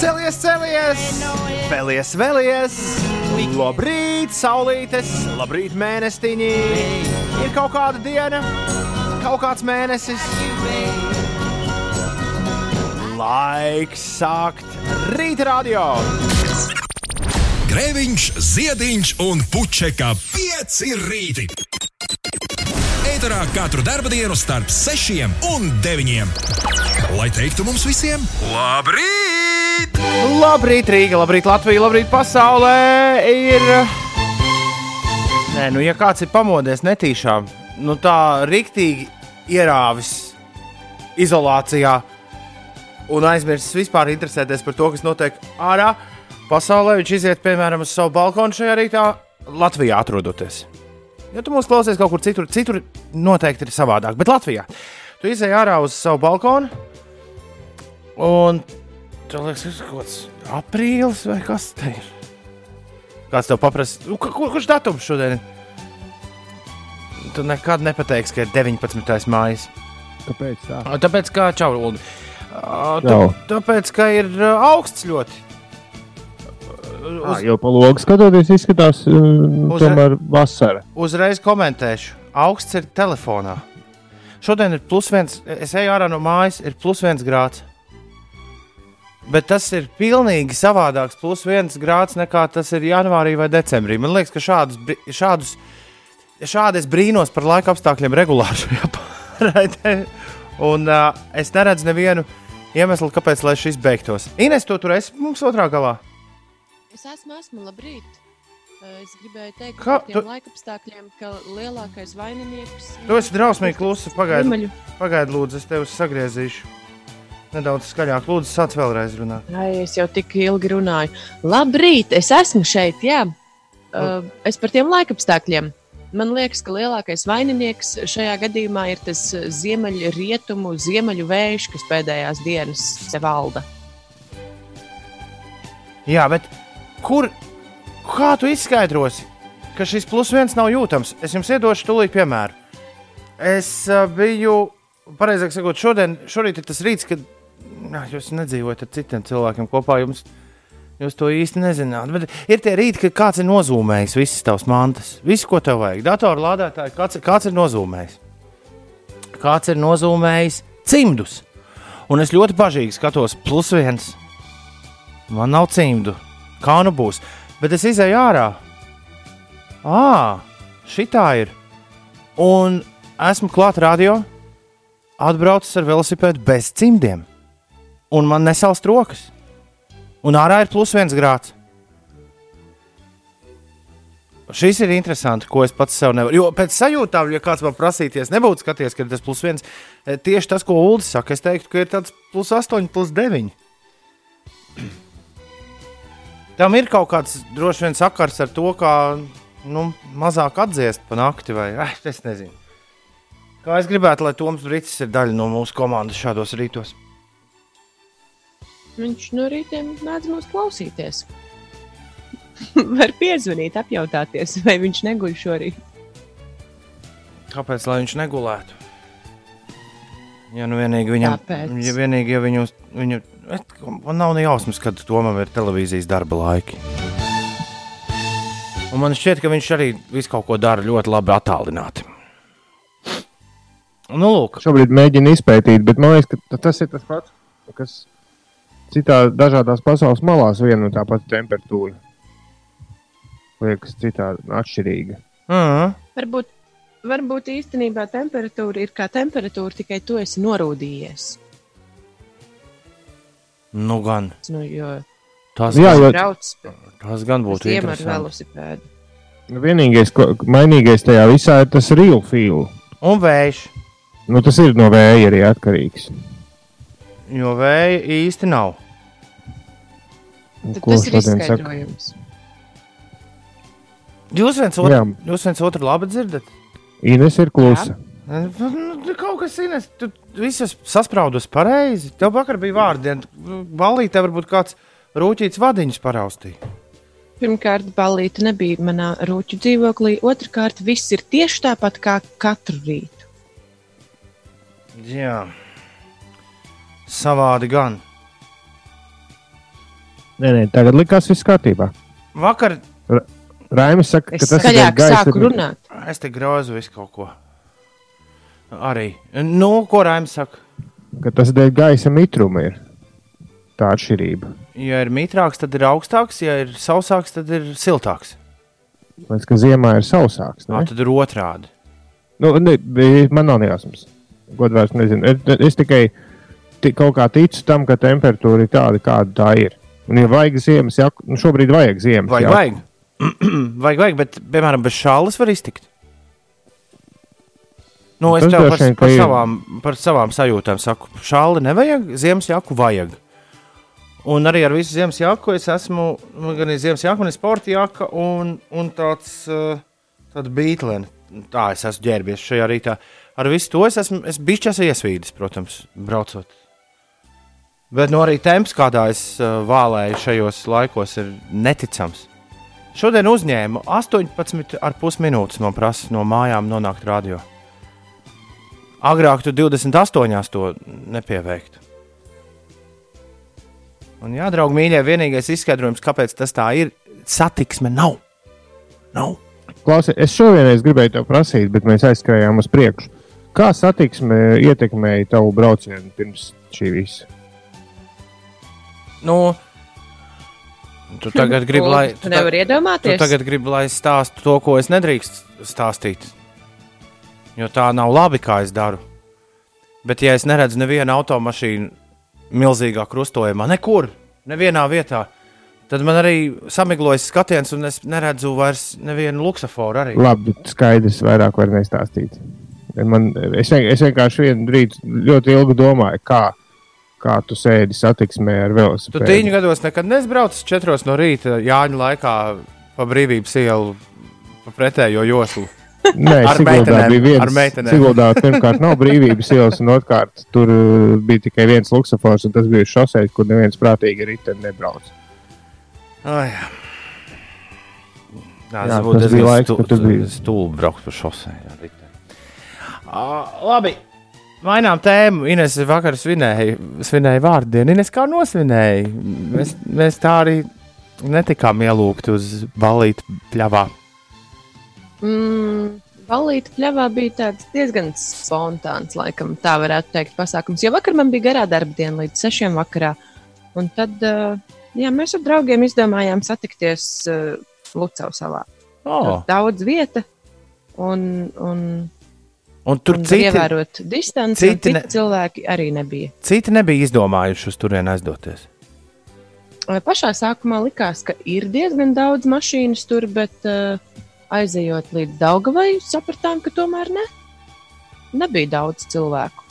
Celies, celies! Vēlies, vēlies! Labrīt, saulītes! Labrīt, mēnestiņi! Ir kaut kāda diena, kaut kāds mēnesis. Laiks sākt rīta radio! Grēviņš, Ziediņš un Puķeka 5 rīti. Eterā katru dienu starp 6 un 9. Lai teiktu mums visiem, labrīt! Labrīt, Rīga, labrīt, Latvija, labrīt, pasaulē! Ir. Nē, nu, ja kāds ir pamodies netīšām, nu tā rīktīgi ierāvis izolācijā un aizmirsis vispār interesēties par to, kas notiek ārā pasaulē, viņš iziet, piemēram, uz savu balkonu šajā rītā, Latvijā atrodoties. Ja tu mūs klausies kaut kur citur, citur noteikti ir savādāk, bet Latvijā. Tu izēji ārā uz savu balkonu, un tu liekas, tas ir kaut kāds aprīlis vai kas te ir. Kāds tev paprasa, nu, kur, kurš datums šodien ir? Tu nekad nepateiksi, ka ir 19. mājas. Kāpēc tā? Tāpēc, kā. Čau. Tāpēc, ka ir augsts ļoti. Uz... Jau pa logu skatoties, izskatās, uh, Uz- tomēr vasara. Uzreiz komentēšu. Augsts ir telefonā. Šodien ir plus viens. Es eju ārā no mājas, ir plus viens grāds. Bet tas ir pilnīgi savādāks plus viens grāds nekā tas ir janvārī vai decembrī. Man liekas, ka šādus, šādus, šādi es brīnos par laika apstākļiem regulāri šajā pārraidē. Un uh, es neredzu nevienu iemeslu, kāpēc lai šis beigtos. Ines, tu tur esi mums otrā galā. Es esmu, esmu, labrīt. Es gribēju teikt, ka tu- tiem laikapstākļiem, ka lielākais vaininieks Tu esi drausmīgi klusa. Pagaidi, pagaidi lūdzu, es tevi sagriezīšu. Nedaudz skaļāk, lūdzu, sāc vēlreiz runāt. Ai, es jau tik ilgi runāju. Labrīt, es esmu šeit, jā. Uh, es par tiem laikapstākļiem. Man liekas, ka lielākais vaininieks šajā gadījumā ir tas eh, ziemeļu rietumu, ziemeļu vējš, kas pēdējās dienas te valda. Jā, bet kur, kā tu izskaidrosi, ka šis plus viens nav jūtams? Es jums iedošu tūlīt piemēru. Es uh, biju, pareizāk sakot, šodien, šorīt ir tas rīts, kad nā, jūs nedzīvojat ar citiem cilvēkiem kopā. Jums, jūs to īsti nezināt. Bet ir tie rīti, kad kāds ir nozīmējis visas tavas mantas, visu, ko tev vajag. Datoru lādētāji, kāds, kāds ir nozīmējis? Kāds ir nozīmējis cimdus? Un es ļoti bažīgi skatos, plus viens. Man nav cimdu. Kā nu būs? Bet es izēju ārā. Ā, šitā ir. Un esmu klāt radio, atbraucis ar velosipēdu bez cimdiem. Un man nesalst rokas. Un ārā ir plus viens grāds. Šis ir interesanti, ko es pats sev nevaru. Jo pēc sajūtām, ja kāds man prasīties, nebūtu skaties, ka tas plus viens. Tieši tas, ko Ulas saka, es teiktu, ka ir tāds plus astoņi, plus deviņi. Tam ir kaut kāds droši vien sakars ar to, kā nu, mazāk atdziest pa nakti. Vai, eh, es nezinu. Kā es gribētu, lai Toms Brīsīs ir daļa no mūsu komandas šādos rītos. Viņš no rītiem mēdz mūs klausīties. Var piezvanīt, apjautāties, vai viņš neguļ šorīt. Kāpēc lai viņš negulētu? Ja nu vienīgi viņam, Tāpēc. ja vienīgi, ja viņu, viņu, et, man nav ne jausmas, kad Tomam ir televīzijas darba laiki. Un man šķiet, ka viņš arī visu kaut ko dara ļoti labi attālināti. Nu, lūk, Šobrīd mēģinu izpētīt, bet man liekas, ka ta- tas ir tas pats, kas citā dažādās pasaules malās viena un tā pati temperatūra. Liekas, citādi atšķirīga. mm, Varbūt, varbūt īstenībā temperatūra ir kā temperatūra, tikai tu esi norūdījies. Nu gan Nu, jo tas, Jā, jo- brauc tas gan būtu interesanti. Vienīgais, ko mainīgais tajā visā ir tas real feel. Un vējš, Nu, tas ir no vēja arī atkarīgs. jo vēja īsti nav. Un Tad ko tas ir šodien saka? izskaidrojums. Jūs viens otru, Jā. jūs viens otru labi dzirdat? Ines ir klusa. Nu, tu kaut kas ines, tu visas saspraudus pareizi. Tev vakar bija vārdi, balīte varbūt kāds rūķīts vadiņus paraustīja. Pirmkārt, balīti nebija manā rūķu dzīvoklī. Otrakārt, viss ir tieši tāpat kā katru rītu. Jā. Savādi gan. Nē, nē, tagad likās viss kārtībā. Vakar Raimis saka, Es ka tas ir skaļāk gaisa sāku runāt. es te grozu visu kaut ko. Arī. Nu, ko Raims saka? Ka tas dēļ gaisa mitruma ir tā atšķirība. Ja ir mitrāks, tad ir augstāks, ja ir sausāks, tad ir siltāks. Līdz ka ziemā ir sausāks. Tā tad ir otrādi. Nu, ne, man nav nejausmas. Godvārds nezinu. Es, tikai ti, kaut kā ticu tam, ka temperatūra ir tāda, kāda tā ir. Un, ja vajag ziemas jaku, nu šobrīd vajag ziemas Vajag, vajag. vajag, vajag, bet, piemēram, bez šālas var iztikt. Nu, es tev par, par, savām, par savām sajūtām saku, šāli nevajag, ziemas jaku vajag. Un arī ar visu ziemas jaku es esmu nu, gan ziemas jaka, gan sporta jaka un, un tāds uh, bītlēns. Tā es esmu ģērbies šajā rītā. Ar visu to es esmu es bišķi iesvīdis, protams, braucot. Bet nu, arī temps, kādā es uh, vālēju šajos laikos, ir neticams. Šodien uzņēmu 18,5 minūtes man prasa no mājām nonākt radio. Agrāk tu 28 to nepieveiktu. Un, jā, draugi, mīļie, vienīgais izskaidrojums, kāpēc tas tā ir, satiksme nav. nav. Klausies, es šovienreiz gribēju te prasīt, bet mēs aizskrējām uz priekšu. Kā satiksme ietekmēja tavu braucienu pirms šī visa? Nu, tu tagad gribi, lai. Tu nevari Tu iedomāties. tagad gribi, lai es stāstu to, ko es nedrīkstu stāstīt. Jo tā nav labi, kā es daru. Bet, ja es neredzu nevienu automašīnu milzīgā krustojumā, nekur, nevienā vietā, tad man arī samiglojas skatiens, un es neredzu vairs nevienu luksuforu. Arī. Labi, skaidrs, vairāk var nestāstīt. Man, es, vien- es vienkārši vienu brīdi ļoti ilgi domāju, kā, kā tu sēdi satiksmē ar Tu velosipēdu. tīņu gados nekad nesbraucis četros no rīta Jāņa laikā pa brīvības ielu pa pretējo joslu. Nē, Ar Siguldā bija viens. ar. Siguldā pirmkārt nav brīvības ielas, un otrkārt tur uh, bija tikai viens luksofors, un tas bija šosei, kur neviens prātīgi riteni nebrauc. Ai. Jā, Jā, tas būtu tas bija laiks, kad tu biji. stulbi braukt pa šosei. jā. Ā, Labi, mainām tēmu. Ines vakar svinēja, svinēja vārdienu. Ines kā nosvinēja. Mēs, mēs tā arī netikām ielūgti uz balīti pļavā. Mm, Balīta pļavā bija tāds diezgan spontāns, laikam, tā varētu teikt, pasākums. Jo vakar man bija garā darba diena līdz sešiem vakarā. Un tad uh, jā, mēs ar draugiem izdomājām satikties uh, Lucau salā. Oh. Tur Daudz vieta un, un, Un tur un citi, ievērot distanci. citi Citi ne- cilvēki arī nebija. citi nebija izdomājuši uz turieni aizdoties. Uh, Pašā sākumā likās, ka ir diezgan daudz mašīnas tur, bet uh, aizejot līdz Daugavai, sapratām, ka tomēr ne. Nebija daudz cilvēku.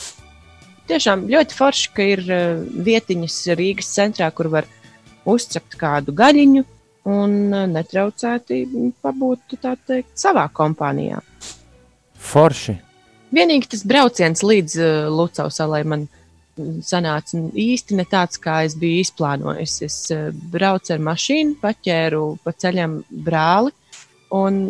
Tiešām ļoti forši, ka ir uh, vietiņas Rīgas centrā, kur var uzcept kādu gaļiņu un uh, netraucēti pabūt teikt, savā kompānijā. Forši. Vienīgi tas brauciens līdz uh, Lucau salai man sanāca īsti ne tāds, kā es biju izplānojis. Es braucu ar mašīnu, paķēru pa ceļam brāli, un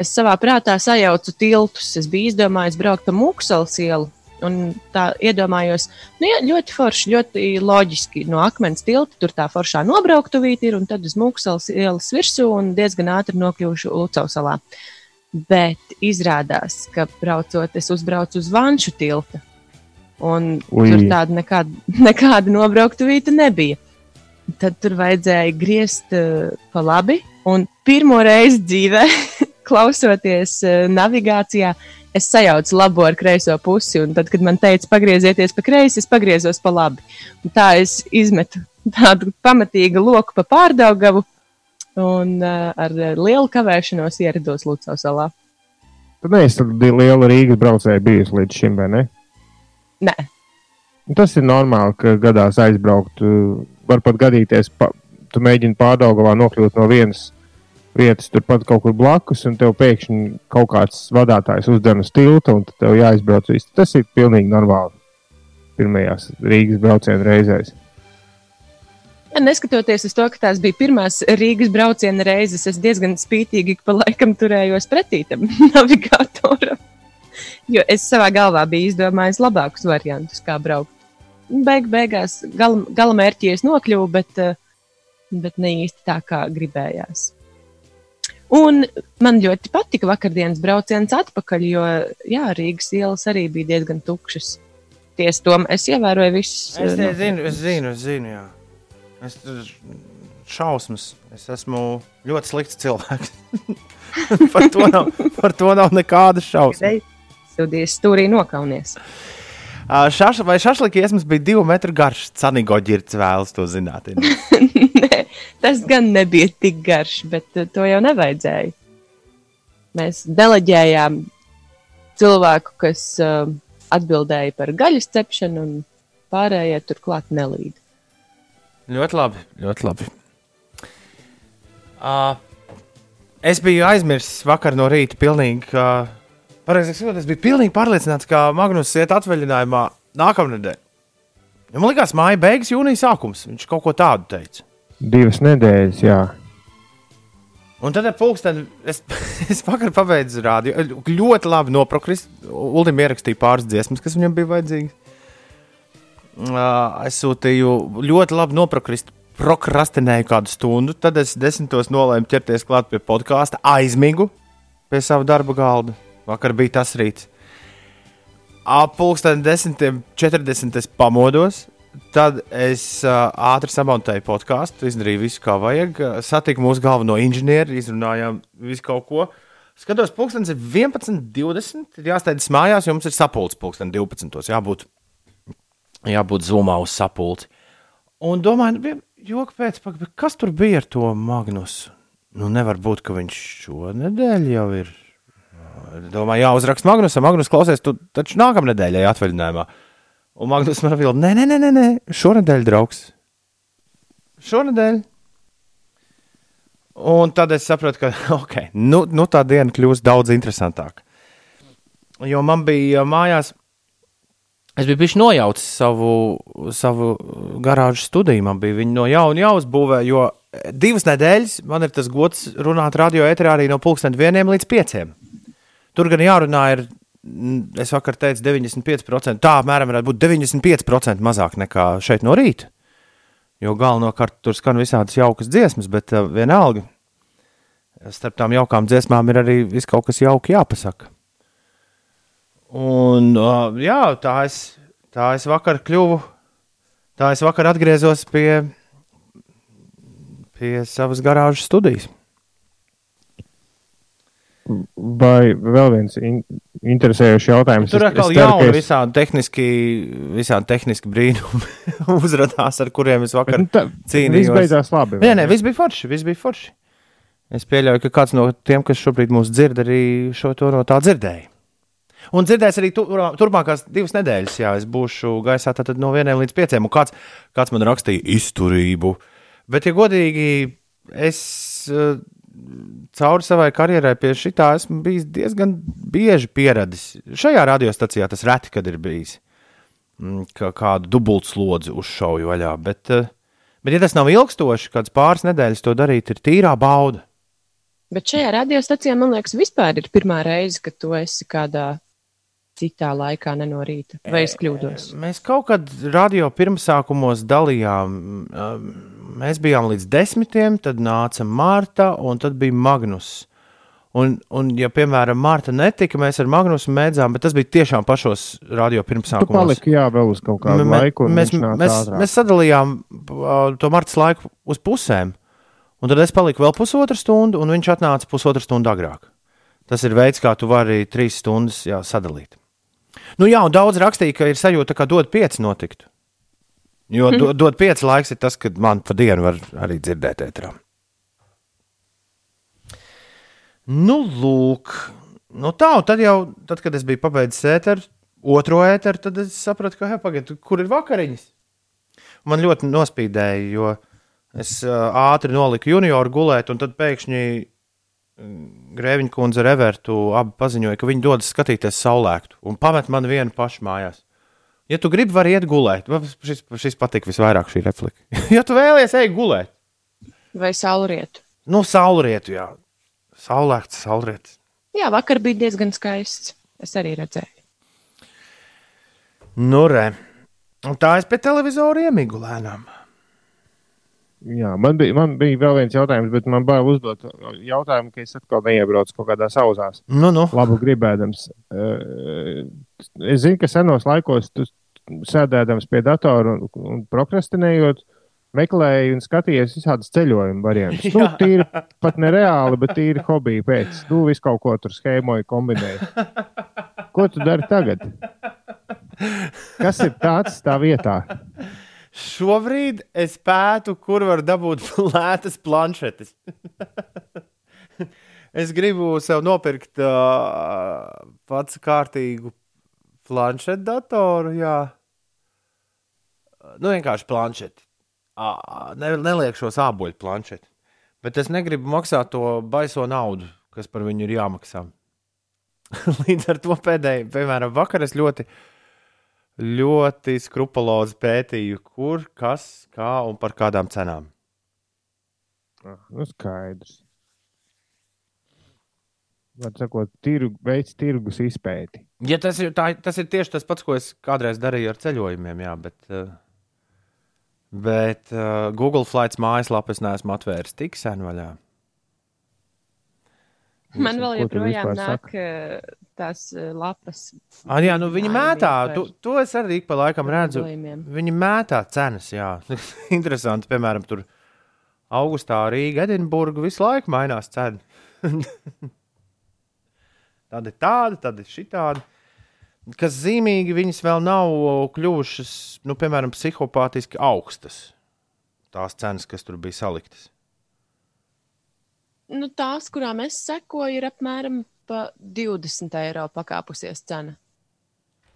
es savā prātā sajaucu tiltus. Es biju izdomājis braukt pa Mūksalas ielu. Un tā iedomājos, nu, jā, ļoti forši, ļoti loģiski. No akmens tilta tur tā foršā nobrauktuvīte ir, un tad uz Mūksalas ielas virsū un diezgan ātri nokļuvuši Lucau salā. Bet izrādās, ka braucot, es uzbraucu uz Vanšu tilta. Un. Ui. tur tāda nekāda, nekāda nobrauktuvīte nebija. Tad tur vajadzēja griezt uh, pa labi. Un pirmo reizi dzīvē, klausoties uh, navigācijā, es sajaucu labo ar kreiso pusi. Un tad, kad man teica, pagriezieties pa kreisi, es pagriezos pa labi. Un tā es izmetu tādu pamatīgu loku pa pārdaugavu un uh, ar lielu kavēšanos ierados Lucas salā. Neesi tāda liela Rīgas braucēja bijusi līdz šim, vai ne? Nē, Tas ir normāli, ka gadās aizbraukt. uh, Var pat gadīties, pa, tu mēģini pārdaugavā nokļūt no vienas vietas, turpat kaut kur blakus, un tev pēkšņi kaut kāds vadītājs uzdevuma uz tilta, un tev jāizbrauc. viss. Tas ir pilnīgi normāli. Pirmajās Rīgas brauciena reizēs. Ja, neskatoties uz to, ka tās bija pirmās Rīgas brauciena reizes, es diezgan spītīgi pa laikam turējos pretī tam navigatoram. Jo es savā galvā biju izdomājis labākus variantus, kā braukt. beig, beigās gal, galamērķī es nokļuvu, bet, uh, bet ne īsti tā, kā gribējās. Un man ļoti patika vakardienas brauciens atpakaļ, jo jā, Rīgas ielas arī bija diezgan tukšas. Tieši to es ievēroju visus. Es uh, nezinu, es zinu, es zinu. Jā. Es tur šausmas. Es esmu ļoti slikts cilvēks. par, to nav, par to nav nekādas šausmas. Sūdies stūrī nokaunies. Uh, Šaš, vai šašlikiesmas bija divu metru garš? Canigo ģirts vēlas to zināt. Nē, tas gan nebija tik garš, bet uh, to jau nevajadzēja. Mēs deleģējām cilvēku, kas uh, atbildēja par gaļas cepšanu, un pārējie turklāt nelīd. ļoti labi. Ļoti labi. Uh, es biju aizmirsis vakar no rīta pilnīgi. Uh, Pareizāk sakot, es biju pilnīgi pārliecināts, ka Magnus iet atvaļinājumā nākamnedēļ. Ja man liekas, māja beigas jūnija sākums. Viņš kaut ko tādu teica. Divas nedēļas, jā. Un tad ar pulksteni es, es vakar pabeidzu rādio. Ļoti labi noprokrist. Uldim ierakstīja pāris dziesmas, kas viņam bija vajadzīgas. Es sūtīju ļoti labi noprokrist. Prokrastinēju kādu stundu, tad es desmitos nolēmu ķerties klāt pie podkāsta, aizmigu pie sava darba galda. Vakar bija tas rīts. Ap pulksteni 10.40 es pamodos. Tad es uh, ātri samontēju podkāstu, izdarīju visu, kā vajag. Satiku mūsu galveno inženieri, izrunājām visu kaut ko. Skatos, pulkstenis ir 11.20. Ir jāsteidz mājās, jo mums ir sapulcs pulksteni 12. Jābūt, jābūt zumā uz sapulci. Un domāju, bija joki pēc, kas tur bija ar to Magnusu? Nu, nevar būt, ka viņš šonadēļ jau ir. Domāju, jāuzraksta Magnusam. Magnus, klausies, tu taču ir atvaļinājumā. Un Magnus man atbild, nē, nē, nē, nē, šonadēļ, draugs. Šonadēļ. Un tad es sapratu, ka okay, nu, nu tā diena kļūs daudz interesantāka. Jo man bija mājās, es biju bijis nojaucis savu, savu garāžu studiju. Man bija viņa no jauna jāuzbūvē, jo divas nedēļas man ir tas gods runāt radio eterā arī no pulksten vieniem līdz pieciem. Tur gan jārunā ir, es vakar teicu, 95%. Tā apmēram varētu būt 95% mazāk nekā šeit no rīta. Jo galvenokārt tur skan visādas jaukas dziesmas, bet uh, vienalga starp tām jaukām dziesmām ir arī viss kaut kas jauki jāpasaka. Un uh, jā, tā es, tā es vakar kļuvu, tā es vakar atgriezos pie, pie savas garāžas studijas. Vai vēl viens in interesējošs jautājums? Tur atkal jauni es- visādi tehniski, visādi tehniski brīnumi uzrādās, ar kuriem es vakar Bet, nu, tā, cīnījos. Viss beidzās labi. Nē, nē, ne? viss bija forši. Viss bija forši. Es pieļauju, ka kāds no tiem, kas šobrīd mūs dzird, arī šo to no tā dzirdēja. Un dzirdēs arī tu, turpmākās divas nedēļas, jā, es būšu gaisā tātad no vieniem līdz pieciem. Un kāds, kāds man rakstīja izturību. Bet, ja godīgi, es uh, cauri savai karjerai pie šitā esmu bijis diezgan bieži pieradis. Šajā radiostacijā tas reti, kad ir bijis. Mm, Kā kādu dubultslodzi uzšauju vaļā. Bet, uh, bet, ja tas nav ilgstoši, kāds pāris nedēļas to darīt, ir tīrā bauda. Bet šajā radiostacijā, man liekas, vispār ir pirmā reize, kad tu esi kādā citā laikā, ne no rīta. Vai es kļūdos? Mēs kaut kad radio pirmsākumos dalījām. um, Mēs bijām līdz desmitiem, tad nāca Marta, un tad bija Magnus. Un, un ja, piemēram, Marta netika, mēs ar Magnusu mēdzām, bet tas bija tiešām pašos radio pirmsākumos. paliki, jā, vēl uz kaut kādu Mē- laiku. Mēs, mēs, ātrāk. mēs sadalījām to marta laiku uz pusēm. Un tad es paliku vēl pusotru stundu, un viņš atnāca pusotru stundu agrāk. Tas ir veids, kā tu vari trīs stundas jā, sadalīt. Nu, jā, un daudz rakstīja, ka ir sajūta, ka dod pieci notiktu. Jo do, dod pieci laiks ir tas, kad man pa dienu var arī dzirdēt ētrā. Nu, lūk, nu tā, un tad jau, tad, kad es biju pabeidzis ēteru, otro ēteru, tad es sapratu, ka, hei, pagaidi, kur ir vakariņas? Man ļoti nospīdēja, jo es ātri noliku junioru gulēt, un tad pēkšņi Grēviņa kundze ar Evertu abi paziņoja, ka viņi dodas skatīties saulēktu un pamet man vienu pašu mājās. Ja tu gribi, vari iet gulēt. Man Šis, šis patīk visvairāk šī replika. ja tu vēlies, ej gulēt. Vai saulrietu? Nu, saulrietu, jā. Saulēkts, saulrietis. Jā, vakar bija diezgan skaists. Es arī redzēju. Nu, re. Un tā es pie televizora iemigu lēnām. Jā, man bija, man bija vēl viens jautājums, bet man bail uzdot jautājumu, ka es atkal neiebraucu kaut kādā sausās. Nu, nu. Labu gribēdams. Eh, Es zinu, ka senos laikos tu sēdēdams pie datora un, un prokrastinējot, meklēji un skatījies visādas ceļojuma variantus. Nu, tīri pat nereāli, bet tīri hobija pēc. Nu, visu kaut ko tur schēmoju, kombinēju. Ko tu dari tagad? Kas ir tāds tā vietā? Šobrīd es pētu, kur var dabūt lētas planšetes. es gribu sev nopirkt uh, pats kārtīgu planšetu datoru. Jā. Nu, vienkārši planšeti. Ā, Ne, neliekšos āboļu planšeti. Bet es negribu maksāt to baiso naudu, kas par viņu ir jāmaksā. Līdz ar to pēdējā, piemēram, vakar es ļoti ļoti skrupulozi pētīju, kur, kas, kā un par kādām cenām. Ah, Nu, skaidrs. Var sakot, tirgu, veids tirgus izpēti. Ja tas, ir, tā, tas ir tieši tas pats, ko es kādreiz darīju ar ceļojumiem, jā, bet, uh, bet uh, Google Flights mājaslapu es neesmu atvēris tik sen vaļā. Man vēl joprojām nāk saka? eh, tās eh, lapas. Ah, jā, nu viņi mētā, par to, to es arī ik pa laikam redzu. Viņi mētā cenas, jā. Interesanti, piemēram, tur augustā Rīga, Edinburga visu laiku mainās cena. tāda ir tāda, tad ir šī tāda. Kas zīmīgi, viņas vēl nav kļuvušas, nu, piemēram, psihopātiski augstas. Tās cenas, kas tur bija saliktas. Nu, tās, kurām es sekoju, ir apmēram pa 20 eiro pakāpusies cena.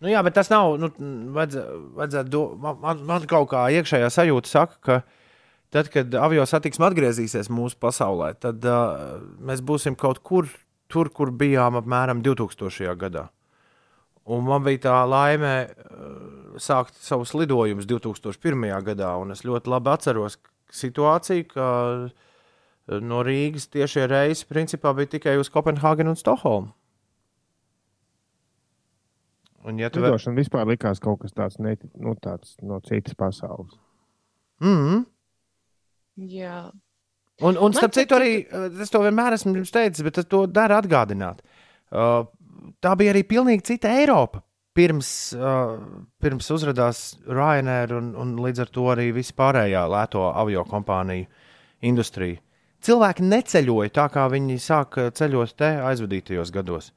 Nu, jā, bet tas nav. Nu, vajadzē, vajadzētu, do, man, man kaut kā iekšējā sajūta saka, ka tad, kad avio satiksme atgriezīsies mūsu pasaulē, tad uh, mēs būsim kaut kur tur, kur bijām apmēram 2000. gadā. Un man bija tā laime uh, sākt savus lidojumus 2001. gadā, un es ļoti labi atceros situāciju, ka uh, no Rīgas tiešie reisi principā bija tikai uz Kopenhāgenu un Stokholmu. Un, ja tu vēl... Lidošana vispār likās kaut kas tāds, ne, nu, tāds no citas pasaules. mm -hmm. Jā, Un, un starp citu, arī eh, es to vienmēr esmu jums teicis, bet es to daru atgādināt. Uh, tā bija arī pilnīgi cita Eiropa. Pirms, uh, pirms uzrādījās Ryanair un, un līdz ar to arī vispārējā lēto avio kompāniju industrija. Cilvēki neceļoja tā, kā viņi sāka ceļot te aizvadītajos gados.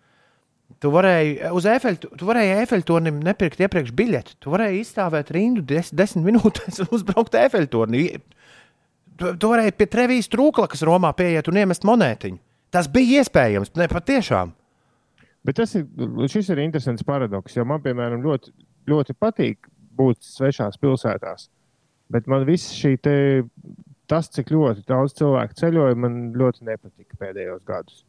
Tu varēji uz tu varēji Eifeļtornim nepirkt iepriekš biļeti. Tu varēji izstāvēt rindu des, desmit minūtēs un uzbraukt Eifeļtornī. Tu, tu varēji pie Trevijas trūkla, kas Romā pieiet un iemest monētiņu. Tas bija iespējams, ne patiešām. Bet tas ir, šis ir interesants paradoks, jo man, piemēram, ļoti, ļoti patīk būt svešās pilsētās. Bet man viss šī tas, cik ļoti daudz cilvēku ceļoja, man ļoti nepatika pēdējos gados.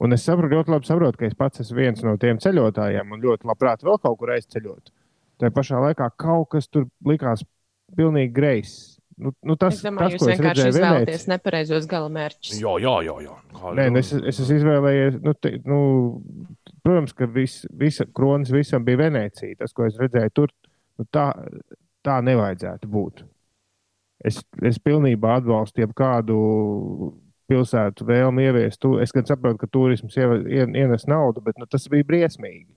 Un es saprotu, ļoti labi saprotu, ka es pats esmu viens no tiem ceļotājiem un ļoti labprāt vēl kaut kur aizceļot. Tā pašā laikā kaut kas tur likās pilnīgi greizs. Nu, nu tas, es domāju, tas, jūs vienkārši izvēlaties nepareizos galamērķus. Jā, jā, jā. jā. Kā, Nē, nu es, es esmu izvēlējies, nu, te, nu, protams, ka vis, visa kronis visam bija Venecija. Tas, ko es redzēju tur, nu, tā, tā nevajadzētu būt. Es, es pilnībā atbalstu jebkādu pilsētu vēlmi ieviest. Es gan saprotu, ka turisms ienes naudu, bet nu, tas bija briesmīgi.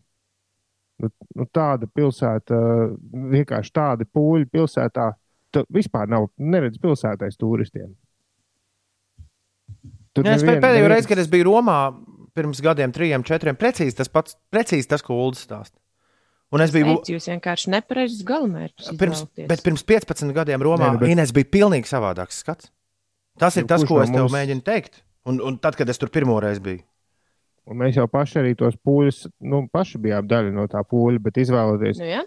Nu, nu, tāda pilsēta, vienkārši tādi pūļi pilsētā, tu vispār nav neredz pilsētais turistiem. Tur es nevien- pēdējo neviens- reizi, kad es biju Romā, pirms gadiem, trim, četriem, precīzi tas pats, precīzi tas, ko Ulas stāsta. Un es biju. Teicu, jūs vienkārši nepareizus galamērķus. Pirms, izvēlaties. bet pirms 15 gadiem Romā Nē, nu, bet- Ines bija pilnīgi savādāks skats. Tas ir Nu, tas, ko no es tev mums- mēģinu teikt. Un, un tad, kad es tur pirmo reizi biju. Un mēs jau paši arī tos pūļus, nu, paši bijām daļa no tā pūļa, bet izvēloties Nu, ja?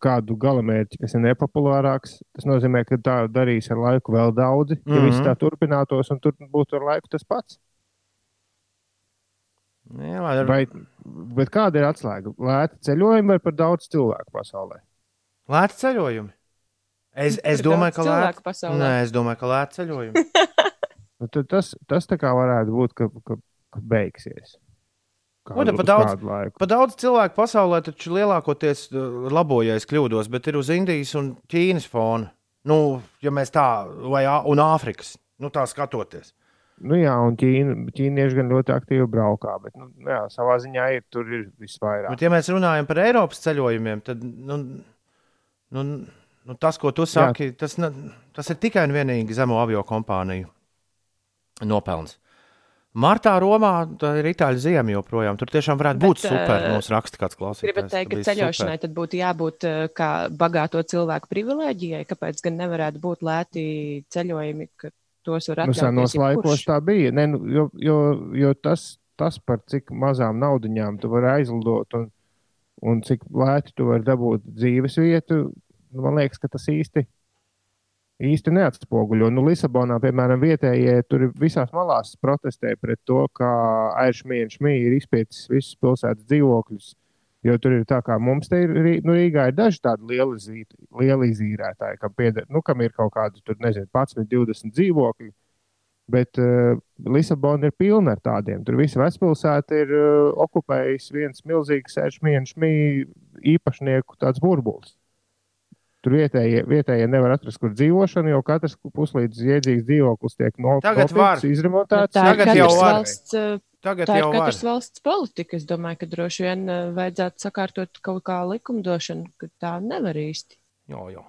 kādu galamērķi, kas ir nepopulārāks, tas nozīmē, ka tā darīs ar laiku vēl daudzi. Ja Mhm. viss tā turpinātos, un tur būtu ar laiku tas pats. Jā, lai ar... Vai, bet kāda ir atslēga? Lēta ceļojuma vai par daudz cilvēku pasaulē? Lēti ceļojumi. Es, es domāju, ka lēti pasaulē. Nē, es domāju, ka lēti ceļojumi. Nu, tad tas, tas tā kā varētu būt, ka, ka, ka beigsies. kādu, pa daudz-. Pa daudz cilvēku pasaulē taču lielākoties uh, labojas kļūdos, bet ir uz Indijas un Ķīnas fona. Nu, ja mēs tā, vai un Āfrikas, nu tā skatoties. Nu, jā, un Ķīna, ķīnieši gan ļoti aktīvi braukā, bet nu, jā, savā ziņā ir tur ir visvairāk. Bet, ja mēs runājam par Eiropas ceļojumiem, tad nu, nu, nu, tas, ko tu saki, tas, ne, tas ir tikai un vienīgi zemo avio kompāniju nopelns. Martā Romā tā ir itāļu zima joprojām. Tur tiešām varētu būt Bet, super. eh, Mums raksta kāds klausītājs. Gribat teikt, ka ceļošanai super. tad būtu jābūt eh, kā bagāto cilvēku privilēģijai? Kāpēc gan nevarētu būt lēti ceļojumi, ka tos var Nu, senos atļauties laikos jebkurš? tā bija. Ne, nu, jo jo, jo tas, tas, par cik mazām naudiņām tu vari aizlidot un, un cik lēti tu vari dabūt dzīves vietu, nu, man liekas, ka tas īsti, īsti neatspoguļo. Nu, Lisabonā, piemēram, vietējie tur visās malās protestē pret to, ka Airšmīna ir izpētis visus pilsētas dzīvokļus. Jo tur ir tā, kā mums te ir, nu, Rīgā ir daži tādi lieli, zīti, lieli izīrētāji, kam, pieder, nu, kam ir kaut kādi, tur, nezinu, 11, 20 dzīvokļi. Bet uh, Lisabona ir pilna ar tādiem. Tur visa vecpilsēta ir uh, okupējusi viens milzīgs šmīju īpašnieku tāds burbulis. Tur vietējie, vietējie nevar atrast, kur dzīvošana, jo katrs puslīdz iedzīgs dzīvoklis tiek nopirkts, izremontēts. Tagad jau valsts, eh, Tagad tā ir jau var. katras valsts politika. Es domāju, ka droši vien eh, vajadzētu sakārtot kaut kā likumdošanu, ka tā nevar īsti. Jo, jo.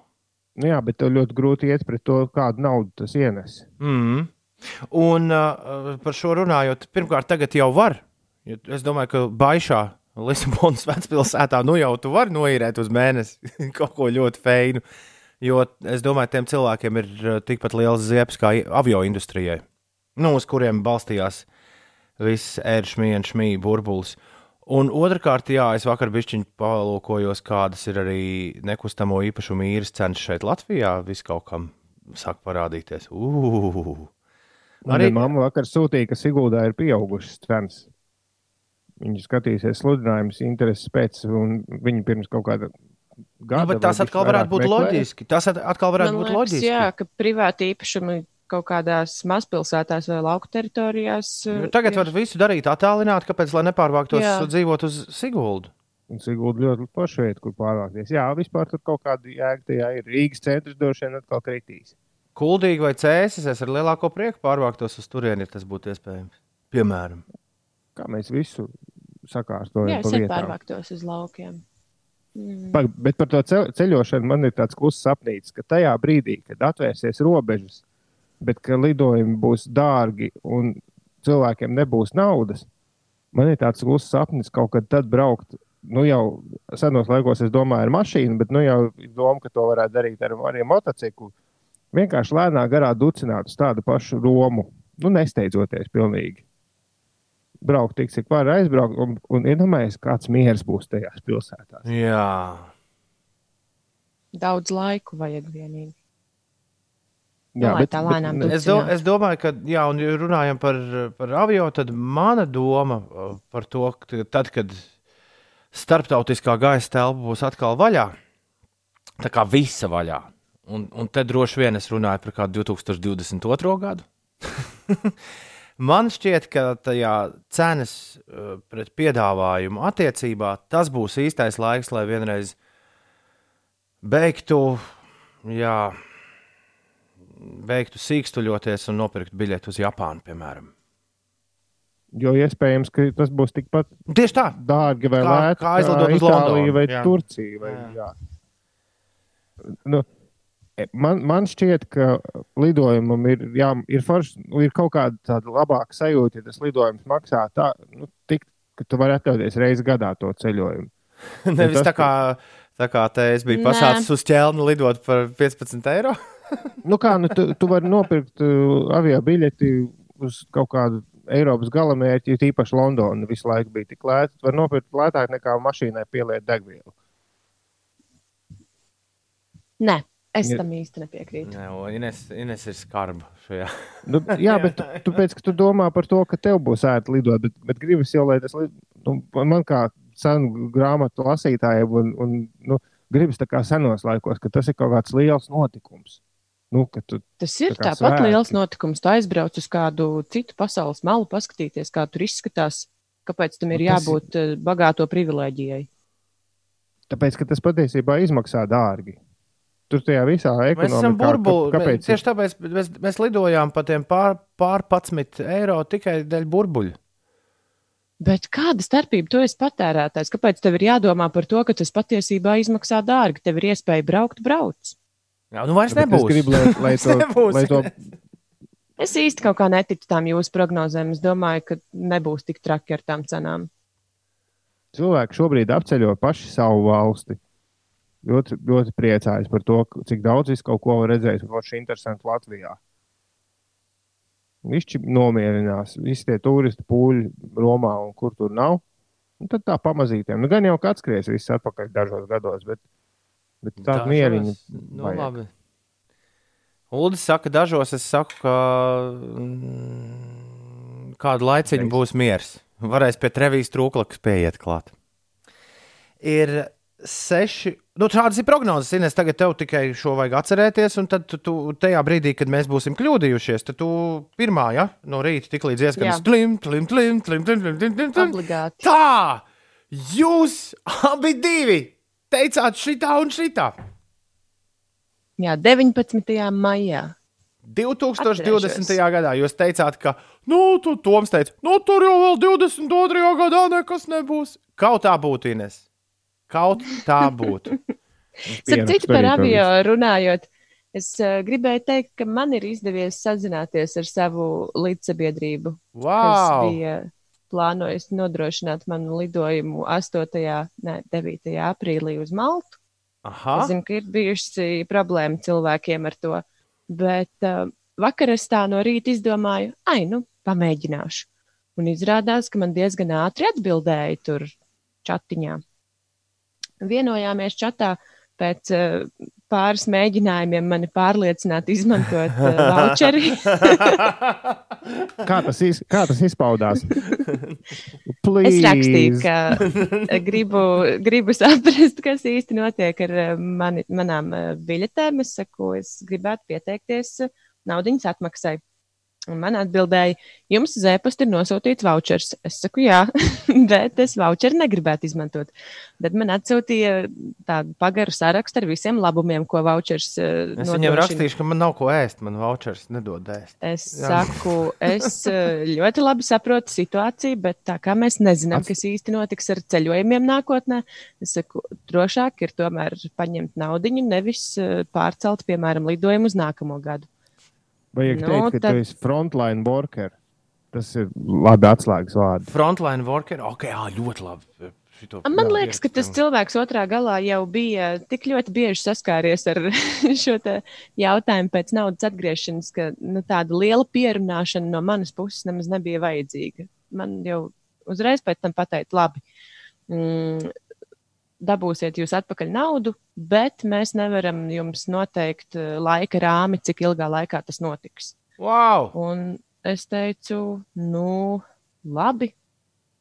Nu, jā, bet tev ļoti grūti iet pret to, kādu naudu tas ienes. Mm. Un uh, par šo runājot, pirmkārt, tagad jau var. Es domāju, ka Baišā, Lisabonas vecpilsētā, nu jau tu vari noīrēt uz mēnesi kaut ko ļoti feinu. Jo es domāju, tiem cilvēkiem ir uh, tikpat liels ziepes kā avio industrijai, nu, uz kuriem balstījās viss ēršmīna, šmīja burbulis. Un otrkārt, jā, es vakar bišķiņ palūkojos, kādas ir arī nekustamo īpašumu īres cenas šeit Latvijā. Viss kaut kam sāk parādīties. Ugh! Arī mamma vakar sūtīja, ka Siguldā ir pieaugušas cenas. Viņi skatīsies sludinājumus, intereses pēc, un viņi pirms kaut kāda gada. Nu, bet tas atkal varētu būt meklēja. loģiski. Tas at- atkal varētu Man būt liekas, loģiski. jā, ka privāti īpašumi kaut kādās mazpilsētās vai lauku teritorijās. eh, Jo Tagad ir- var visu darīt attālināti, kāpēc lai nepārvāktos Jā. dzīvot uz Siguldu. Un Sigulda ļoti plaša vieta, kur pārvākties. Jā, vispār tur kaut kāda jēga tajā ir. Rīgas centrs droši vien atkal kritīs. Kuldīgi vai cēsis, es ar lielāko prieku pārvāktos uz turieni, ja tas būtu iespējams. Piemēram, Kā mēs visu sakārtojam Jā, es arī pārvāktos uz laukiem. Mm. Pa, bet par to ce- ceļošanu man ir tāds kluss sapnīts, ka tajā brīdī, kad atvērsies robežas, bet ka lidojumi būs dārgi un cilvēkiem nebūs naudas, man ir tāds kluss sapnis kaut kad tad braukt. Nu jau senos laikos es domāju ar mašīnu, bet nu jau ir doma, ka to varētu darīt ar arī motociklu. Vienkārši lēnā garā ducināt uz tādu pašu Romu, nu nesteidzoties pilnīgi. Braukt tik, cik var aizbraukt, un, un iedomājieties, kāds miers būs tajās pilsētās. jā. Daudz laiku vajag vienīgi. Jā, lai bet, tā bet lēnām ne- Es, do, es domāju, ka, jā, un ja runājam par, par avio, tad mana doma uh, par to, ka tad, kad starptautiskā gaisa telpa būs atkal vaļā, tā kā visa vaļā, un, un te droši vien es runāju par kādu 2022. gadu. Man šķiet, ka tajā cenas uh, pret piedāvājumu attiecībā tas būs īstais laiks, lai vienreiz beigtu, jā, beigtu sīkstuļoties un nopirkt biļeti uz Japānu, piemēram. Jo iespējams, ka tas būs tikpat Tieši tā. dārgi vai Kā- lēti kā aizlidot uz Londonu, vai jā. Turcija. Vai, Jā. jā. Nu, e, man, man šķiet, ka lidojumam ir, jā, ir, forši, nu, ir kaut kāda tāda labāka sajūta, ja tas lidojums maksā tā, nu, tik, ka tu vari atļauties reizi gadā to ceļojumu. Nevis tas, tā kā, tā kā te es biju pasācis uz ķelni lidot par 15 eiro. Nu, kā, nu, tu, tu vari nopirkt uh, avio biļeti uz kaut kādu Eiropas galamērķi, jo tīpaši Londona visu laiku bija tik lēta. Tu vari nopirkt lētāk nekā mašīnai pieliet degvielu. Nē, es tam īsti nepiekrītu. Nē, Ines, Ines ir skarba šajā. Nu, jā, bet tu, tu, pēc, tu domā par to, ka tev būs ērti lidot, bet, bet gribas jau, lai tas nu, man kā senu grāmatu lasītājiem, un, un nu, gribas tā kā senos laikos, ka tas ir kaut kāds liels notikums. Nu, tu, Tas ir Tā tāpat svētki. liels notikums. Tu aizbrauc uz kādu citu pasaules malu, paskatīties, kā tur izskatās. Kāpēc tam ir Nu, tas- jābūt eh, bagāto privilēģijai? Tāpēc, ka tas patiesībā izmaksā dārgi. Tur tajā visā Mēs esam ekonomikā. ka- Kāpēc? Tieši tāpēc mēs, mēs lidojām pa tiem pār, pār 11 eiro tikai dēļ burbuļu. Bet kāda starpība tu esi patērētājs? Kāpēc tev ir jādomā par to, ka tas patiesībā izmaksā dārgi? Tev ir iespēja braukt, brauc. Jā, nu vairs nebūs. Es gribu, lai, lai, to, Nebūs. lai to Es īsti kaut kā neticu tām jūsu prognozēm. Es domāju, ka nebūs tik traki ar tām cenām. cilvēki šobrīd apceļo paši savu valsti. Ļoti, ļoti priecājas par to, cik daudz es kaut ko un tas ir interesanti Latvijā. Viņš nomierinās, visi tie turisti pūļi Romā un kur tur nav. Un tad tā pamazītiem. Nu, gan jau kāds skries viss atpakaļ dažos gados, bet, Bet nu, tā mieriņa. Nu, vajag. labi. Uldi saka, dažos es saku, ka mm, kādu laiciņu būs miers. Varēs pie trevijas trūklakas pieiet klāt. Ir seši. Nu, tādas ir prognozes, Ines. Tagad tev tikai šo vajag atcerēties. Un tad, tu, tu, tajā brīdī, kad mēs būsim kļūdījušies, tad tu pirmā ja, no rīta tik līdz ieskanēs klim, klim, klim, klim, klim, klim, klim, klim. Tā! Jūs abi divi teicāt šitā un šitā. Jā, 19. maijā. 2020. Atcerēšos. gadā jūs teicāt, ka, nu, tu Toms teica, nu, tur jau vēl 22. gadā nekas nebūs. Kaut tā būtu, Ines. Kaut tā būtu. Starp citu, par avio runājot, es uh, gribēju teikt, ka man ir izdevies sazināties ar savu līdzsabiedrību, kas Wow! bija plānojis nodrošināt manu lidojumu 8. ne, 9. aprīlī uz Maltu. Aha, Es zinu, ka ir bijusi problēma cilvēkiem ar to, bet uh, vakar es tā no rīta izdomāju, ai, nu, pamēģināšu. Un izrādās, ka man diezgan ātri atbildēja tur chatiņā. Vienojāmies chatā pēc uh, pāris mēģinājumiem mani pārliecināt izmantot uh, voucheri. Kā tas, iz, kā tas izpaudās? Es rakstīju, ka eh, gribu, gribu saprast, kas īsti notiek ar eh, mani, manām eh, biļetēm. Es saku, es gribētu pieteikties eh, naudiņas atmaksai. Un man atbildēja, jums uz e-pasta ir nosūtīts vouchers. Es saku, jā, bet es voucheru negribētu izmantot. Tad man atsūtīja tādu pagaru sarakstu ar visiem labumiem, ko vouchers eh, es viņam rakstīšu, ka man nav ko ēst. Man vouchers nedod ēst. Es Jā. saku, es eh, ļoti labi saprotu situāciju, bet tā kā mēs nezinām, Ats- kas īsti notiks ar ceļojumiem nākotnē, es saku, drošāk ir tomēr paņemt naudu, nevis eh, pārcelt, piemēram, lidojumu uz nākamo gadu. Vajag Nu, teikt, ka tad- tu esi frontline worker. Tas ir labi atslēgas vārds. Frontline worker, ok, jā, ļoti labi. Šito, Man jā, liekas, ka tas cilvēks otrā galā jau bija tik ļoti bieži saskāries ar šo te jautājumu pēc naudas atgriešanas, ka nu, tāda liela pierunāšana no manas puses nemaz nebija vajadzīga. Man jau uzreiz pēc tam pateica, labi, mm, dabūsiet jūs atpakaļ naudu, bet mēs nevaram jums noteikt eh, laika rāmi, cik ilgā laikā tas notiks. Wow! Un es teicu, nu, labi.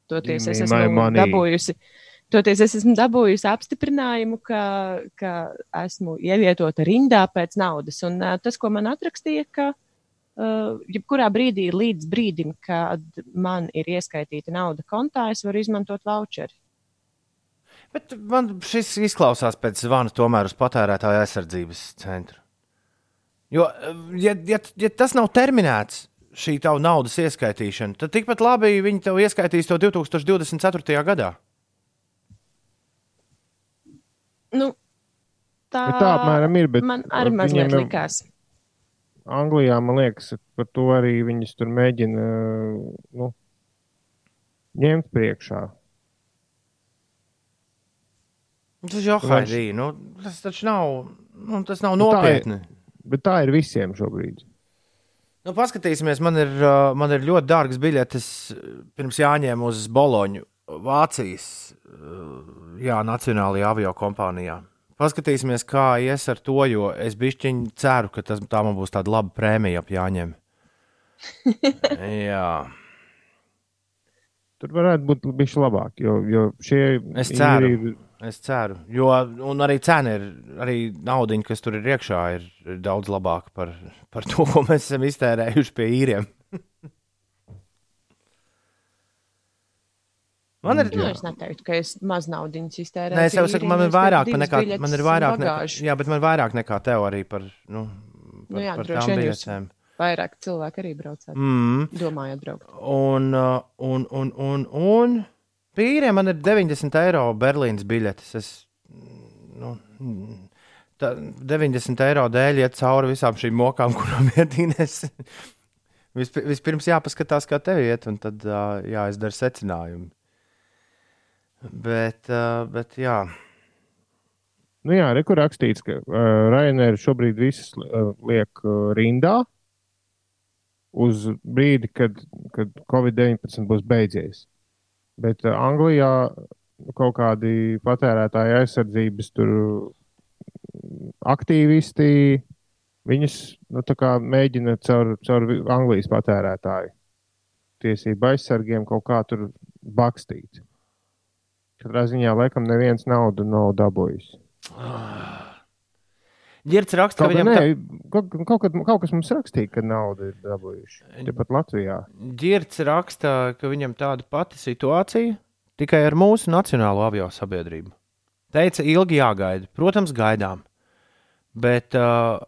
Toties es esmu money. dabūjusi. Toties es esmu dabūjusi apstiprinājumu, ka, ka esmu ievietota rindā pēc naudas. Un uh, tas, ko man atrakstīja, ka uh, jebkurā brīdī, līdz brīdim, kad man ir ieskaitīta nauda kontā, es varu izmantot voucheri. Bet man šis izklausās pēc zvana tomēr uz patērētāju aizsardzības centru. Jo, ja, ja, ja tas nav terminēts, šī tava naudas ieskaitīšana, tad tikpat labi viņi tev ieskaitīs to 2024. gadā. Nu, tā, Bet tā apmēram ir. Bet man arī mazliet jau- likās. Anglijā, man liekas, par to arī viņas tur mēģina nu, ņemt priekšā. Tas jau haidī, nu, tas taču nav, nu, tas nav Nu, tā ir. nopietni. Bet tā ir visiem šobrīd. Nu, paskatīsimies, man ir, uh, man ir ļoti dārgas biļetes uh, pirms jāņem uz Boloņu, Vācijas uh, jā, Nacionālajā avio kompānijā. Paskatīsimies, kā ies ar to, jo es bišķiņi ceru, ka tas, tā man būs tāda laba prēmija ap jāņem. jā, Tur varētu būt bijis labāk, jo, jo šie Es ceru. ir. Es ceru. Jo un arī cena ir, arī naudiņa, kas tur ir iekšā, ir, daudz labāka par, par to, ko mēs esam iztērējuši pie īriem. Man ir, Nu, es neteiktu, ka es maz naudas iztērēju. Nē, es jau saku, man ir vairāk nekā, man ir vairāk nekā, jā, bet man ir vairāk nekā tev arī par, nu, par, Nu jā, par tām biļetēm. Vairāk cilvēku arī braucāt. Mm. Domājot, braukt. Un, uh, un, un, un, un pīriem man ir 90 eiro Berlīnas biļetes. Es, nu, tā, 90 eiro dēļ iet cauri visām šīm mokām, kurām ietīnēs. Visp, vispirms jāpaskatās, kā tev iet, un tad uh, jāizdara secinājumi. Bet, uh, bet jā, Nu jā, rekur rakstīts, ka uh, Ryanair šobrīd visus uh, liek uh, rindā uz brīdi, kad, kad Covid-19 būs beidzies. Bet uh, Anglijā kaut kādi patērētāja aizsardzības mm, aktīvisti viņus nu, mēģina caur, caur Anglijas patērētāju tiesību aizsargiem kaut kā tur bakstīt. Katrā ziņā, laikam, neviens naudu nav dabūjis. Girts raksta, ka Kaut, viņam nē, tā, kaut, kaut, kad- kaut kas mums rakstīja, ka naudu ir dabūjuši. Tepat Latvijā. Girts raksta, ka viņam tāda pati situācija, tikai ar mūsu nacionālo avio sabiedrību. Teica, ilgi jāgaida. Protams, gaidām. Bet uh,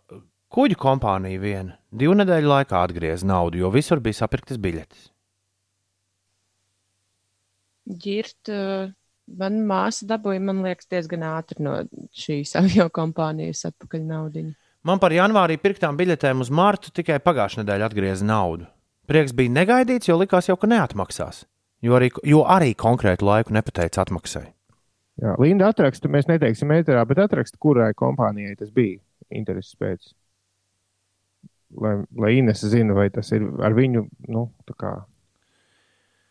kuģu kompānija viena divu nedēļu laikā atgrieza naudu, jo visur bija sapirktas biļetes. Girt, uh, man māsa dabūja, man liekas, diezgan ātri no šīs avio kompānijas atpakaļ naudu. Man par janvārī pirktām biļetēm uz martu tikai pagājušā nedēļa atgrieza naudu. Prieks bija negaidīts, jo likās jau, ka neatmaksās. Jo arī, jo arī konkrētu laiku nepateica atmaksai. Jā, Linda atraksta, mēs neteiksim ēterā, bet atraksta, kurai kompānijai tas bija intereses pēc. Lai, lai Ines zina, vai tas ir ar viņu nu, tā kā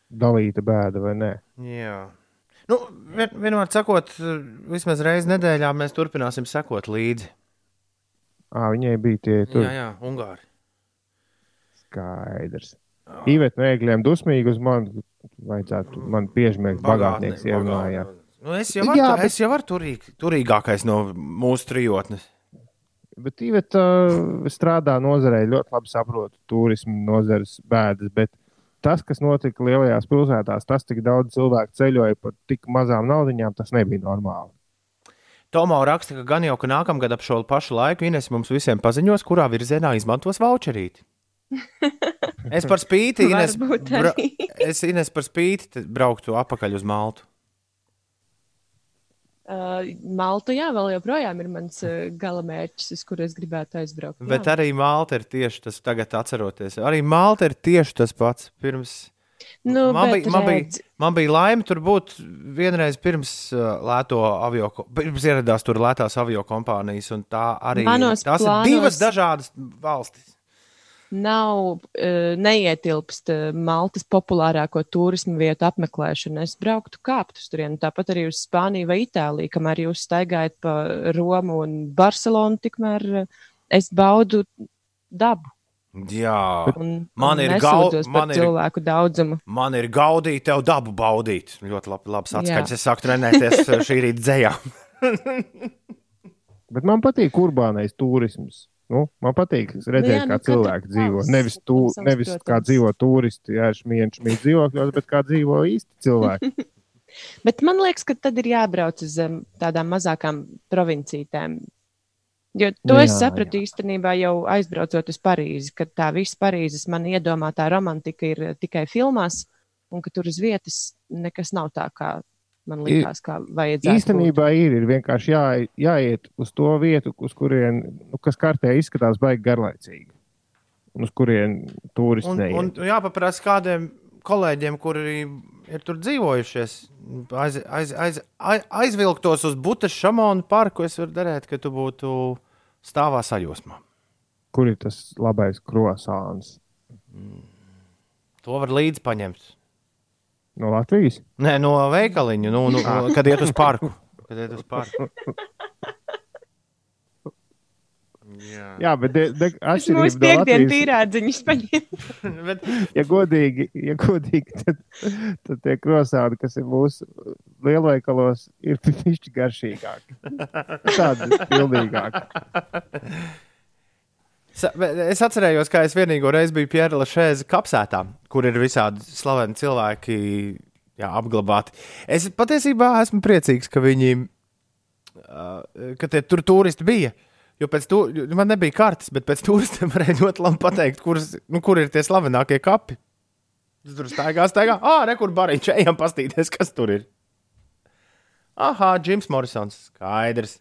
dalīta bēda vai nē. Jā. Nu, vien, vienmēr sakot, vismaz reizi nedēļā mēs turpināsim sekot līdzi. À, viņai bija tie tur Jā, jā, Ungāri. skaidrs. Īvet no ēgļiem dusmīgi uz mani. Vajadzētu man piežmiegt bagātnieks ierunājā. Nu, es jau varu, Jā, bet... es jau varu turīg, turīgākais no mūsu trijotnes. Bet Īvet uh, strādā nozarē, ļoti labi saprotu turismu nozares bēdas. Bet tas, kas notika lielajās pilsētās, tas, cik daudz cilvēku ceļoja par tik mazām naudiņām, tas nebija normāli. Tomā raksta, ka gan jau ka nākamgad ap šo pašu laiku Ines mums visiem paziņos, kurā virzienā izmantos voucherīti. Es par spīti, Ines, bra... es Ines par spīti te brauktu atpakaļ uz Maltu. Uh, Malta, jā, vēl joprojām ir mans uh, galamērķis, uz kuru es gribētu aizbraukt. Bet jā. arī Malta ir tieši tas, tagad atceroties. Arī Malta ir tieši tas pats. Pirms nu, man, bet bija, man, bija, man bija laime tur būt vienreiz pirms uh, lēto avio, pirms ieradās tur lētās avio kompānijas, un tā arī Manos tās plānos- ir divas dažādas valstis. Nav, uh, neietilpst uh, Maltas populārāko turismu vietu apmeklēšana. Es brauktu kāpt uz turieni, tāpat arī uz Spāniju vai Itāliju, kamēr jūs staigājat pa Romu un Barcelonu, tikmēr uh, es baudu dabu. Jā, Un, Man un ir gau- nesūdzos man ir- cilvēku daudzumu. man ir gaudīt, tev dabu baudīt. Ļoti labi, labs atskaņas. Es sāku trenēties šī rīta dzējā. Bet man patīk urbānais turisms. Nu, man patīk redzēt, jā, kā nu, cilvēki dzīvo. valsts Nevis, savs, nevis kā protams. dzīvo turisti, jā, šmieņš, šmieņš dzīvokļos, bet kā dzīvo īsti cilvēki. Bet man liekas, ka tad ir jābrauc uz um, tādām mazākām provincītēm. Jo to Nu es jā, sapratu īstenībā jau aizbraucot uz Parīzi, ka tā visa Parīzes man iedomātā romantika ir tikai filmās, un ka tur uz vietas nekas nav tā, kā man likās, kā vajadzētu. Īstenībā ir, ir vienkārši jā, jāiet uz to vietu, uz kurien, nu, kas kartē izskatās baigi garlaicīgi. Un uz kurien turisti Un, un neiet. jāpaprasa kādiem kolēģiem, kuri ir tur dzīvojušies, aiz, aiz, aiz, aiz, aizvilktos uz Butas šamonu parku. Es varu darīt, ka tu būtu stāvā sajūsmā. Kur ir tas labais krosāns? To var līdzi paņemt. No Latvijas? Nē, no veikaliņa, nu, nu, kad iet uz parku. Kad iet uz parku. Jā. Jā, bet Tas atšķirība mūsu no piekdienas paņem. Bet, ja godīgi, ja godīgi tad, tad tie krosādi, kas ir mūsu lielveikalos, ir pišķi garšīgāki. Tādi pildīgāki. Es atcerējos, kā es vienīgo reizi biju Pjēra Lašēza kapsētā, kur ir visādi slaveni cilvēki jā, apglabāti. Es patiesībā esmu priecīgs, ka viņi, ka tie tur turisti bija. Jo pēc tam man nebija kartes, bet pēc turistiem varēja ļoti labi pateikt, kuras, nu, kur ir tie slavenākie kapi. Tur staigā, staigā. Ah, rekur bariņš, ejam pastīties, kas tur ir. Aha, Džims Morrisons. Skaidrs.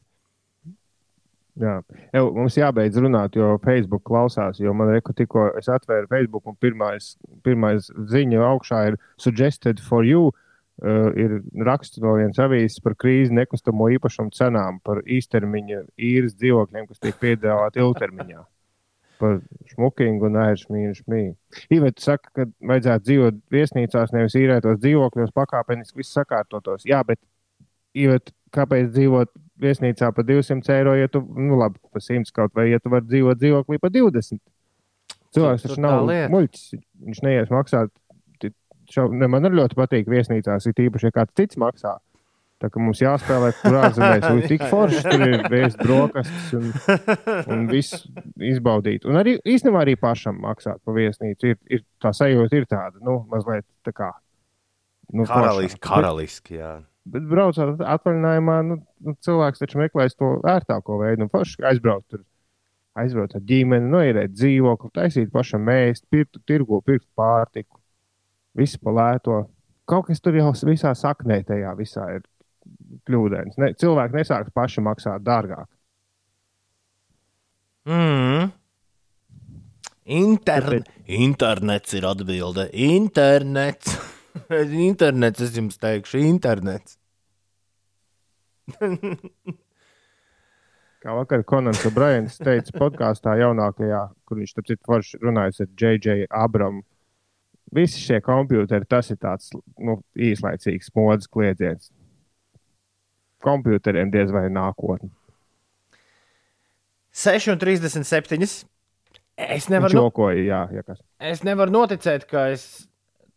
Jā, Ev, mums jābeidz runāt, jo Facebook klausās. Jo man reku tikko es atvēru Facebook, un pirmais, pirmais ziņa augšā ir suggested for you. Uh, ir raksts no vienas avīzes par krīzi nekustamo īpašumu cenām, par īstermiņa īres dzīvokļiem, kas tiek piedāvāti ilgtermiņā. Par šmukingu un ēršmīnu šmīnu. Iveta saka, ka vajadzētu dzīvot viesnīcās, nevis īrētos dzīvokļos, pakāpeniski viss sakārtotos. Jā, bet Iveta, kāpēc dzīvot viesnīcā par 200 eiro, ja tu, nu labi, par 100 kaut vai, ja tu vari dzīvot dzīvoklī par 20? Cilvēks taču tā nav muļķis. Viņš neies maksāt. Šo, ne, man arī ļoti patīk viesnīcās, ir īpaši, ja kāds cits maksā. Tā kā mums jāspēlē, kur ārzemēs ir tik forši, tur ir vēst brokastis un, un viss izbaudīt. Un arī īstenībā arī pašam maksāt par viesnīcu. Ir, ir tā sajūta, ir tāda, nu, mazliet tā kā. Nu, Karaliski, karaliski. Jā. Bet, bet braucot atvaļinājumā, nu, nu, cilvēks taču meklēs to vērtāko veidu. Nu, Forši aizbraukt tur, aizbraukt ar ģimeni, noierēt dzīvokli, taisīt pašam mēst, pirkt, tirgu, pirkt pārtiku. Visu pa lēto. Kaut kas tur jau visā saknē tajā visā ir kļūdains. Ne, cilvēki nesāks paši maksāt dārgāk. Mm. Inter... Internets ir atbilde. Internets. Internets, es jums teikšu, internets. Kā vakar Konants O'Briens teica podkāstā jaunākajā, kur viņš tam citu forši runājis ar J.J. Abramu. Visi šie kompjuteri, tas ir tāds nu, īslaicīgs modes kliedziens. Kompjuteriem diez vai nākotne. 6,37. Es nevaru, no, jokoja, jā, kas. es nevaru noticēt, ka es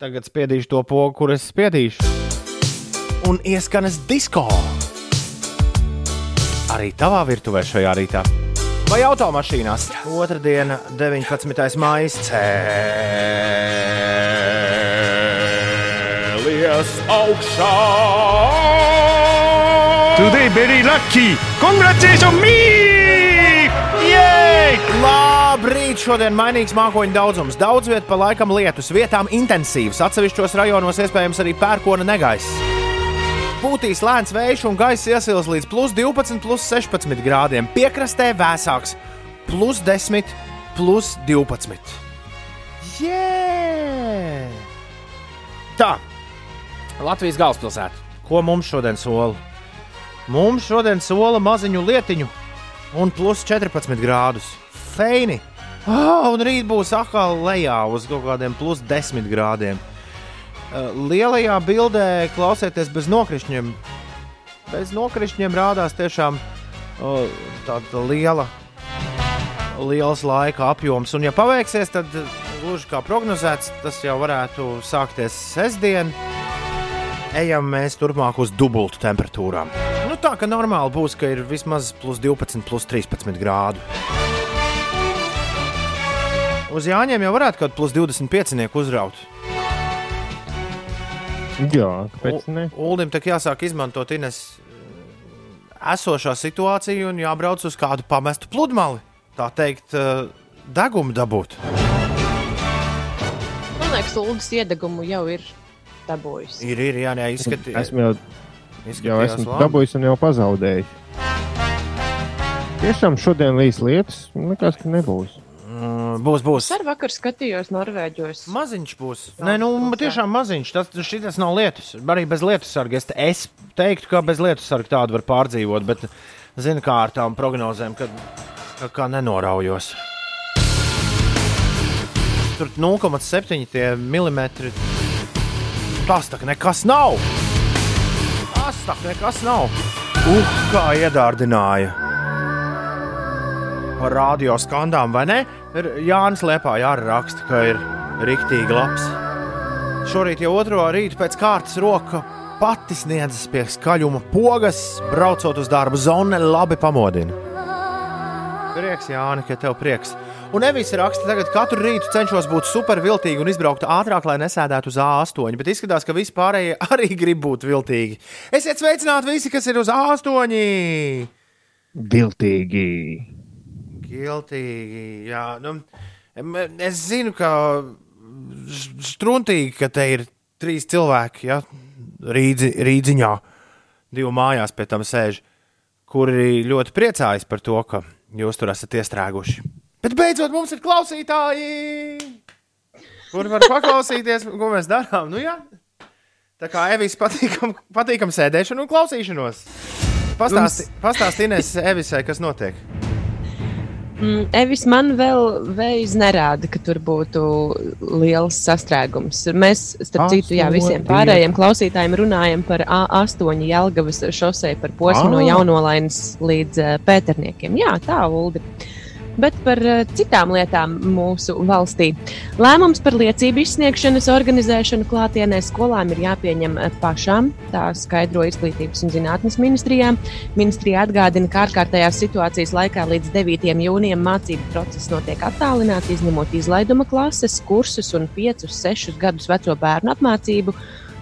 tagad spiedīšu to pogu, kur es spiedīšu. Un ieskanas disko. Arī tavā virtuvē šajā rītā. Vai automašīnās? Otradiena, 19. maija. Cēlies augšā! Today very lucky. Congratulations me! Jej! Labrīt! Šodien mainīgs mākoņu daudzums. Daudz vietā pa laikam lietus, vietām intensīvs. Atsevišķos rajonos iespējams arī pērkona negaiss. Pūtīs lēns vējš un gaisa iesils līdz plus 12, plus 16 grādiem. Piekrastē vēsāks - plus 10, plus 12. Jē! Tā, Latvijas galvaspilsēta. Ko mums šodien sola? Mums šodien sola maziņu lietiņu un plus 14 grādus. Feini! Oh, un rīt būs atkal lejā uz kaut kādiem plus 10 grādiem. Lielajā bildē klausieties bez nokrišņiem. Bez nokrišņiem rādās tiešām oh, tāda liela, liels laika apjoms. Un, ja paveiksies, tad gluži kā prognozēts, tas jau varētu sākties sestdien. Ejam mēs turpmāk uz dubultu temperatūrām. Nu, tā ka normāli būs, ka ir vismaz plus 12, plus 13 grādu. Uz Jāņiem jau varētu kaut plus 25 uzraut. Jā, kāpēc ne? Uldim tā jāsāk izmantot Ines esošā situācija un jābrauc uz kādu pamestu pludmali. Tā teikt, eh, degumu dabūt. Man liekas, Lūdzu, iedegumu jau ir dabūjis. Ir, ir, jā, jā izskatījās. Esmu jau, jau esmu dabūjis un jau pazaudējis. Tiešām šodien līs lietas, likās, ka nebūs. Mm, Būs, būs. Es ar vakar skatījos Norvēģos. Maziņš būs. Nē, nu, būs, jā. tiešām maziņš. Tas, tas nav lietus. Arī bez lietus sarga. Es, te- es teiktu, ka bez lietus sarga tādu var pārdzīvot, bet zinu, kā ar tām prognozēm, kad ka, kā nenoraujos. Tur 0,7 tie milimetri. Tas tā kā nekas nav. Tas tā kā nekas nav. Uh, kā iedārdināja. Par radio skandām, vai ne? Jānis Lepā arī raksta, ka ir rīktīgi labs. Šorīt jau otro rītu pēc kārtas roka pati sniedzas pie skaļuma pogas, braucot uz darbu. Zone labi pamodina. Prieks, Jāni, ka tev prieks. Un nevis raksta, tagad katru rītu cenšos būt superviltīgi un izbraukt ātrāk, lai nesēdētu uz A8. Bet izskatās, ka visi pārējie arī grib būt viltīgi. Esiet sveicināti visi, kas ir uz A8! Viltīgi. Giltīgi, jā. Nu, es zinu, ka struntīgi, ka te ir trīs cilvēki, ja, rīdzi, rīdziņā, divi mājās pie tam sēž, kuri ļoti priecājas par to, ka jūs tur esat iestrēguši. Bet beidzot mums ir klausītāji, kuri var paklausīties, ko mēs darām. Nu, jā. Tā kā Evis patīkam, patīkam sēdēšanu un klausīšanos. Pastāsti, pastāsti Ines Evisai, kas notiek. Mm, Evis man vēl veids nerāda, ka tur būtu liels sastrēgums. Mēs, starp citu, jā, visiem pārējiem klausītājiem runājam par A8 Jelgavas šosei par posmu no Ah. Jaunolainas līdz eh, Pēterniekiem. Jā, tā, Uldi. Bet par eh, citām lietām mūsu valstī. Lēmums par liecību izsniegšanas organizēšanu klātienē skolām ir jāpieņem eh, pašām. Tā skaidro Izglītības un zinātnes ministrijā. Ministrija atgādina, ka ārkārtējās situācijas laikā līdz 9. jūnijam mācību process notiek attālināti, izņemot izlaiduma klases, kursus un 5-6 gadus veco bērnu apmācību.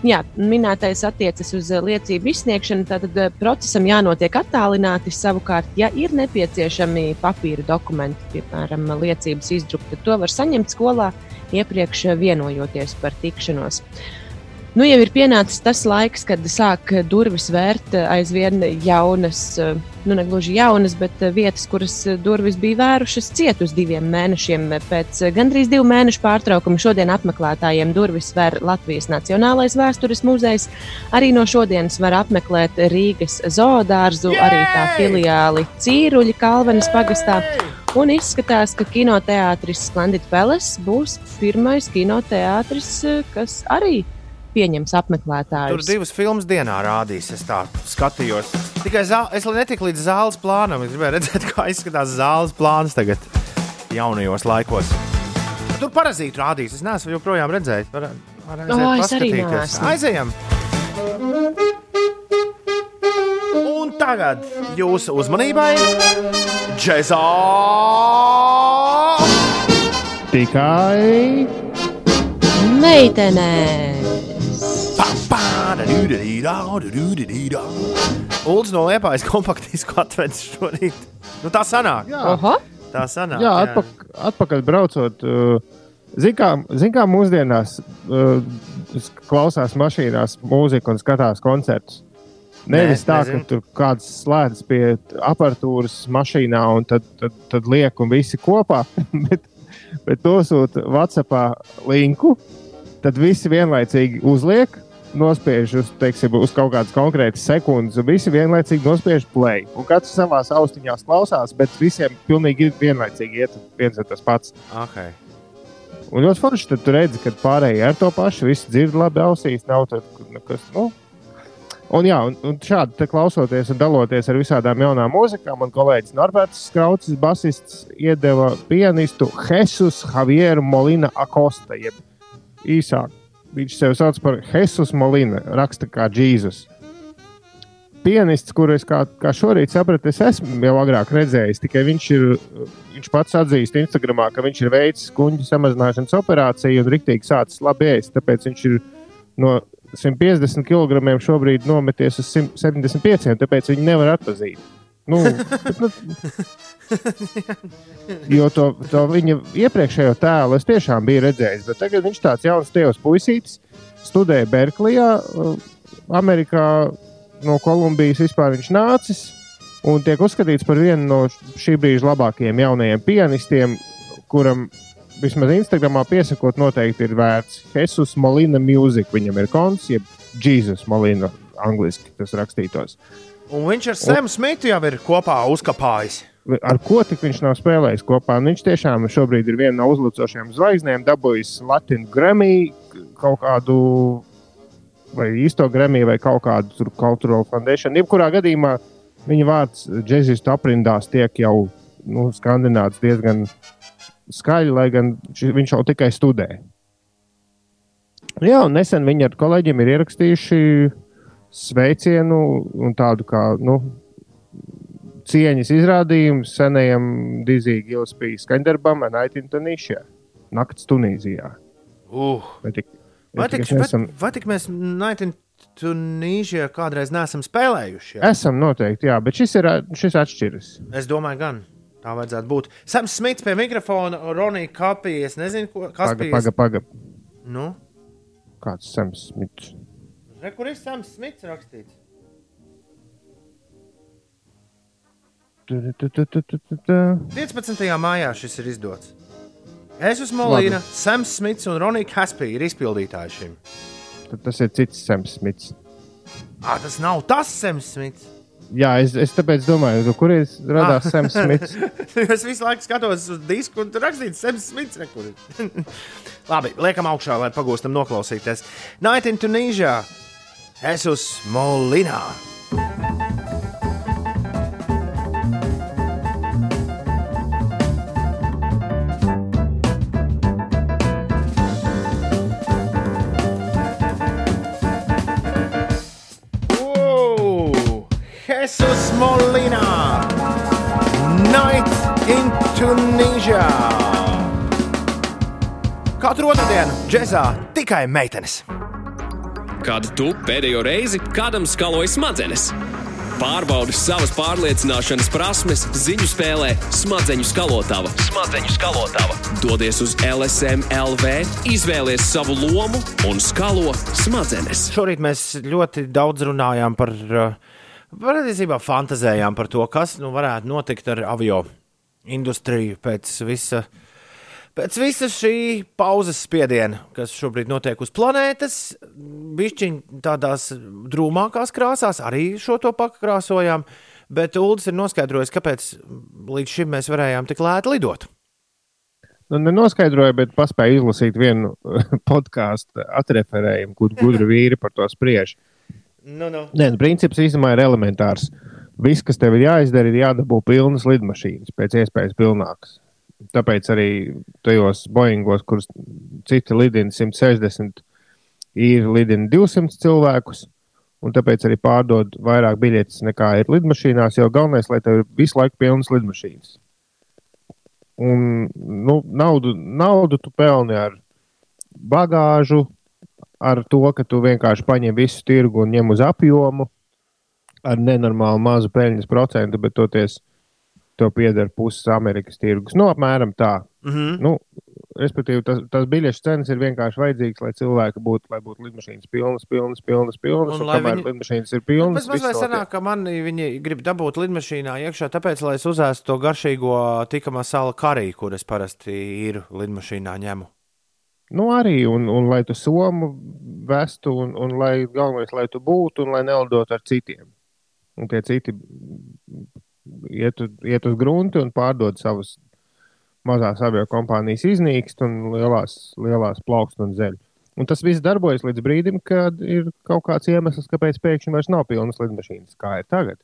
Jā, minētais attiecas uz eh, liecību izsniegšanu, tātad eh, procesam jānotiek attālināti. Savukārt, ja ir nepieciešami papīra dokumenti, piemēram, liecības izdrukti, tad to var saņemt skolā iepriekš eh, vienojoties par tikšanos. Nu, jau ir pienācis tas laiks, kad sāk durvis vērt eh, aizvien jaunas, eh, nu, ne gluži jaunas, bet eh, vietas, kuras eh, durvis bija vērušas ciet uz diviem mēnešiem. Pēc eh, gandrīz divu mēnešu pārtraukuma šodien apmeklētājiem durvis vēr Latvijas Nacionālais vēstures muzejs. Arī no šodienas var apmeklēt Rīgas zoodārzu, arī tā filiāli Cīruļa Kalvenes pagastā. Un izskatās, ka kinoteātris Splendid Palace būs pirmais kinoteātris, eh, kas arī pieņems Tur apmeklētājus. divas filmas dienā rādīs. Es tā skatījos. Tikai zā, es netiku līdz zāles plānam. Es gribēju redzēt, kā izskatās zāles plāns tagad, jaunajos laikos. Tur parazītu rādīs. Es neesmu joprojām redzējis. Var, var aiziet O, es arī neesmu. Aizejam! Un tagad jūsu uzmanībai Džezā! Tikai Meitenēs! Ulds no Liepājas kompaktisku atvedis šorīt. Nu, tā sanāk. jā, Oho! Tā sanāk. jā, atpak, atpakaļ braucot. Uh, Ziniet, kā, zin kā mūsdienās uh, klausās mašīnās mūziku un skatās koncertus. Nevis Nē, tā, nezinu. ka tur kāds slēdz pie aparatūras mašīnā un tad, tad, tad liek un visi kopā, bet, bet nosūta WhatsApp linku. Tad visi vienlaicīgi uzliek, nospiež uz, teiksim, uz kaut kādas konkrētas sekundes, un visi vienlaicīgi nospiež play. Un katrs savā austiņā klausās, bet visiem pilnīgi vienlaicīgi iet viens un tas pats. Okay. Un ļoti forši, tad tu redzi, ka pārējie ar to pašu, visi dzird labi ausīs, nav tur nekas. Nu. Un, jā, un, un šādi klausoties un daloties ar visādām jaunām mūzikām, man kolēģis Norberts Straucis, basists, iedeva pianistu Jesus Javieru Molina Acosta, jeb īsāk. Viņš sev sauc par Jesus Molina, raksta kā Jēzus. Pianists, kuru es kā, kā šorīt sapratu, es esmu jau agrāk redzējis, tikai viņš ir viņš pats atzīst Instagramā, ka viņš ir veicis kuģu samazināšanas operāciju un rīktīgi sācis labi ēst. Tāpēc viņš ir no 150 kg šobrīd nometies uz 175, tāpēc viņi nevar atpazīt. Nu, nu, jo to, to viņa iepriekšējo tēlu es tiešām biju redzējis, bet tagad viņš tāds jauns tievs puisītis, studēja Berklijā, uh, Amerikā, no Kolumbijas vispār viņš nācis un tiek uzskatīts par vienu no šī brīža labākajiem jaunajiem pianistiem, kuram vismaz Instagramā piesakot, noteikti ir vērts Jesus Molina Music. Viņam ir konts, jeb Jesus Molina, angļuiski tas rakstītos. Un viņš ar Sēmu Smitu jau ir kopā uzkapājis. Ar ko tik viņš nav spēlējis kopā? Un viņš tiešām šobrīd ir viena no uzlicošajām zvaigznēm, dabūjis Latvijas Grammy kaut kādu. Vai īsto Grammy vai kaut kādu tur Cultural Foundation. Jebkurā gadījumā viņa vārds džeksistu aprindās tiek jau nu, skandināts diezgan skaļi, lai gan viņš jau tikai studē. Jā, un nesen viņi ar kolēģiem ir ierakstījuši sveicienu un tādu kā nu, cieņas izrādījums senajam Dizija Gilspijas skaņdarbam Night Tunīšā. Nakts Tunīzijā. Uh. Vai tik, Vai tik tik, mēs bet, esam, vai tik mēs Night Tunīžijā kādreiz neesam spēlējuši? Jā? esam noteikti, jā, bet šis ir šis atšķiras. Es domāju, gan tā vajadzētu būt. Sams Smits pie mikrofona, Ronija Kapija. Es nezinu, ko, kas Paga, bija. paga, paga. Nu, Kāds Sams Smits? Re, kur ir Sams Smits rakstīts? Tu, tu, tu, tu, tu, tu, tu. 15. maijā šis ir izdots. Es esmu Molīna, Sams Smits un Ronija Kaspija ir izpildītāji šim. Tad tas ir cits Sams Smits. Ah, tas nav tas Sams Smits. Jā, es, es tāpēc domāju, no kurienes radās Sams Smits. es visu laiku skatos uz disku, un tur rakstīts Sams Smits. kur ir. Labi, liekam augšā, lai pagūstam noklausīties. Night in Tunisia. Es esmu Molīna. Wow! Jesus Molina! Night in Tunisia! Katru otrdienu džēzā tikai meitenes. Kad tu pēdējo reizi kādam skaloji smadzenes? Pārbaudi savas pārliecināšanas prasmes ziņu spēlē Smadzeņu skalotava. Smadzeņu skalotava. Dodies uz LSM LV, izvēlies savu lomu un skalo smadzenes. Šorīt mēs ļoti daudz runājām par, uh, patiesībā fantazējām par to, kas nu, varētu notikt ar avio industriju pēc visa. Pēc visas šī pauzes spiediena, kas šobrīd notiek uz planētas, bišķiņ tādās drūmākās krāsās, arī šo to pakrāsojām, bet Uldis ir noskaidrojis, kāpēc līdz šim mēs varējām tik lēti lidot. Nu, nenoskaidroju, bet paspēju izlasīt vienu podkāstu atreferējumu, kur gudri vīri par to spriež. Nu, nu. Nē, nu, princips īstenībā ir elementārs. Viss, kas tev ir jāizdara, ir jādabū pilnas lidmašīnas, pēc iespējas pilnākas. Tāpēc arī tajos Boeingos, kurus citi lidina 160, ir lidina 200 cilvēkus. Un tāpēc arī pārdod vairāk biļetes nekā ir lidmašīnās, jo galvenais, lai tev ir visu laiku pilnas lidmašīnas. Un nu, naudu, naudu tu pelni ar bagāžu, ar to, ka tu vienkārši paņem visu tirgu un ņem uz apjomu, ar nenormāli mazu peļņas procentu, bet toties tev pieder puses Amerikas tirgus. Nu, apmēram tā. Mm -hmm. Nu, respektīvi, tas, tas biļešu cenas ir vienkārši vajadzīgs, lai cilvēki būtu, lai būtu lidmašīnas pilnas, pilnas, pilnas, pilnas. Un Un, kamēr viņi- lidmašīnas ir pilnas, Tas mazliet sanāk, ka man viņi grib dabūt lidmašīnā iekšā, tāpēc, lai es uzēstu to garšīgo tikamā sāla karī, kur es parasti ir lidmašīnā ņemu. Nu, arī, un, un lai tu somu vestu, un, un lai galvenais, lai tu būtu, un lai nelidotu ar citiem. Un tie citi iet, iet uz grunti un pārdod savas mazās avio kompānijas iznīkst un lielās, lielās plaukst un zeļ. Un tas viss darbojas līdz brīdim, kad ir kaut kāds iemesls, kāpēc pēkšņi vairs nav pilnas lidmašīnas, kā ir tagad.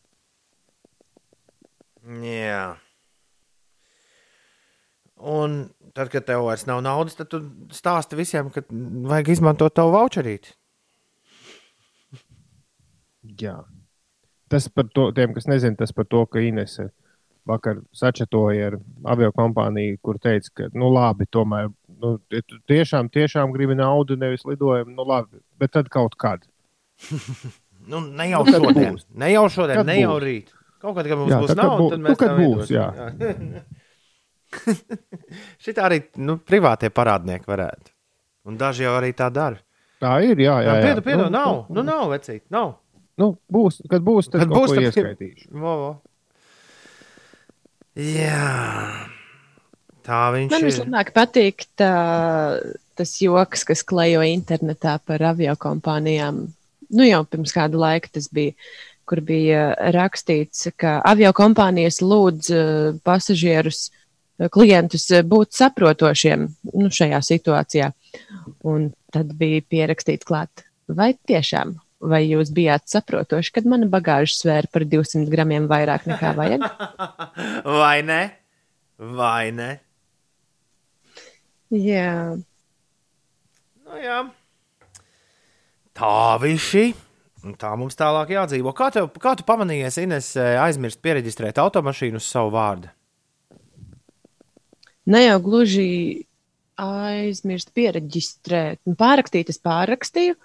Jā. Un tad, kad tev vairs nav naudas, tad tu stāsti visiem, ka vajag izmantot tavu voucherīti. Jā. Tas par to, tiem, kas nezina, tas par to, ka Inese vakar sačatoja ar avio kompāniju, kur teica, ka, nu, labi, tomēr, nu, ja tu tiešām, tiešām gribi naudu, nevis lidojumu, nu, labi, bet tad kaut kad. Nu, ne jau Nu, kad šodien, būs? ne jau šodien, Kad ne jau būs? rīt. Kaut kad, kad mums Jā, būs kad nauda, būs- tad nu, mēs kad tev būs, iedosim. Šitā arī nu, privātie parādnieki varētu. Un daži jau arī tā dara. Tā ir, jā, jā. jā. Piedu, piedu, nav, nu, nav vecīt, nav. Nu, būs, kad būs, tad Kad kaut būs, ko tad- ieskaitīšu. Vo, vo. Jā, tā viņš Man ir. vislabāk patīk tā, tas joks, kas klejo internetā par avio kompānijām. Nu, jau pirms kāda laika tas bija, kur bija rakstīts, ka avio kompānijas lūdz eh, pasažierus, eh, klientus eh, būt saprotošiem nu, šajā situācijā. Un tad bija pierakstīts klāt, vai tiešām. Vai jūs bijāt saprotoši, kad mana bagāža svēra par 200 gramiem vairāk nekā vajag? Vai ne? Vai ne? Jā, Nu, jā. Tā. Un Tā mums tālāk jādzīvo. Kā tev, kā tu pamanījies, Ines, eh, aizmirst pieregistrēt automašīnu uz savu vārdu? Ne jau gluži aizmirst, pieregistrēt. Nu, Pārrakstīt, es pārrakstīju.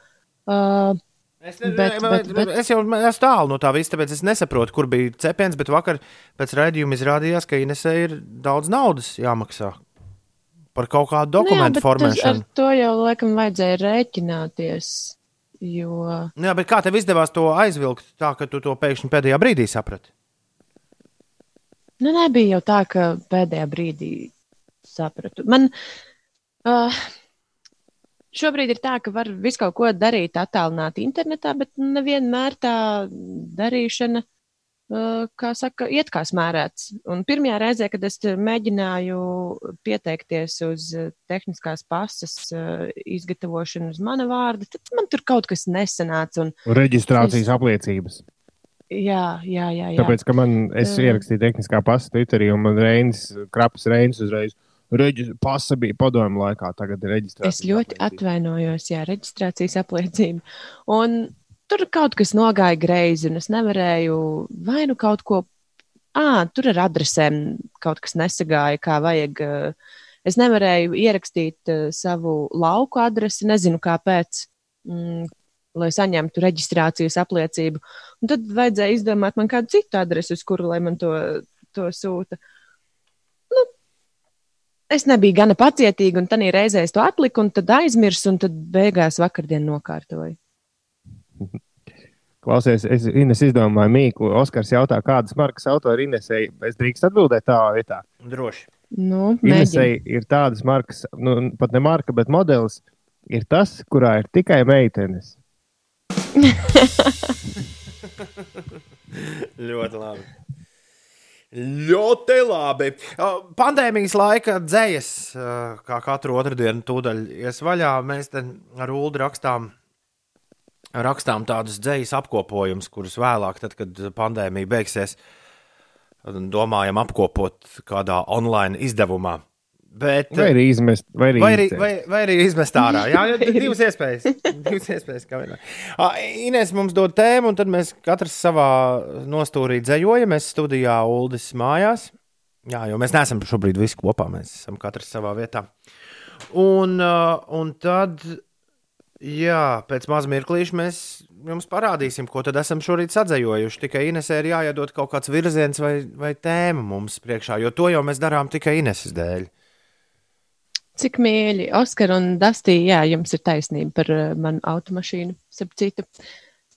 Uh, Es, Bet- bet, bet, bet- bet, es jau esmu tālu no tā visa, tāpēc es nesaprotu, kur bija cepiens. Bet vakar pēc raidījuma izrādījās, ka Inesē ir daudz naudas jāmaksā par kaut kādu nu jā, dokumentu tas- Ar formēšanu. to jau laikam vajadzēja rēķināties. Jo Nu Jā, bet kā tev izdevās to aizvilkt tā, ka tu to pēkšņi pēdējā brīdī saprati? nu, nebija jau tā, ka pēdējā brīdī sapratu. Man uh, šobrīd ir tā, ka var visu kaut ko darīt attālināti internetā, bet nevienmēr tā darīšana. uh, Kā saka, iet kā smērēts. Un pirmajā reizē, kad es mēģināju pieteikties uz uh, tehniskās pasas uh, izgatavošanu uz mana vārda, tad man tur kaut kas nesanāca. Un, Reģistrācijas Es- apliecības. jā, jā, jā. jā. Tāpēc, ka man es ierakstīju tehniskā pasta Twitterī, un man Reinis, krapas Reinis uzreiz. Reģis, pasa bija padomju laikā, tagad ir reģistrācija. Es ļoti atvainojos, jā, reģistrācijas apliecība. Un tur kaut kas nogāja greizi, un es nevarēju vai nu kaut ko. À, tur ar adresēm kaut kas nesagāja, kā vajag. Es nevarēju ierakstīt savu lauku adresi, nezinu kāpēc, mm, lai saņemtu reģistrācijas apliecību. Un tad vajadzēja izdomāt man kādu citu adresi, uz kuru lai man to, to sūta. Nu, es nebiju gana pacietīga, un tad reizē es to atliku, un tad aizmirsu, un tad beigās vakardien nokārtoju. Klausies, es Ines izdomāju mīklu. Oskars jautā, kādas markas auto ir Inesei. Es drīkst atbildēt tā vietā. Droši. Nu. Inesei ir tādas markas, nu, pat ne marka, bet modelis. Ir tas, kurā ir tikai meitenes. Ļoti labi. Ļoti labi. Pandēmijas laika dzējas, kā katru otrdienu, tūdaļ ies vaļā. Mēs te ar Ulu rakstām, rakstām tādus dzējas apkopojumus, kurus vēlāk, tad, kad pandēmija beigsies, domājam apkopot kādā online izdevumā. Bet, Vai arī izmest, vai arī, Vai arī, vai, vai arī izmest ārā. Jā, jā divas iespējas. Divas iespējas. Ā, Inês mums dod tēmu, un tad mēs katrs savā nostūrī dzējojam. Mēs studijā Uldis mājās. Jā, jo mēs neesam šobrīd visi kopā. Mēs esam katrs savā vietā. Un, ā, un tad, jā, pēc maz mirklīša mēs jums parādīsim, ko tad esam šorīt sadzējojuši. Tikai Inesē ir jāiedod kaut kāds virziens vai, vai tēma mums priekšā, jo to jau mēs darām tikai Ineses dēļ. Cik mīļi, Oskar un Dastī, jā, jums ir taisnība par uh, manu automašīnu, starp citu.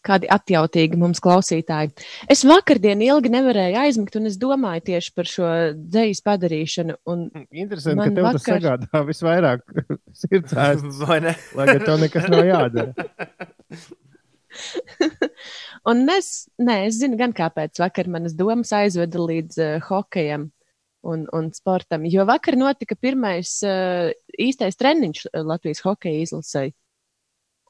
Kādi atjautīgi mums klausītāji. Es vakardien ilgi nevarēju aizmigt, un es domāju tieši par šo dzējas padarīšanu. Un, Interesanti, ka tev tas vakar- sagādā visvairāk sirdsēs, Vai ne? lai gan tev nekas nav jādara. un es, nē, es zinu gan, kāpēc vakar manas domas aizveda līdz uh, hokejam un, un sportam. Jo vakar notika pirmais uh, īstais treniņš uh, Latvijas hokeja izlasē.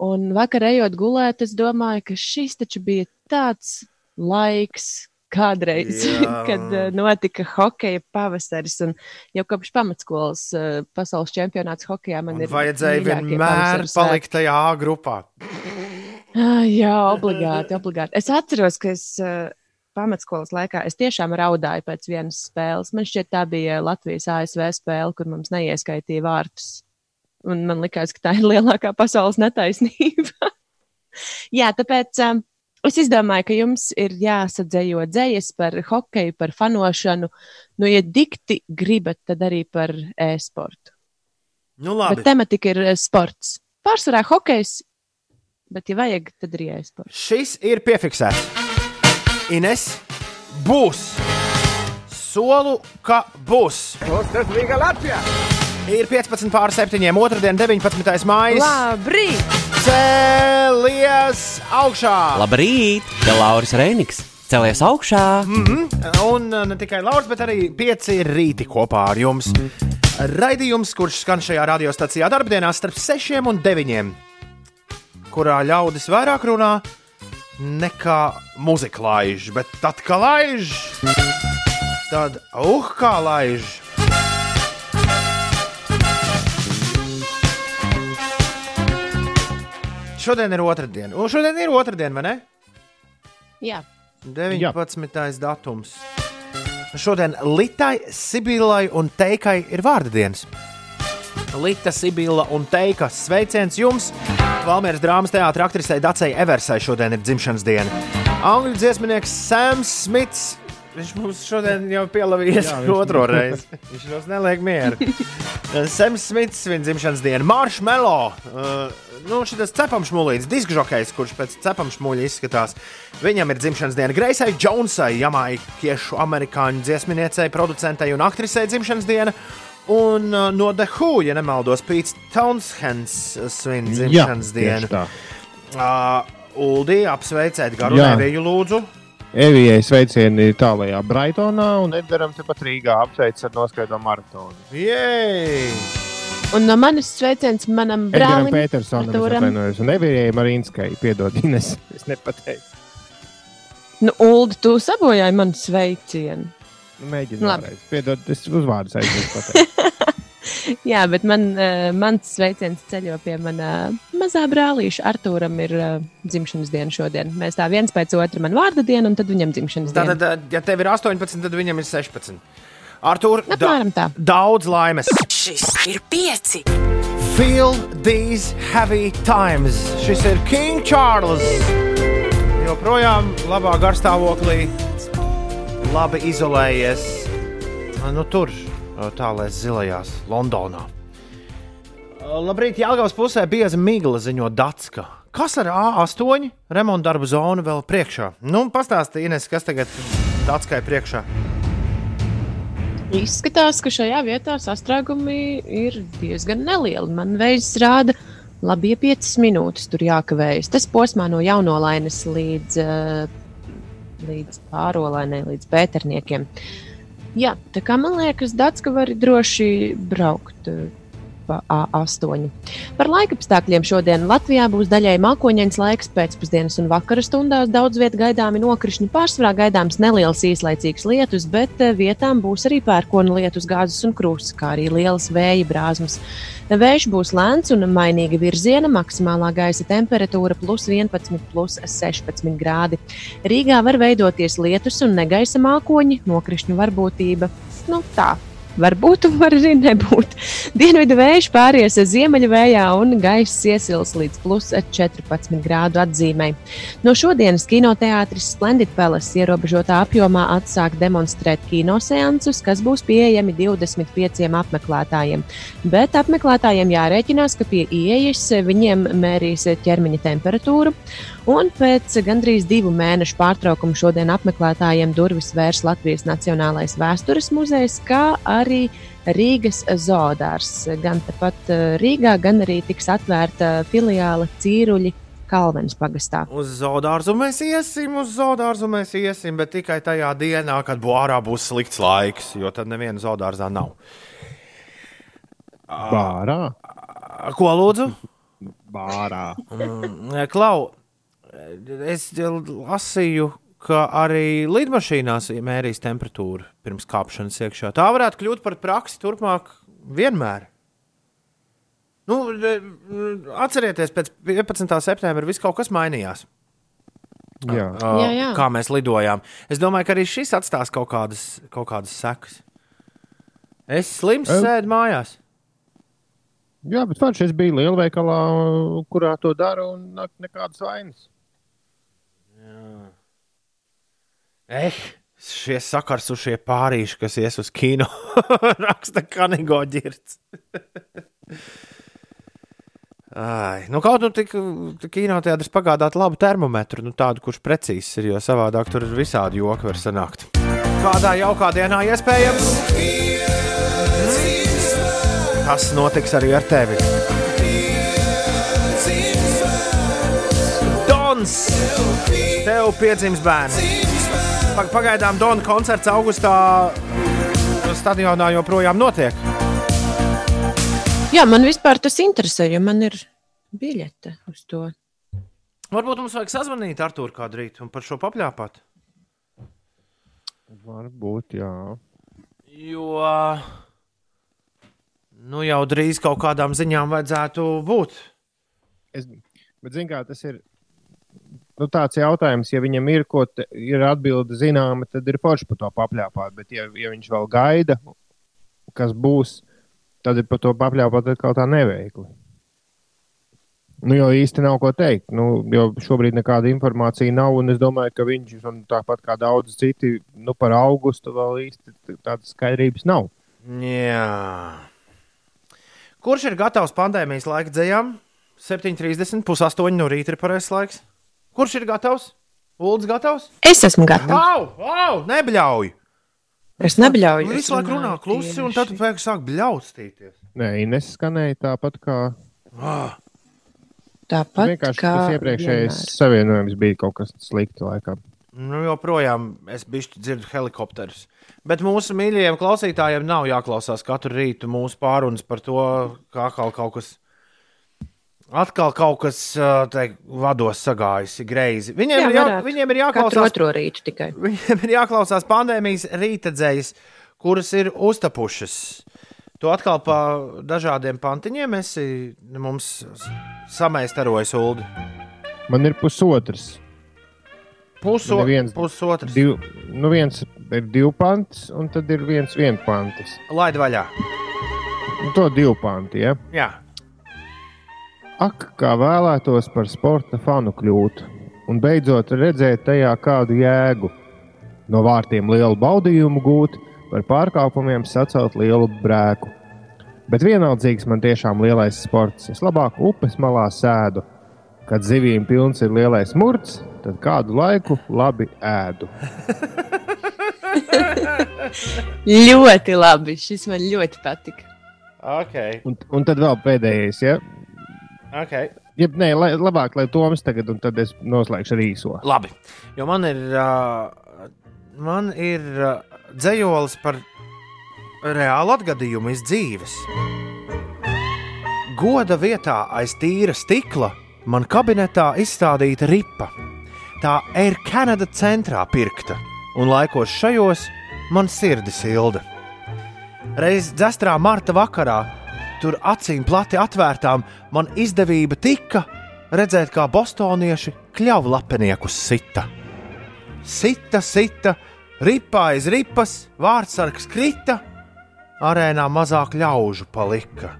Un vakar ejot gulēt, es domāju, ka šis taču bija tāds laiks. Kādreiz, kad uh, notika hokeja pavasaris, un jau kopš pamatskolas uh, pasaules čempionāts hokeja man Man ir. vajadzēja vienmēr palikt tajā A grupā. Ah, Jā, obligāti, obligāti. Es atceros, ka es pamatskolas laikā es tiešām raudāju pēc vienas spēles. Man šķiet, tā bija Latvijas ASV spēle, kur mums neieskaitīja vārtus. Un man likās, ka tā ir lielākā pasaules netaisnība. Jā, tāpēc um, es izdomāju, ka jums ir jāsadzējo dzējas par hokeju, par fanošanu. Nu, ja dikti gribat, tad arī par e-sportu. Nu, Bet labi. tematika ir eh, sports. Pārsvarā hokejs, bet, ja vajag, tad arī e-sports. Šis ir piefiksēts. Ines būs. Solu, ka būs. Ir 15 pār 7. Otradien, 19. maija. Labrīt! Cēlies augšā! Labrīt! Te Lauris Reiniks! Celies augšā! Un uh, ne tikai Lauris, bet arī pieci rīti kopā ar jums. Raidījums, kurš skan šajā radiostacijā darbdienās starp 6 un 9, kurā ļaudis vairāk runā nekā muzika laiž. Bet tad, kad laiž, tad uh, kā laiž! šodien ir otrdiena. Un šodien ir otrdiena, vai ne? Jā, 19. datums. Šodien Litai, Sibilai un Teikai ir vārda dienas. Lita, Sibila un Teika sveiciens jums! Valmieras drāmas teātris aktrisei Dacei Eversai šodien ir dzimšanas diena. Angļu dziesminieks Sams Smits. Viņš mums šodien jau pielavījies otro reizi. Viņš mums neliek mieru. Sams Smits, viņa dzimšanas diena, Marshmallow. Uh, nu, šis cepamšmulīts, diskžokejs, kurš pēc cepamšmuļa izskatās. Viņam ir dzimšanas diena Greisai Jonesai, jamaikiešu amerikāņu dziesminiecei, producentei un aktrisei dzimšanas diena. Un uh, no The Who, ja nemaldos, Pīts Townshends svin dzimšanas dienu. tā. Uh, Uldi, apsveiciet garu nevēju lūdzu. Evijai sveicieni tālākajā Brightonā un Edgaram tepat Rīgā apsveic ar noskaidro maratonu. Jej! un no manis sveiciens manam Edgaram brālim. Petersonam es atvainojos un Evijai Marīnskai. Piedod, Ines, es nepateicu. Nu, Ulu, tu sabojāji manu sveicienu. Nu, Mēģinu Labi. vēlreiz. Piedod, es uzvārdus aizmirsu. Jā, bet man, uh, mans sveiciens ceļo pie mana mazā brālīša. Arturam ir uh, dzimšanas diena šodien. Mēs tā viens pēc otra man vārda diena, un tad viņam dzimšanas diena. Uh, ja tev ir 18, tad viņam ir 16. Artur, Apmēram tā. daudz laimes! Šis ir pieci. Feel these heavy times. Šis ir King Charles. Joprojām labā garstāvoklī, labi izolējies. Nu, tur tālēs zilajās Londonā. Labrīt, Jālgavas pusē bieza migla ziņo Datska. Kas ar A8 remonta darbu zonu vēl priekšā? Nu, pastāstīja Ines, kas tagad Datskai priekšā. Izskatās, ka šajā vietā sastrēgumi ir diezgan nelieli. Man veids rāda, labi, ja 5 minūtes tur jākavējas. Tas posmā no jaunolainas līdz, eh, līdz pārolainai, līdz pēterniekiem. Jā, tā kā man liekas, Dārts, ka var droši braukt. Eh, pa A8. Par laikapstākļiem šodien Latvijā būs daļai mākoņains laiks pēcpusdienas un vakara stundās. Daudz vietā gaidāmi nokrišņi, pārsvarā gaidāms neliels īslaicīgs lietus, bet eh, vietām būs arī pērkona lietus, gāzes un krūzes, kā arī lielas vēja brāzmas. Vējš būs lēns un mainīga virziena, maksimālā gaisa temperatūra plus 11, plus 16 grādi. Rīgā var veidoties lietus un negaisa mākoņi, nokrišņu varbūtība. Nu, tā. Varbūt, var arī nebūt. Dienvidu vējš pāries ziemeļu vējā un gaiss iesils līdz plus 14 grādu atzīmē. No šodienas kinoteātris Splendid Palace ierobežotā apjomā atsāk demonstrēt kinoseansus, kas būs pieejami 25 apmeklētājiem. Bet apmeklētājiem jārēķinās, ka pie ieejas viņiem mērīs ķermeņa temperatūru. Un pēc gandrīz divu mēnešu pārtraukuma šodien apmeklētājiem durvis vērs Latvijas Nacionālais vēstures muzejs, kā arī Rīgas zoodārs. Gan tepat eh, Rīgā, gan arī tiks atvērta filiāla Cīruļi Kalvenes pagastā. Uz zoodārzu mēs iesim, uz zoodārzu mēs iesim, bet tikai tajā dienā, kad ārā būs slikts laiks, jo tad neviena zoodārzā nav. Bārā. Ko lūdzu? Bārā. Klau, es lasīju, ka arī lidmašīnās mērīs temperatūru pirms kāpšanas iekšā. Tā varētu kļūt par praksi turpmāk vienmēr. Nu, atcerieties, pēc 11. septembra viss kaut kas mainījās. Jā. Uh, Jā, jā. Kā mēs lidojām. Es domāju, ka arī šis atstās kaut kādas, kaut kādas sekas. Es slims Em. sēdu mājās. Jā, bet forši es biju lielveikalā, kurā to dara, un nak- nekādas vainas. Eh, šie sakarsušie pārīši, kas ies uz kino, raksta Kanigo ģirts. Ai, nu kaut nu tik kinoteātris pagādāt labu termometru, nu tādu, kurš precīzs ir, jo savādāk tur ir visādi joki var sanākt. Kādā jaukā dienā iespējams? Kas notiks arī ar tevi? Dons! Tev piedzims bērns! Pag- Pagaidām Dona koncerts augustā stadionā joprojām notiek. Jā, man vispār tas interesē, jo man ir biļete uz to. Varbūt mums vajag sazvanīt ar to kādu rītu un par šo papļāpāt. Varbūt, jā. Jo nu jau drīz kaut kādām ziņām vajadzētu būt. Es, Bet, zin kā, tas ir nu, tāds jautājums, ja viņam ir, te, ir atbilde zināma, tad ir forši par to papļāpāt. Bet, ja, ja viņš vēl gaida, kas būs, tad ir par to papļāpāt kaut kā neveikli. Nu, jo īsti nav ko teikt. Nu, jo šobrīd nekāda informācija nav. Es domāju, ka viņš, tāpat kā daudz citi, nu, par augustu vēl īsti tādas skaidrības nav. Jā. Kurš ir gatavs pandēmijas laika dzējām? 7.30, pusaustoņi no rīta ir pareizais laiks. Kurš ir gatavs? Ulds gatavs? Es esmu gatavs. Au, au, nebļauj! Es nebļauju. Es visu laiku runā klusi, un tad pēkšņi sāk bļaustīties. Nē, Ines skanēja tāpat kā Ah, Tāpat vienkārši kā tas iepriekšējais vienmēr. savienojums bija kaut kas slikts. Laikam. nu, joprojām es bišķi dzirdu helikopterus. Bet mūsu mīļajiem klausītājiem nav jāklausās katru rītu mūsu pārunas par to, kā kaut kas. Atkal kaut kas teik, vados sagājis greizi. Viņiem, Jā, ir, jā, viņiem ir jāklausās tikai. Viņiem ir jāklausās pandēmijas rītadzējas, kuras ir uztapušas. To atkal pa dažādiem pantiņiem esi mums samēstarojis, Ulu. Man ir pusotrs. Puso, Neviens- pusotrs. Div, nu viens ir divi panti, un tad ir viens viens pantis. Laid vaļā. Nu, to divu panti. Ja? Jā. Ak, kā vēlētos par sporta fanu kļūt, un beidzot redzēt tajā kādu jēgu. No vārtiem lielu baudījumu gūt, par pārkāpumiem sacelt lielu brēku. Bet vienaldzīgs man tiešām lielais sports. Es labāk upes malā sēdu. Kad zivīm pilns ir lielais murts, tad kādu laiku labi ēdu. Ļoti labi. Šis man ļoti patika. Okay. Un, un tad vēl pēdējais, ja? Okay. Ja, nē, lai, labāk, lai Toms tagad, un tad es noslēgšu ar īso. Labi. Jo man ir, uh, man ir uh, dzējolis par reālu atgadījumu iz dzīves. Goda vietā aiz tīra stikla man kabinetā izstādīta ripa. Tā Air Canada centrā pirkta, un laikos šajos man sirdi silda. Reiz dzestrā marta vakarā, tur acīm plati atvērtām, man izdevība tika redzēt, kā bostonieši kļuvu lapeniekus sita. Sita, sita, ripā aiz ripas, vārdsargs krita, arēnā mazāk ļaužu palika.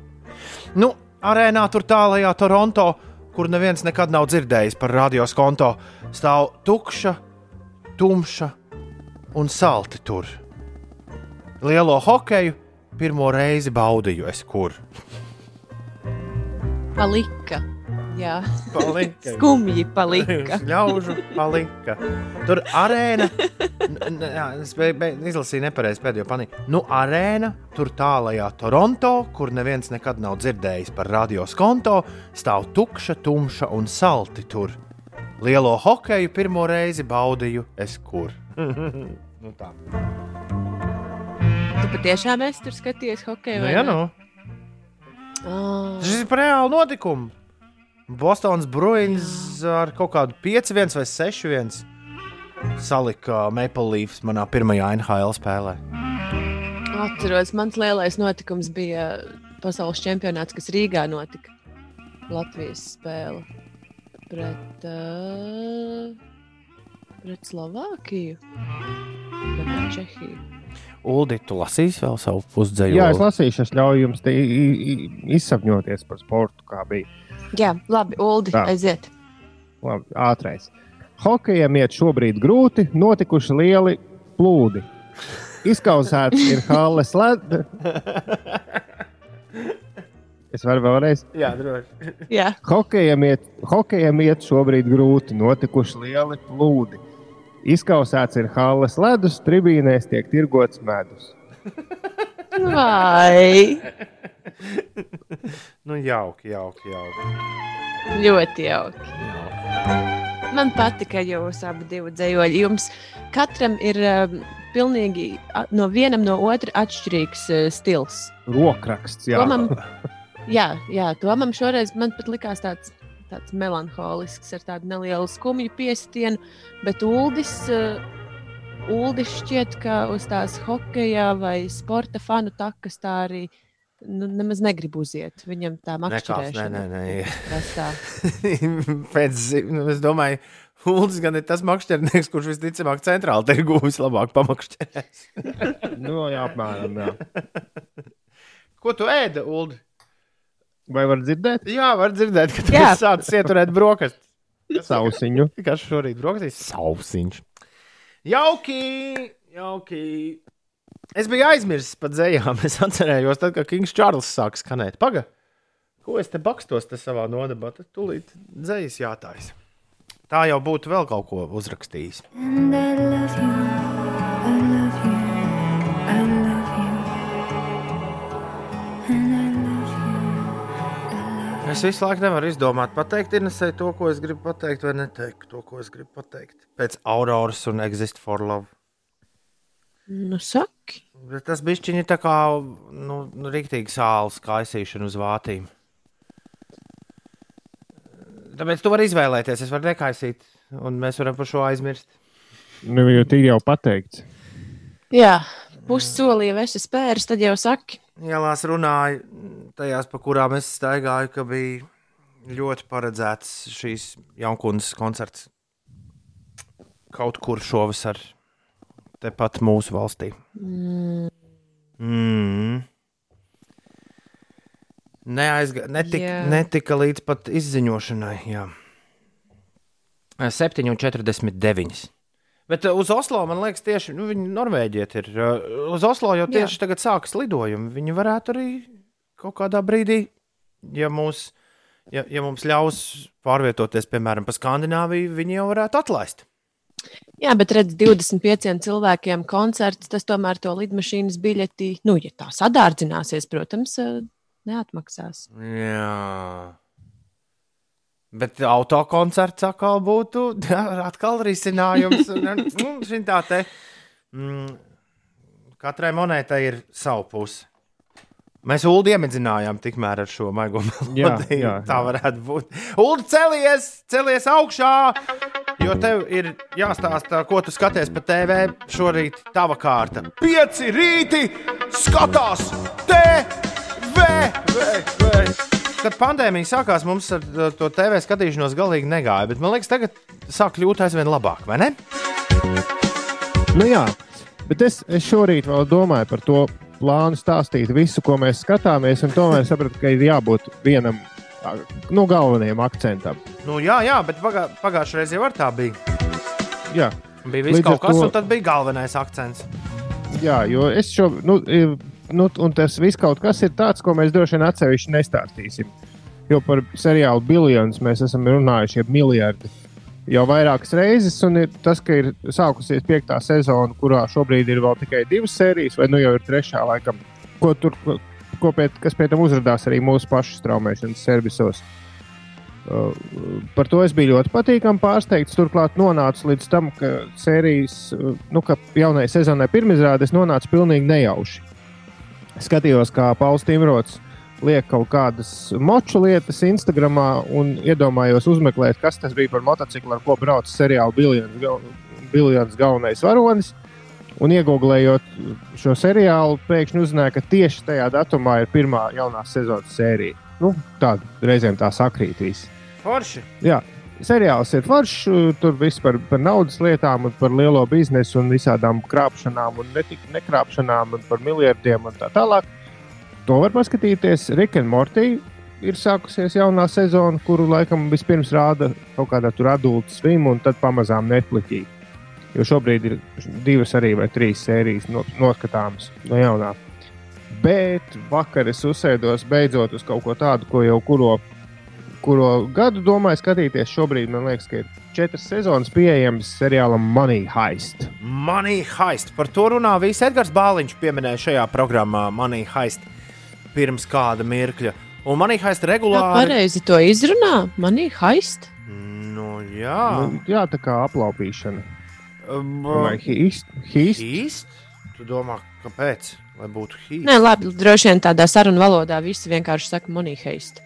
Nu, arēnā tur tālajā Toronto, kur neviens nekad nav dzirdējis par radios konto, stāv tukša, tumša un salti tur. Lielo hokeju pirmo reizi baudīju es kur. Palika. Jā, Palika. skumji palika. Ļaužu palika. Tur arēna. Jā, es be, be, izlasīju nepareizi pēdējo panīku. Nu, arēna tur tālajā Toronto, kur neviens nekad nav dzirdējis par radios konto, stāv tukša, tumša un salti tur. Lielo hokeju pirmo reizi baudīju es kur. nu, tā. Tu patiešām esi tur skatījies hokeju? Nu, vai jā, nu. Ah, Šis ir par reālu notikumu. Bostonas Bruins ar kaut kādu 5-1 vai 6-1 salika Maple Leafs manā pirmajā NHL spēlē. Atceros, mans lielais notikums bija pasaules čempionāts, kas Rīgā notika. Latvijas spēle pret, uh, pret Slovākiju vai pret Čehiju. Uldi, tu lasīsi vēl savu pusdzeju? Jā, es lasīšu, es ļauju jums izsapņoties par sportu, kā bija. Jā, labi, Uldi, Tā. aiziet. Labi, ātrais. Hokejam iet šobrīd grūti, notikuši lieli plūdi. Izkausēts ir Halles ledus. Es varu vēlreiz. Jā, droši. Jā, Hokejam iet, hokejam iet šobrīd grūti, notikuši lieli plūdi. Izkausēts ir Halles ledus, tribīnēs tiek tirgots medus. vai Nu, jauki, jauki, jauki. ļoti jauki. Man patika jūs abi divi dzējoļi. Jums katram ir um, pilnīgi no vienam no otra atšķirīgs uh, stils. Rokraksts, jā. Tomam, jā, jā, Tomam šoreiz man pat likās tāds, tāds melanholisks, ar tādu nelielu skumju piestienu, bet Uldis, uh, Uldis šķiet, ka uz tās hokeja vai sporta fanu takas tā arī nu, nemaz negrib uziet. Viņam tā nē, makšķerēšana. nē, nē. prastā. Pēc, nu, es domāju, Uldis gan ir tas makšķernieks, kurš visticamāk centrāli tirgu vislabāk pamakšķerēs. Nu, jā, apmēram. Jā. Ko tu ēdi, Uldi? Vai var dzirdēt? Jā, var dzirdēt, ka tu Jā. sācis ieturēt brokastis. Sausiņu. Kas šorīt brokastīs? Sausiņš. Jauki! Jauki! Es biju aizmirsis par dzējām. Es atcerējos, tad, kad Kings Čārls sāk skanēt. Paga, ko es te bakstos te savā nodabā? Tad tūlīt dzējas jātājas. Tā jau būtu vēl kaut ko uzrakstījis. And I love you, Es visu laiku nevaru izdomāt, pateikt, Inesai to, ko es gribu pateikt, vai neteikt to, ko es gribu pateikt. Pēc Auroras un Exist for Love. Nu, saki. Bet tas bišķiņi tā kā, nu, nu rīktīgi sāls kaisīšana uz vātīm. Tāpēc tu vari izvēlēties, es varu nekaisīt, un mēs varam par šo aizmirst. Nu, jo tik jau pateikts. Jā, pussolī jau esi spēris, tad jau saki. Ielās runāju, tajās, pa kurām es staigāju, ka bija ļoti paredzēts šīs jaunkundas koncerts kaut kur šovasar, tepat mūsu valstī. Mm, Mm. Neaizga, netika, Jā. netika līdz pat izziņošanai. Jā. 7,49. Bet uh, uz Oslo man liekas, tieši nu, viņi Norvēģieti ir. Uh, Uz Oslo jau tieši Jā. tagad sākas lidojumi. Viņi varētu arī kaut kādā brīdī, ja, mūs, ja, ja mums ļaus pārvietoties, piemēram, pa Skandināviju, viņi jau varētu atlaist. Jā, bet redz, 25 cilvēkiem koncerts, tas tomēr to lidmašīnas biļeti, nu, ja tā sadārdzināsies, protams, eh, neatmaksās. Jā. Bet autokoncerts atkal būtu jā, atkal risinājums. Un, nu, tā te, mm, katrai monētai ir sava puse. Mēs Ulu iemidzinājām tikmēr ar šo maigo Jā, melodiju. jā, Tā jā. varētu būt. Ulu, celies, celies augšā! Jo tev ir jāstāsta, ko tu skaties pa TV. Šorīt tava kārta. Pieci rīti skatās TV! Kad pandēmija sākās, mums ar to TV skatīšanos galīgi negāja. Bet man liekas, tagad sāk kļūt aizvien labāk, vai ne? Nu, jā, bet es, es šorīt vēl domāju par to plānu stāstīt visu, ko mēs skatāmies, un tomēr sapratu, ka ir jābūt vienam nu, galvenajam akcentam. Nu, jā, jā, bet pagā, pagājušajā reizē jau tā bija. Jā, Bija viss kaut kas, to- un tad bija galvenais akcents. jā jo es šo, nu, nu, un tas viss kaut kas ir tāds, ko mēs droši vien atsevišķi nestāstīsim. Jo par seriālu biljonus mēs esam runājuši jau miljardi. Jau vairākas reizes, un ir tas, ka ir sākusies piektā sezona, kurā šobrīd ir vēl tikai divas sērijas, vai nu jau ir trešā, laikam, ko tur, ko, ko pēc, kas pēc tam uzrādās arī mūsu pašu straumēšanas servisos. Uh, par to es biju ļoti patīkami pārsteigts. Turklāt nonācu līdz tam, ka sērijas, uh, nu, ka jaunajai sezonai pirmizrādes nonāca pilnīgi nejauši. Skatījos, kā Pauls Timrots liek kaut kādas moču lietas Instagram un iedomājos uzmeklēt, kas tas bija par motociklu, ar ko brauc seriāla biljons galvenais varonis. Un iegūlējot šo seriālu, pēkšņi uzzināju, ka tieši tajā datumā ir pirmā jaunā sezonas sērija. Nu, Tāda reizēm tā sakrīt. Viss. Forši. Jā, seriāls ir foršs. Tur viss par, par naudas lietām, par lielo biznesu, un visādām krāpšanām, un ne tikai nekrāpšanām, un par miljardiem un tā tālāk. To var paskatīties. Rick and Morty ir sākusies jaunā sezona, kuru laikam vispirms rāda kaut kādā tur adulta svim, un tad pamazām Netflixī. Jo šobrīd ir divas arī vai trīs sērijas no, noskatāmas no jaunā. Bet vakar es uzsēdos beidzot uz kaut ko tādu, ko jau kuro kuro gadu domāju skatīties. Šobrīd man liekas, ka ir četras sezonas pieejamas seriālam Money Heist. Money Heist. Par to runā viss Edgars Bāliņš pieminēja šajā programmā Money Heist pirms kāda mirkļa. Un Money Heist regulāri. pareizi to izrunā? Manī haist. Nu, jā. Nu, jā, tā kā aplaupīšana. Um, Vai heist? heist? Heist? Tu domā, kāpēc? Lai būtu heist. Nē, labi, droši vien tādā sarunu valodā visi vienkārši saka money haist.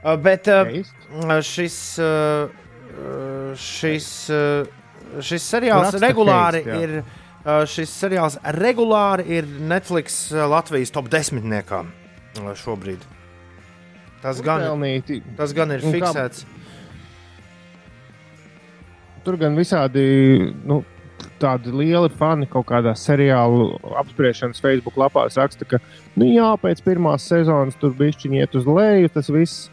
Uh, bet uh, šis, uh, šis, uh, šis seriāls Raksta regulāri heist, ir. Šis seriāls regulāri ir Netflix Latvijas top desmitniekā. šobrīd. Tas gan, Pelnīti. tas gan ir fiksēts. Tur gan visādi nu, tādi lieli fani kaut kādā seriālu apspriešanas Facebook lapās raksta, ka, nu, jā, pēc pirmās sezonas tur bišķiņi iet uz leju, tas viss.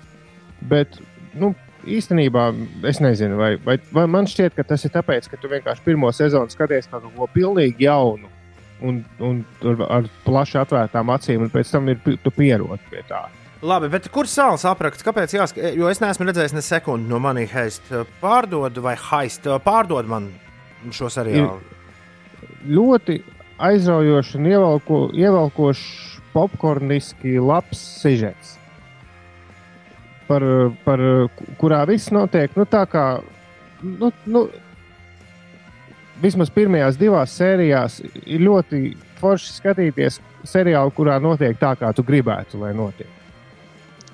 Bet, nu, īstenībā es nezinu, vai, vai, vai man šķiet, ka tas ir tāpēc, ka tu vienkārši pirmo sezonu skaties kaut ko pilnīgi jaunu. Un, un ar plaši atvērtām acīm, un pēc tam ir, tu pierodi pie tā. Labi, bet kur sāls apraksts? Kāpēc jāsaka? Jo es neesmu redzējis ne sekundi no manis heist. Pārdod vai heist, pārdod man šo seriālu. ļoti aizraujošs un ievelko, ievelkošs, popkorniski labs sižets. Par, par kurā viss notiek nu, tā kā. Nu, nu, vismaz pirmajās divās sērijās ir ļoti forši skatīties seriālu, kurā notiek tā, kā tu gribētu, lai notiek.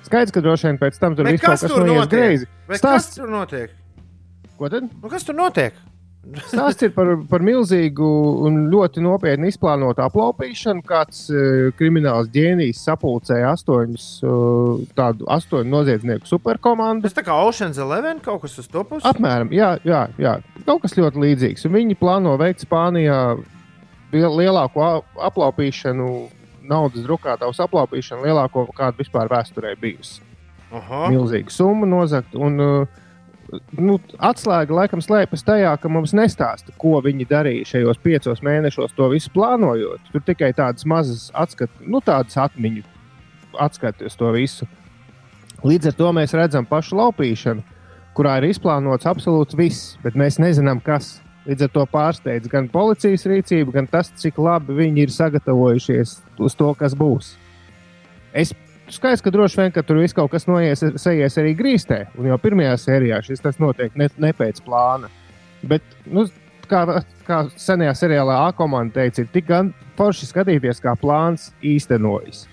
Skaidrs, ka droši vien pēc tam tur viss kaut kas noies greizi. Bet kas Stāsts, tur notiek? ko tad? Nu, kas tur notiek? Stāsts ir par, par milzīgu un ļoti nopietnu izplānotu aplaupīšanu. Kāds uh, krimināls ģēnijs sapulcēja astoņus, uh, tādu astoņu noziedznieku superkomandu. Tas tā kā Ocean's Eleven kaut kas uz to puses. Apmēram, jā, jā, jā, kaut kas ļoti līdzīgs. Un viņi plāno veikt Spānijā liel- lielāko aplaupīšanu, naudas drukātavas aplaupīšanu, lielāko kādu vispār vēsturē bijusi. Aha. Milzīga summa nozagt. Un, uh, nu, atslēga laikam slēpjas tajā, ka mums nestāsta, ko viņi darīja šajos piecos mēnešos, to visu plānojot. Tur tikai tādas mazas atskatu, nu, tādas atmiņu atskates uz to visu. Līdz ar to mēs redzam pašu laupīšanu, kurā ir izplānots absolūti viss, bet mēs nezinām, kas. Līdz ar to pārsteidz gan policijas rīcība, gan tas, cik labi viņi ir sagatavojušies uz to, kas būs. Es skaidrs, ka droši vien, ka tur viss kaut kas noies, sejies arī grīstē. Un jau pirmajā sērijā šis tas notiek ne, ne pēc plāna. Bet, nu, kā, kā senajā seriālā A komanda teica, ir tik gan forši skatīties, kā plāns īstenojas.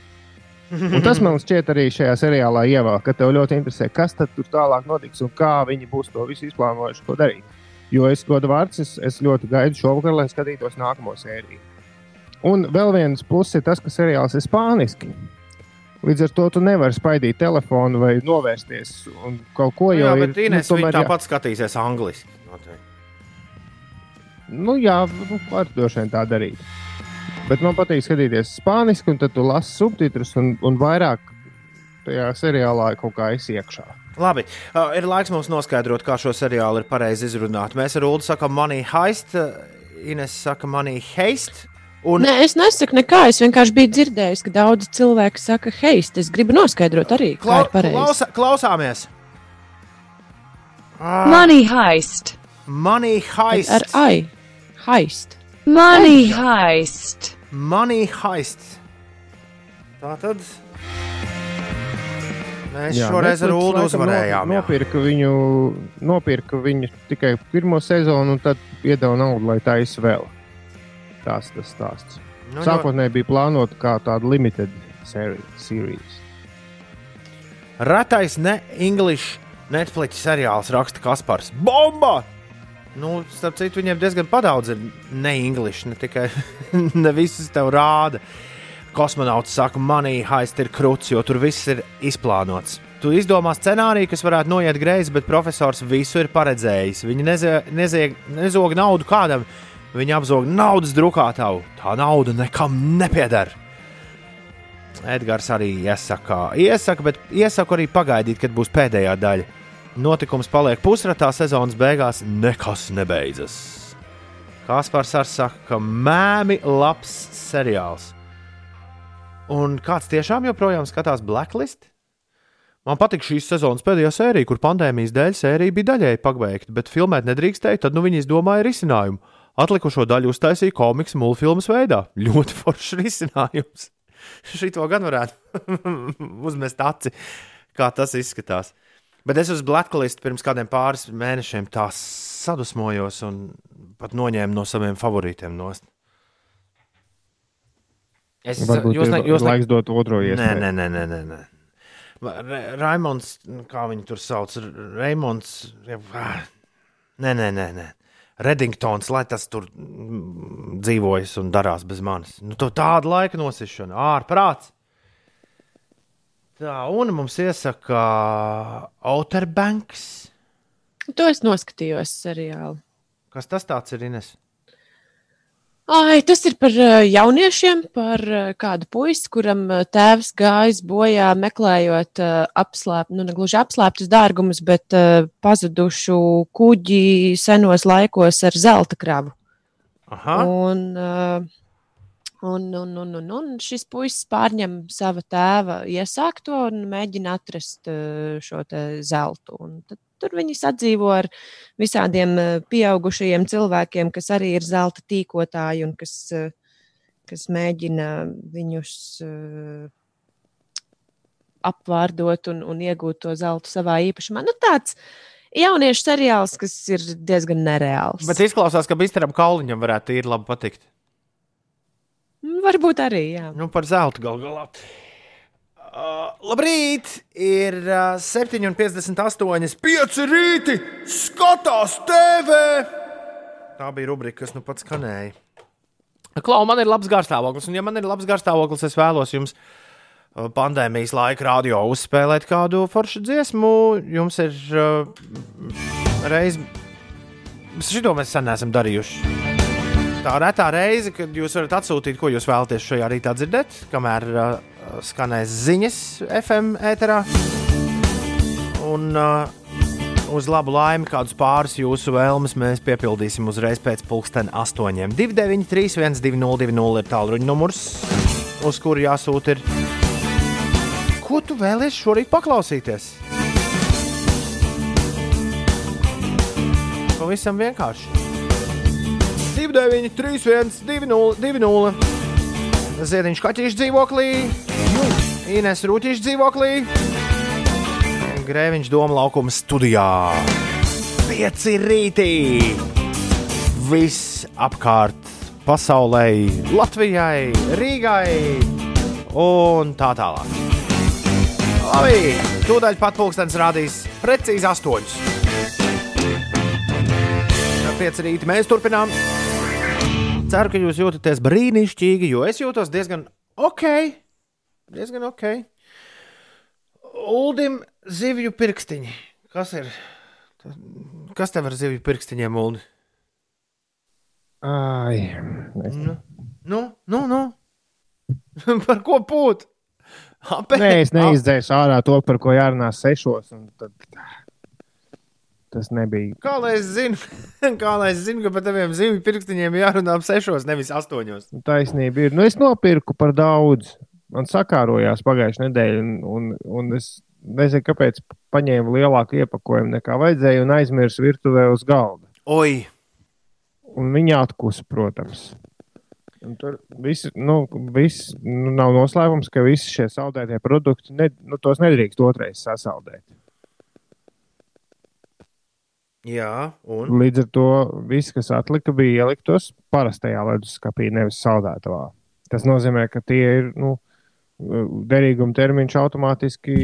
Un tas man šķiet arī šajā seriālā ievēl, ka tev ļoti interesē, kas tad tur tālāk notiks un kā viņi būs to visu izplānojuši, ko darīt. Jo es godu vārds, es, es ļoti gaidu šovakar, lai skatītos nākamo sēriju. Un vēl viens pluss ir tas, ka seriāls ir spāniski. Līdz ar to tu nevari spaidīt telefonu vai novērsties un kaut ko Jā, jau bet Inês nu, viņa tomēr jā- tāpat skatīsies angliski. noteikti. Nu, jā, nu, var droši vien tā darīt. Bet man patīk skatīties spāniski, un tad tu lasi subtitrus un, un vairāk tajā seriālā kaut kā esi iekšā. Labi, uh, ir laiks mums noskaidrot, kā šo seriālu ir pareizi izrunāt. Mēs ar Ulu sakām, money heist, uh, Ines saka, money heist. Un Nē, es nesaku nekā. Es vienkārši biju dzirdējis, ka daudzi cilvēki saka, heist. Es gribu noskaidrot arī, kā klau, ir pareizi. klausa, klausāmies! Ah, Money heist. money heist! Ar ai, heist. Money heist. Money heist. Tā tad mēs jā, šoreiz ar Ulu uzvarējām. jā. Nopirka viņu, nopirka viņu tikai pirmo sezonu, un tad iedeva naudu, lai taisa vēl. Tas tas stāsts. Nu, Sākotnēji bija plānota kā tāda limited series. Ratais ne English Netflix seriāls raksta Kaspars. Bomba! Nu, starp citu, viņiem diezgan padaudz ir ne English, ne tikai ne visus tev rāda. Kosmonauts saka, manī haist ir krūts, jo tur viss ir izplānots. Tu izdomā scenāriju, kas varētu noiet greizi, bet profesors visu ir paredzējis. Viņi nezie- nezie- nezog naudu kādam, viņi apzog naudas drukātavu. Tā nauda nekam nepieder. Edgars arī iesaka, iesaka, bet iesaku arī pagaidīt, kad būs pēdējā daļa. Notikums paliek pusratā, sezonas beigās nekas nebeidzas. Kaspars arī saka, ka mēmi labs seriāls. Un kāds tiešām joprojām skatās Blacklist? Man patīk šīs sezonas pēdējā sērija, kur pandēmijas dēļ sērija bija daļēji pabeigta, bet filmēt nedrīkstēja. Tad nu viņi izdomāja risinājumu. Atlikušo daļu uztaisīja komiks mūlfilmas veidā. Ļoti foršs risinājums. Šito gan varētu uzmest aci, kā tas izskatās. Bet es uz Blacklist pirms kādiem pāris mēnešiem tā sadusmojos un pat noņēmu no saviem favorītiem nost. Es jūs ir ne, jūs ne, laiks dot otro iespēju. nē, nē, nē, nē, nē. Ra- Raimons, kā viņu tur sauc, Raimons. Nē, nē, nē. nē. Redingtons, lai tas tur mm, dzīvojas un darās bez manis. Nu, to tādu laika nosišanu, ārprāts. Tā, un mums iesaka Outer Banks. To es noskatījos seriālu. Kas tas ir, Ines? Ai, tas ir par ā, jauniešiem, par ā, kādu puisi, kuram ā, tēvs gājis bojā meklējot apslēptus, nu, ne gluži apslēptus dārgumus, bet pazudušu kuģi senos laikos ar zelta kravu. Aha. Un, un, un, un, un, un šis puisis pārņem sava tēva iesākto un mēģina atrast šo zeltu. Un tad Tur viņi sadzīvo ar visādiem ā, pieaugušajiem cilvēkiem, kas arī ir zelta tīkotāji un kas, ā, kas mēģina viņus ā, apvārdot un, un iegūt to zeltu savā īpašumā. Nu, tāds jauniešu seriāls, kas ir diezgan nereāls. Bet izklausās, ka Bisteram Kauliņam varētu īri labi patikt. Varbūt arī, jā. Nu, par zeltu gal galā. Uh, labrīt! Ir uh, 7,58. 5 rīti! Skatās TV! Tā bija rubrika, kas nu pats skanēja. Klau, man ir labs garstāvoklis, un, ja man ir labs garstāvoklis, es vēlos jums uh, pandēmijas laika radio uzspēlēt kādu foršu dziesmu. Jums ir uh, reiz, šito mēs sen esam darījuši. Tā retā reize, kad jūs varat atsūtīt, ko jūs vēlaties šajā rītā dzirdēt, kamēr uh, skanēs ziņas FM ēterā. Un uh, uz labu laimi, kādus pāris jūsu vēlmes mēs piepildīsim uzreiz pēc pulksten astoņiem. 293, 1202, ir tālruņa numurs, uz kuru jāsūta. Ir. Ko tu vēlies šorīt paklausīties? Pavisam vienkārši. 29, 31, 20, 20. Ziediņš kaķīšu dzīvoklī, Ines Rūtīšu dzīvoklī, Grēviņš doma laukuma studijā. Pieci rītī! Viss apkārt pasaulē, Latvijai, Rīgai un tā tālāk. Labi, tūdaļ pat pulkstenis rādīs precīzi astoņus. Pieci rīti mēs turpinām. Ceru, ka jūs jūtaties brīnišķīgi, jo es jūtos diezgan ok. Diezgan ok. Uldim zivju pirkstiņi. Kas ir? Kas tev ar zivju pirkstiņiem, Uldi? Ai. Nu, nu, nu. nu. par ko pūt? Apē, Nē, es neizdzēsu ārā to, par ko jārunā sešos. Tad... Tas nebija. Kā lai es zinu, kā lai es zinu, ka par taviem zivju pirkstiņiem jārunā ap sešos, nevis astoņos? Taisnība ir. Nu, es nopirku par daudz. Man sakārojās pagājušajā nedēļā, un, un, un es nezinu, kāpēc paņēmu lielāku iepakojumu nekā vajadzēja un aizmirsu virtuvē uz galda. Oi! Un viņa atkusa, protams. Un tur viss, nu, viss nu, nav noslēpums, ka visi šie saldētie produkti, ne, nu, tos nedrīkst otrais sasaldēt. Jā, un Līdz ar to viss, kas atlika, bija ieliktos parastajā leduskapī, nevis saldētavā. Tas nozīmē, ka tie ir nu, derīguma termiņš automātiski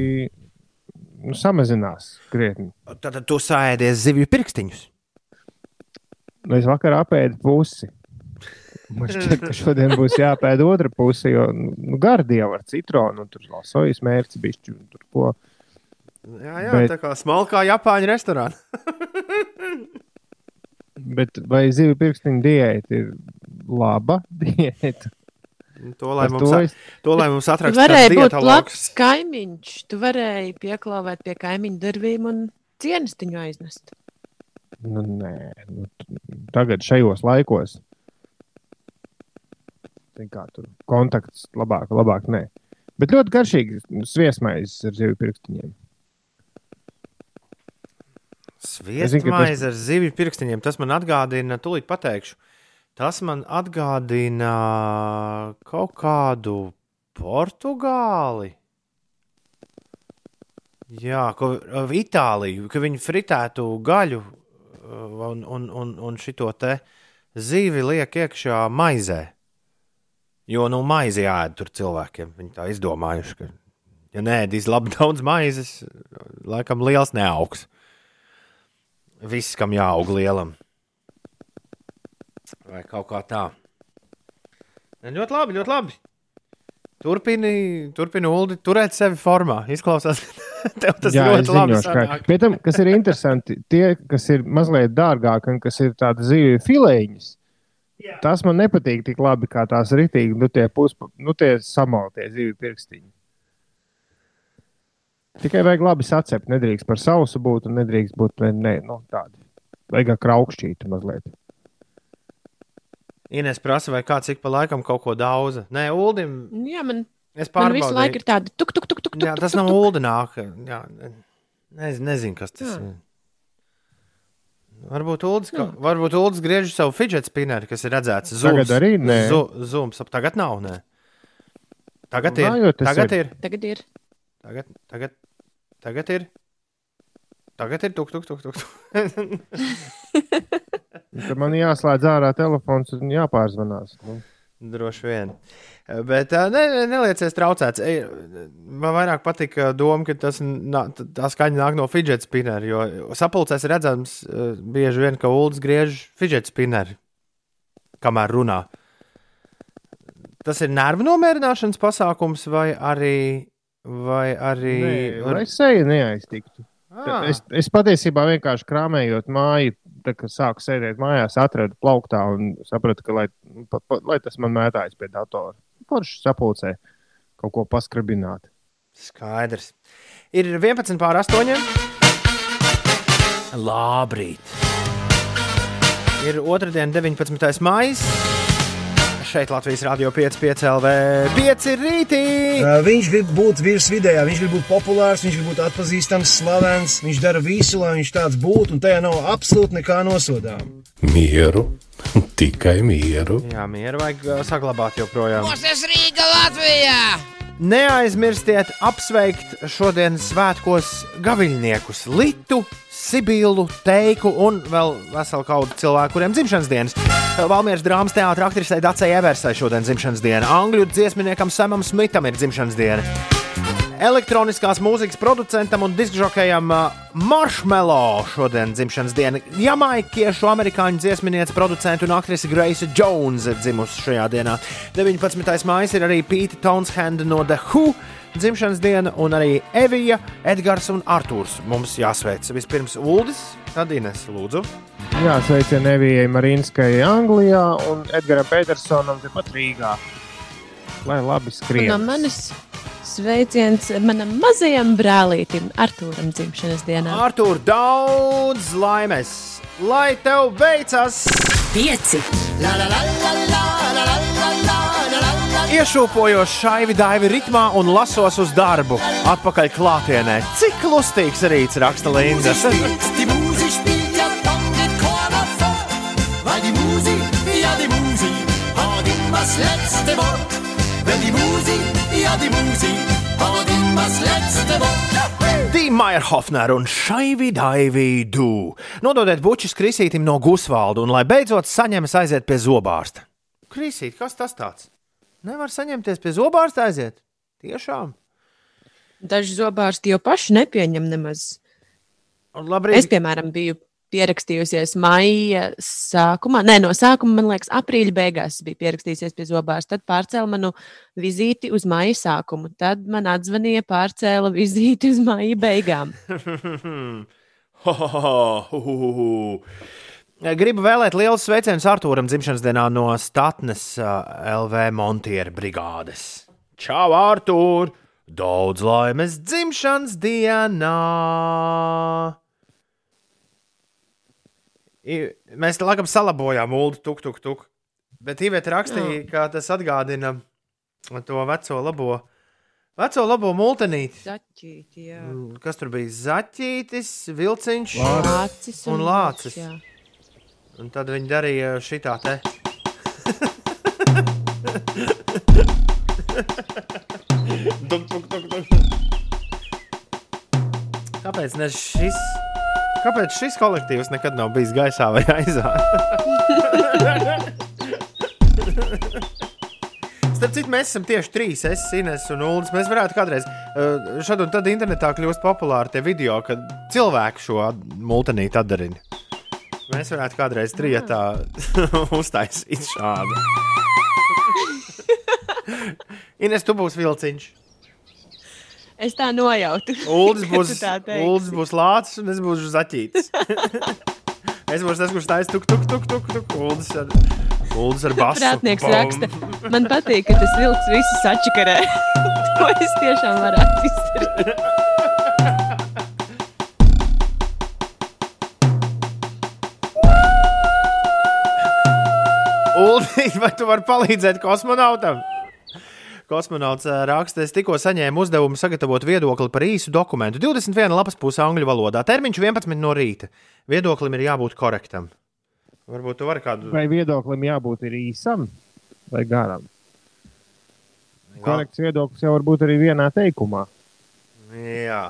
nu, samazinās krietni. tad tu sēdies zivju pirkstiņus. Nu, Es vakar apēdu pusi. Man šķiet, ka šodien būs jāpēda otra puse, jo nu, gardi jau ar citronu, un tur vēl sojas mērķis bišķi, un tur ko. Jā, jā Bet- tā kā smalkā Japāņu restorānā. Bet vai zivju pirkstiņa diēta ir laba diēta? To, lai Par mums, to es- to, lai mums Tu atraksta varēji būt labs kaimiņš. Tu varēji pieklāvēt pie kaimiņu darbiem un cienistiņu aiznest. Nu, nē, nu, tagad šajos laikos. Zin Kā tur kontakts labāk, labāk nē. Bet ļoti garšīgi sviesmaizes ar zivju pirkstiņiem. Es Sviestmaize tas- ar zivju pirkstiņiem. Tas man atgādina, tūlīt pateikšu. Tas man atgādina kaut kādu Portugāli. Jā, ko Itāliju, ka viņi fritētu gaļu uh, un, un, un, un šito te zīvi liek iekšā maizē. Jo, nu, maizi jāēd tur cilvēkiem. Viņi tā izdomājuši, ka, ja nēdīs labi daudz maizes, laikam liels neaugs. Viss, kam jāaug lielam. Vai kaut kā tā. Ļoti labi, ļoti labi. Turpini, turpini Uldi, turēt sevi formā. Izklausās, tev tas Jā, ļoti labi sanāk. pie tam, kas ir interesanti, tie, kas ir mazliet dārgāki un kas ir tādi zivju filēņas, tas man nepatīk tik labi kā tās ritīgi, nu tie, puspa, nu tie samaltie zivju pirkstiņi. Tikai vajag labi sacept, nedrīkst par sausu būt un nedrīkst būt ne, ne, nu, tādi. Vajag kā kraukšķīti mazliet. Ines prasa, vai kāds ik pa laikam kaut ko daudz. Nē, Uldim, Jā, man, es man visu laiku ir tāda tuk, tuk, tuk, tuk, tuk. Jā, tas tuk, nav tuk. Uldi nāk. Jā, nezinu, nezinu, kas tas Jā. ir. Varbūt Uldis, ka, varbūt Uldis griež savu fidget spinneri, kas ir redzēts. Tagad Zooms. arī nē. Zu- Zooms. ap- Tagad nav. Nē. Tagad ir. Vājot tas Tagad ir. ir. Tagad ir. Tagad, tagad, tagad ir. Tagad ir tuk, tuk, tuk, tuk. tuk. Tad man jāslēdz ārā telefons un jāpārzvanās. Nu. Droši vien. Bet ne, ne- nelieciet traucēts. Man vairāk patīk doma, ka tas nā- tā skaņa nāk no fidget spinnera. Jo sapulcēs redzams bieži vien, ka ULDS griež fidget spinneri, kamēr runā. Tas ir nervu nomierināšanas pasākums vai arī. Vai arī Nē, lai seja neaiztiktu. Ā. Es, es patiesībā vienkārši krāpējot māju, tā, kad sāku sēdēt mājās, atradu plauktā un sapratu, ka lai, pa, pa, lai tas man mētājas pie datora. Forši sapulcē kaut ko paskrabināt. Skaidrs. Ir 11 pār 8. Labrīt. Ir otrdiena, 19. maija. Šeit Latvijas Rādio 5,5 LV 5 rītī. Uh, Viņš grib būt virs vidējā, viņš grib būt populārs, viņš grib būt atpazīstams, slavens. Viņš dara visu, lai viņš tāds būtu, un tajā nav absolūti nekā nosodām. Mieru, tikai mieru. Jā, mieru vajag saglabāt joprojām. Mūsu Rīga Latvijā! Neaizmirstiet apsveikt šodienas svētkos gaviļniekus, Litu, Sibilu, Teiku un vēl veselu kaudu cilvēku, kuriem dzimšanas dienas. Valmieras drāmas teātris aktrisei Dacei Eversai šodien dzimšanas diena. Angļu dziesminiekam Samam Smitam ir dzimšanas diena. Elektroniskās mūzikas producentam un diskžokejam uh, Marshmallow šodien dzimšanas diena. Jamaikiešu amerikāņu dziesminiece, producents un aktrise Grace Jones ir dzimusi šajā dienā. 19. maija ir arī Pīta Tonshenda no The Who dzimšanas diena, un arī Evija, Edgars un Arthurs mums jāsveic. Vispirms Uldis, tad Ines, lūdzu. Jā, sveicienu Evijai Marinskai Anglijā un Edgaram Petersonam tepat Rīgā. Lai labi No skrien. manis sveiciens manam mazajam brālītim, Arthūram, dzimšanas dienā. Artur, daudz laimes! Lai tev veicas! Pieci. Iešūpojos šaivi daivi ritmā un lasos uz darbu. Atpakaļ klātienē. Cik lustīgs rīts raksta Linda. Dīmaja Hofner un šaivi daivi du. Nododiet bučus Krisītam no Gusvalda un lai beidzot saņemas aiziet pie zobārsta. Krisīt, kas tas tāds? Nevar saņemties pie zobārsta aiziet. Tiešām. Daži zobārsti jau paši nepieņem nemaz. Labrīt. Es, piemēram, biju pierakstījusies maija sākumā, nē, no sākuma, man liekas, aprīļa beigās biju pierakstījusies pie zobārsta. Tad pārcēla manu vizīti uz maija sākumu. Tad man atzvanīja, pārcēla vizīti uz maija beigām. Ho, ho, ho, hu, hu, hu. Gribu vēlēt lielu sveicienu Arthūram dzimšanas dienā no Statnes uh, LV Montiera brigādes. Čau, Arthūr! Daudz laimes dzimšanas dienā! I, mēs laikam salabojām ulu, tuk, tuk, tuk. Bet Iveta rakstīja, ka tas atgādina to veco labo, veco labo multenīti. Zaķīti, jā. Kas tur bija? Zaķītis, vilciņš Lācis un un lācis. jā. Un tad viņi darīja šitā te. Duk, duk, duk, duk. Kāpēc ne šis? Kāpēc šis kolektīvs nekad nav bijis gaisā vai aizā? Starp citu, mēs esam tieši trīs. Es, Ines un Ulas. Mēs varētu kādreiz uh, šad un tad internetā kļūst populāri tie video, kad cilvēki šo multinīti atdarina. Mēs varētu kādreiz trijotā uztaisīt šādu. Ines, tu būsi vilciņš. Es tā nojautu. Uldis būs. Uldis būs lācis un es būšu zaķītis. es būšu tas, kurš taisa tuk, tuk, tuk, tuk, tuk. Uldis ar, Uldis ar basu. Prātnieks Bum. raksta, man patīk, ka tas vilks visu sačakarē. to es tiešām varētu izdarīt. Uldis, vai tu vari palīdzēt kosmonautam? Kosmonauts raksta, es tikko saņēmu uzdevumu sagatavot viedokli par īsu dokumentu. 21 lapas puse angļu valodā. Termiņš 11 no rīta. Viedoklim ir jābūt korektam. Varbūt tu vari kādu. Vai viedoklim jābūt īsam vai garam? Korekts viedoklis jau var būt arī vienā teikumā. Jā.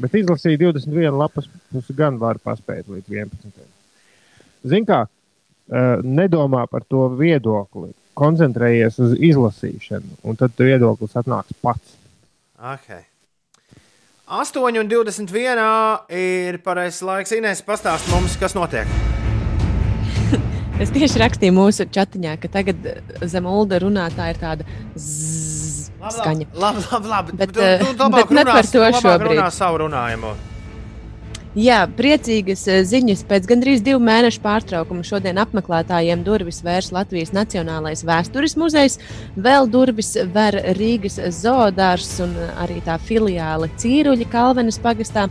Bet izlasīt 21 lapas pusi gan var paspēt līdz 11. Zini, kā nedomā par to viedokli, koncentrējies uz izlasīšanu, un tad viedoklis atnāks pats. Okay. 8,21 ir pareizais laiks. Inês, pastāst mums, kas notiek. Es tieši rakstīju mūsu chatiņā, ka tagad eh, zem Ulda runātā ir tāda zzz skaņa. Labi, labi, labi. Bet, tu, eh, tu labāk bet ne par to tu šobrīd. runā savu runājumu. Jā, priecīgas eh, ziņas. Pēc gandrīz divu mēnešu pārtraukuma šodien apmeklētājiem durvis vērs Latvijas Nacionālais vēstures muzejs. Vēl durvis ver Rīgas zoodārs un arī tā filiāle Cīruļa Kalvenes pagastā.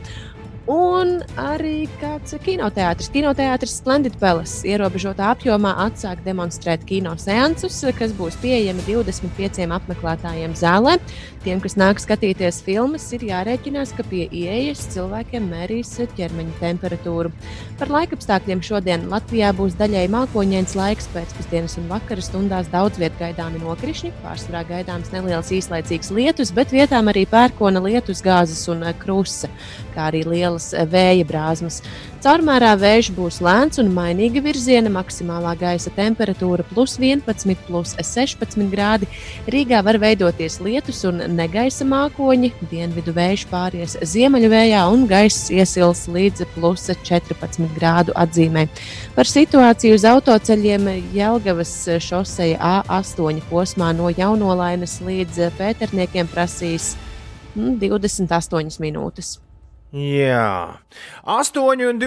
Un arī kāds kinoteātris. Kinoteātris Splendid Palace ierobežotā apjomā atsāk demonstrēt kino seansus, kas būs pieejami 25 apmeklētājiem zālē. Tiem, kas nāk skatīties filmas, ir jārēķinās, ka pie ieejas cilvēkiem mērīs ķermeņa temperatūru. Par laikapstākļiem šodien Latvijā būs daļai mākoņdienas laiks, pēcpusdienas un vakara stundās daudz vietā gaidāmi nokrišņi. Pārsvarā gaidāms neliels īslaicīgs lietus, bet vietām arī pērkona lietus, gāzes un eh, krusta, kā arī lielas eh, vēja brāzmas. Caurmērā vējš būs lēns un mainīga virziena, maksimālā gaisa temperatūra plus 11, plus 16 grādi. Rīgā var veidoties lietus un negaisa mākoņi, dienvidu vējš pāries ziemeļu vējā un gaiss iesils līdz plus 14 grādu atzīmē. Par situāciju uz autoceļiem Jelgavas šoseja A8 posmā no Jaunolainas līdz Pēterniekiem prasīs mm, 28 minūtes. Jā, 8,23.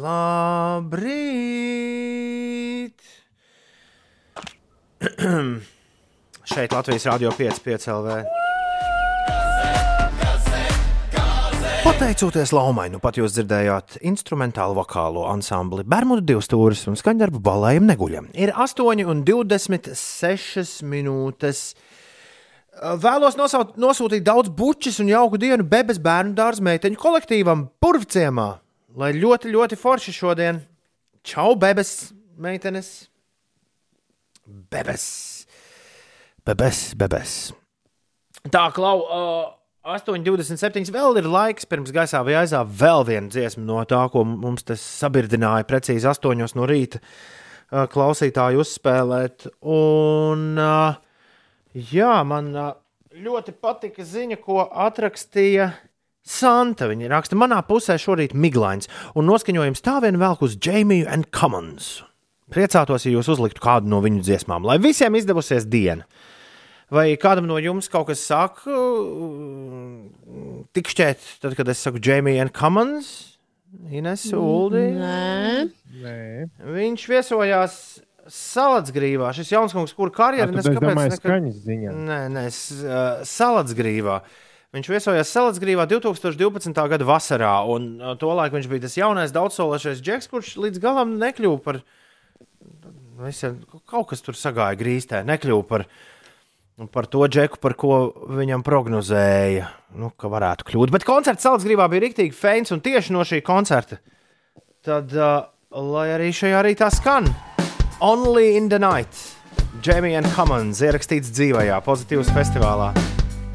Labrīt! Šeit Latvijas Rādio 5,5 LV. Pateicoties Laumai, nu pat jūs dzirdējāt instrumentālu vokālo ansambli Bermudu divu stūris un skaņdarbu balējiem neguļam. Ir 8,26 minūtes. Vēlos nosaut, nosūtīt daudz bučus un jauku dienu bebes bērnu dārza meiteņu kolektīvam Purvciemā. Lai ļoti, ļoti forši šodien. Čau, bebes meitenes! Bebes! Bebes, bebes! Tā, Klau, uh, 8,27. vēl ir laiks pirms gaisā vai aizā vēl viena dziesma no tā, ko mums tas sabirdināja precīzi 8 no rīta uh, klausītāju uzspēlēt. Un, uh, Jā, man ļoti patika ziņa, ko atrakstīja Santa. Viņa raksta, manā pusē šorīt miglains, un noskaņojums tā vien velk uz Jamiju and Commons. Priecātos, ja jūs uzliktu kādu no viņu dziesmām, lai visiem izdevusies diena. Vai kādam no jums kaut kas sāk uh, tikšķēt, tad, kad es saku Jamie and Commons? Ines, Uldi? Nē. Nē. Viņš viesojās Salatsgrīvā. Šis jauns kungs, kur Ā, tad es domāju, skaņas ziņā. Nē, nē, uh, Salatsgrīvā. Viņš viesojās Salatsgrīvā 2012. gada vasarā, un uh, tolaik viņš bija tas jaunais daudzsološais džeks, kurš līdz galam nekļuva par. Visiem, kaut kas tur sagāja grīstē, nekļuva par, par to džeku, par ko viņam prognozēja, nu, ka varētu kļūt. Bet koncerts Salatsgrīvā bija rīktīgi fans, un tieši no šī koncerta tad, uh, lai arī šajā rītā skan Only in the Night, Jamie and Commons ierakstīts dzīvajā, pozitīvas festivālā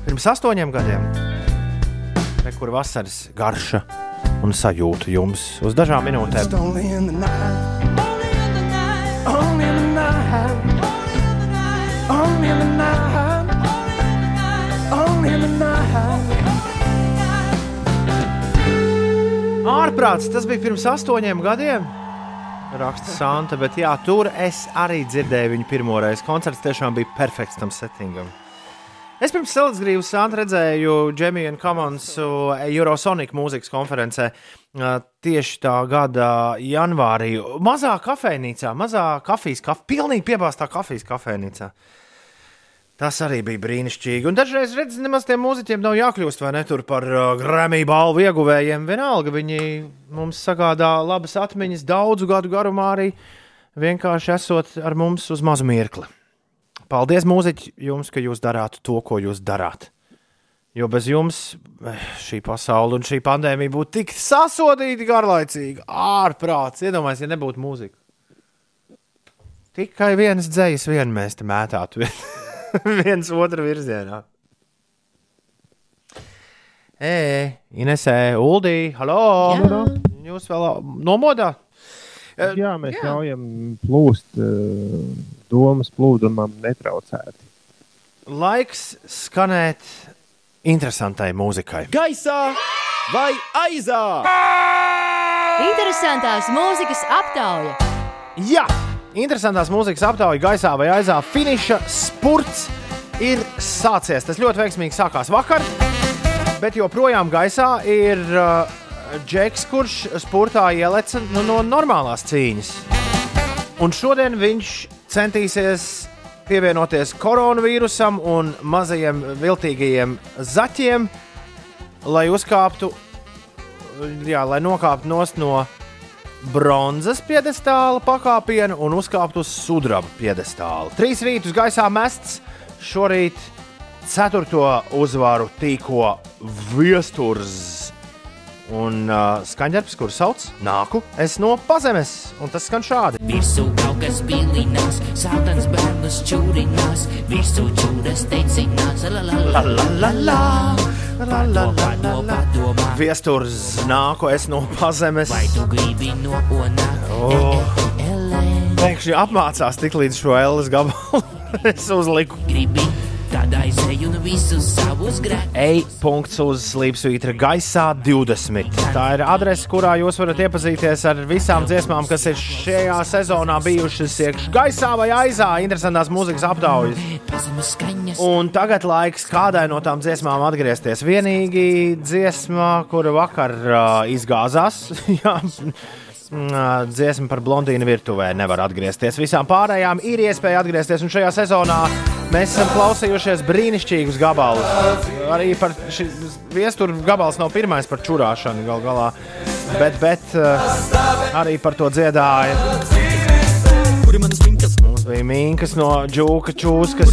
pirms astoņiem gadiem. Re, kur vasaras garša un sajūta jums uz dažām minūtēm. Only in the night. Only in the night. Only in the night. Only in the night. Ārprāts, tas bija pirms astoņiem gadiem. Raksta Santa, bet jā, tur es arī dzirdēju viņu pirmo reizi. Koncerts tiešām bija perfekts tam settingam. Es pirms Silvijas Santa redzēju Džemiju un Kamansu Eurosonic mūzikas konferencē ā, tieši tā gada janvārī. Mazā kafejnīcā, mazā kafijas, kaf, pilnīgi piebāztā kafijas kafejnīcā. Tas arī bija brīnišķīgi. Un dažreiz, redziet, nemaz tiem mūziķiem nav jākļūst vai ne tur par uh, Grammy balvu ieguvējiem. Vienalga, viņi mums sagādā labas atmiņas daudzu gadu garumā arī vienkārši esot ar mums uz mazu mirkli. Paldies, mūziķi, jums, ka jūs darāt to, ko jūs darāt. Jo bez jums eh, šī pasaule un šī pandēmija būtu tik sasodīta, garlaicīga, ārprāts. Iedomājieties, ja nebūtu mūzika. Tikai viens dzējas, vien mēs te mētātu viens otru virzienā. Ē, Inesē, Uldī, halo! Jā. Jūs vēl nomodā? Jā, mēs jā. ļaujam plūst domas plūdumam netraucēti. Laiks skanēt interesantai mūzikai. Gaisā vai aizā? Interesantās mūzikas aptauja. Jā, interesantās mūzikas aptauja gaisā vai aizā. Finiša spurts ir sācies. Tas ļoti veiksmīgi sākās vakar, bet joprojām gaisā ir uh, Džeks, kurš spurtā ieleca nu, no normālās cīņas. Un šodien viņš centīsies pievienoties koronavīrusam un mazajiem viltīgajiem zaķiem, lai uzkāptu, jā, lai nokāptu no bronzas piedestāla pakāpiena un uzkāptu uz sudraba piedestāla. Trīs rītus gaisā mests, šorīt ceturto uzvaru tīko viesturs. Un uh, skaņdarbs, kurš sauc Nāku, es no pazemes, un tas skan šādi. Visu kaut kas pilinās, sātans bērnus čūrinās, visu čūdas teicinās, la la la la la la. Padomā, Viesturs nāku, es no pazemes. vai tu gribi no onā? Oh. Pēkšņi apmācās tik līdz šo Ellis gabalu. es uzliku. Gribi, tad aizēju un visus savus grēkus. Ej, punkts uz slīpsvītra gaisā 20. Tā ir adrese, kurā jūs varat iepazīties ar visām dziesmām, kas ir šajā sezonā bijušas iekšā gaisā vai aizā. Interesantās mūzikas aptaujas. Un tagad laiks kādai no tām dziesmām atgriezties. Vienīgi dziesma, kura vakar uh, izgāzās. Mm, Dziesma par blondīnu virtuvē nevar atgriezties. Visām pārējām ir iespēja atgriezties. Un šajā sezonā mēs esam klausījušies brīnišķīgus gabalus. Arī par šīs viestura gabals nav pirmais par čurāšanu gal galā. Bet, bet arī par to dziedāja. Mums bija Minkas no Džūka Čūskas.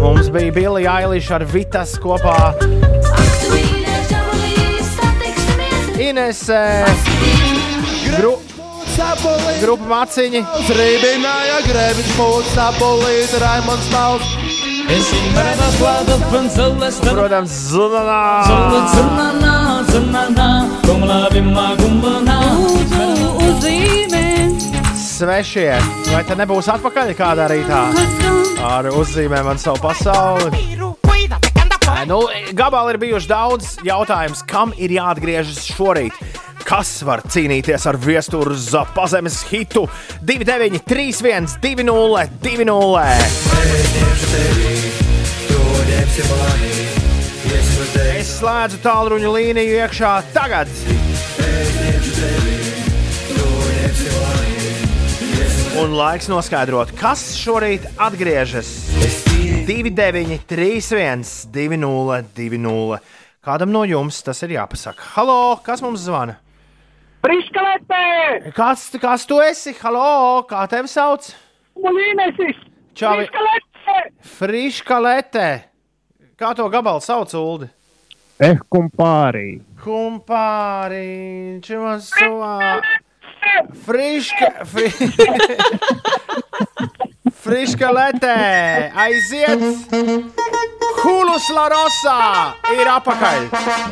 Mums bija Bilija Ailiša ar Vitas kopā. Ines, gru, grupa maciņi. Zrībināja grebiņš mūsu sapulīt, klādat panceles, Protams, zunanā. Zunanā, zunanā, kumlā vimā gumbana. Uzzīmē, Svešie, vai te nebūs atpakaļ kādā rītā ar uzzīmēm man savu pasauli? Nu, gabali ir bijuši daudz jautājums, kam ir jāatgriežas šorīt. Kas var cīnīties ar viesturu za pazemes hitu 29, 31, 20, 20? Es slēdzu tālruņa līniju iekšā tagad. Un laiks noskaidrot, kas šorīt atgriežas. 29, 31, 20, 20. Kādam no jums tas ir jāpasaka? Halo, kas mums zvana? Priskalete! Kas, kas tu esi? Halo, kā tevi sauc? Mulīnesis! Čau, Priskalete! Friškalete! Kā to gabalu sauc, Uldi? Eh, kumpārī. Kumpāri, čivas savā. Friška, fri... Friška letē, aiziet! Hulus la rosa ir apakaļ!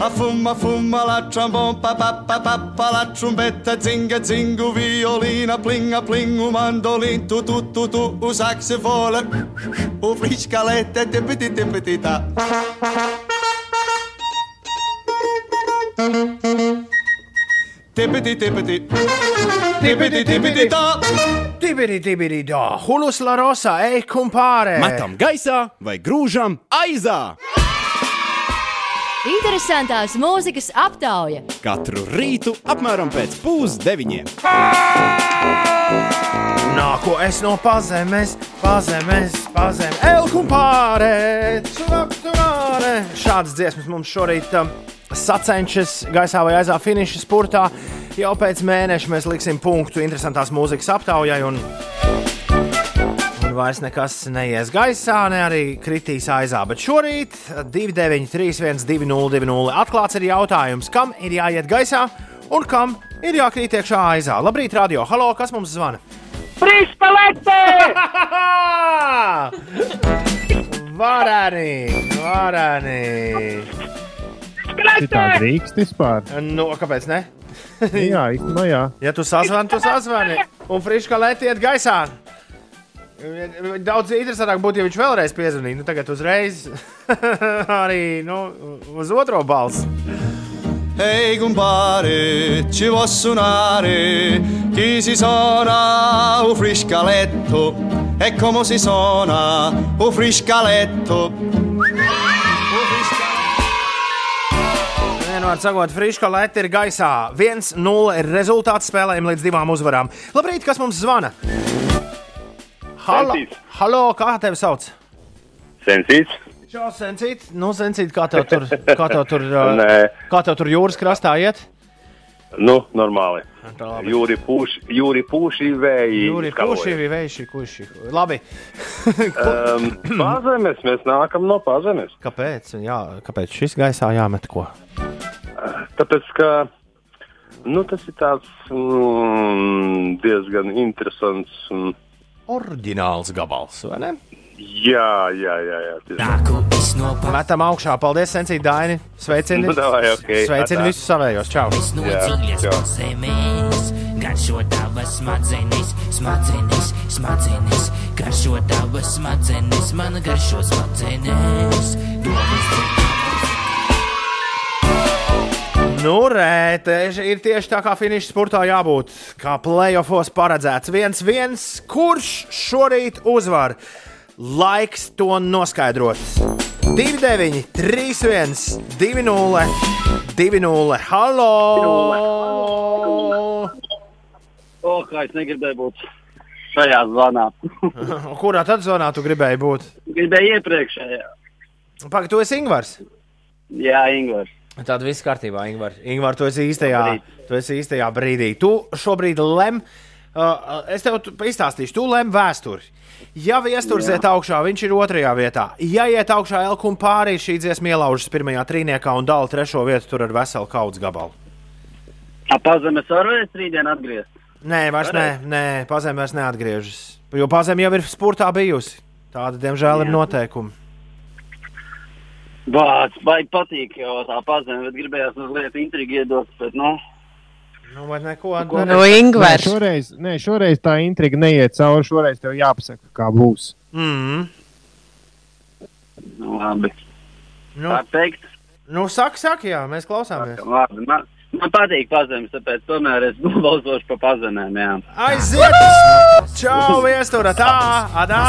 A fumma fumma la trombon, pa pa pa pa pa la trombetta, zinga zingu, violina, plinga plingu, mandolin, tu tu tu tu, u saxofone, u friscalette, tippiti tippiti ta. Tipiti, tipiti. Tipiti, tipiti, tā. Tibiri, tibiri, dā. Hulus la rosa, ej, kumpāre. Metam gaisā vai grūžam aizā. Interesantās mūzikas aptauja. Katru rītu apmēram pēc pusdeviņiem. Nāko es no pazemes, pazemes, pazemes, el kumpāre. Turap, turāre. Šādas dziesmas mums šorīt um, sacenšas gaisā vai aizā finiša spurtā. Jau pēc mēneša mēs liksim punktu interesantās mūzikas aptaujai. Un... Un vairs nekas neies gaisā, ne arī kritīs aizā. Bet šorīt 293, 202, atklāts ir jautājums, kam ir jāiet gaisā un kam ir jākrīt iekšā aizā. Labrīt, radio! Halo, kas mums zvana? Frispalete! Varani! Varani! Šitā drīkst vispār. Nu, kāpēc ne? jā, īstenībā jā. Ja tu sazvani, tu sazvani. Un friškā lēti iet gaisā. Daudz interesantāk būtu, ja viņš vēlreiz piezvanītu. Nu, tagad uzreiz arī nu, uz otro balsi. Ehi compare, ci posso suonare chi si suona un friscaletto e come si suona un friscaletto. Vienmēr sakot, friškā lēta ir gaisā. 1-0 ir rezultāts spēlēm līdz divām uzvarām. Labrīt, kas mums zvana? Halo, halo kā tevi sauc? Sensīts. Čau, Sensīt. Nu, Sensīt, kā tev tur, kā tev tur, Nē. kā tev tur jūras krastā iet? Nu, normāli. Tā labi. Jūri pūš, jūri pūši vēji. Jūri skaloja. kuši, vējuši, kuši. Labi. Um, pazemes, mēs nākam no pazemes. Kāpēc? Jā, kāpēc šis gaisā jāmet ko? Tāpēc, ka nu, tas ir tāds mm, diezgan interesants. Mm, Orģināls gabals, vai ne? jā, jā, jā. jā. Metam augšā. Paldies, Sensīt, Daini. Sveicini. Nu, davai, ok. Sveicini visus savējos. Čau. dziļas zemes. Garšo tavas smadzenes, smadzenes, smadzenes. Garšo tavas smadzenes, man garšo smadzenes. Domas Nu, rē, tieši, ir tieši tā kā finiša spurtā jābūt. Kā playoffs paredzēts. 1-1. Kurš šorīt uzvar? Laiks to noskaidrot. 2-9, 3-1, 2-0, 2-0. Halo! O, kā es negribēju būt šajā zvanā. Kurā tad zonā tu gribēji būt? gribēju iepriekšējā. Pagaid, tu esi Ingvars. Jā, Ingūns. Tad viss kārtībā, Ingūns. Ingūns, tu esi īstajā, tu esi īstajā brīdī. Tu šobrīd lem, uh, es tev tu- izstāstīšu, tu lem vēsturi. Ja viesturs iet augšā, viņš ir otrajā vietā. Ja iet augšā Elkuna pārī, šī dziesma ielaužas pirmajā trīniekā un dala trešo vietu tur ar veselu kaudzes gabalu. Pazemes varēs rītdien atgriezt. Nē, vairs nē, nē pazemē vairs neatgriežas. Jo pazemē jau ir spurtā bijusi. Tāda, diemžēl, ir Jā. noteikumi. Bāc, vai patīk jau tā pazeme, bet gribējās mazliet intrigu iedot, bet, nu, Nu, vai neko Ko- Nu, Nē, Ingvars. šoreiz, nē, šoreiz tā intriga neiet cauri. Šoreiz tev jāpasaka, kā būs. Mm. nu labi. Nu, Tā teikt, nu saka, saka, jā, mēs klausāmies. labi. Man, man patīk pazemes, tāpēc tomēr es nobalsošu pa pazemēm, jā. Aiziet! Čau, viestura! Tā, adā!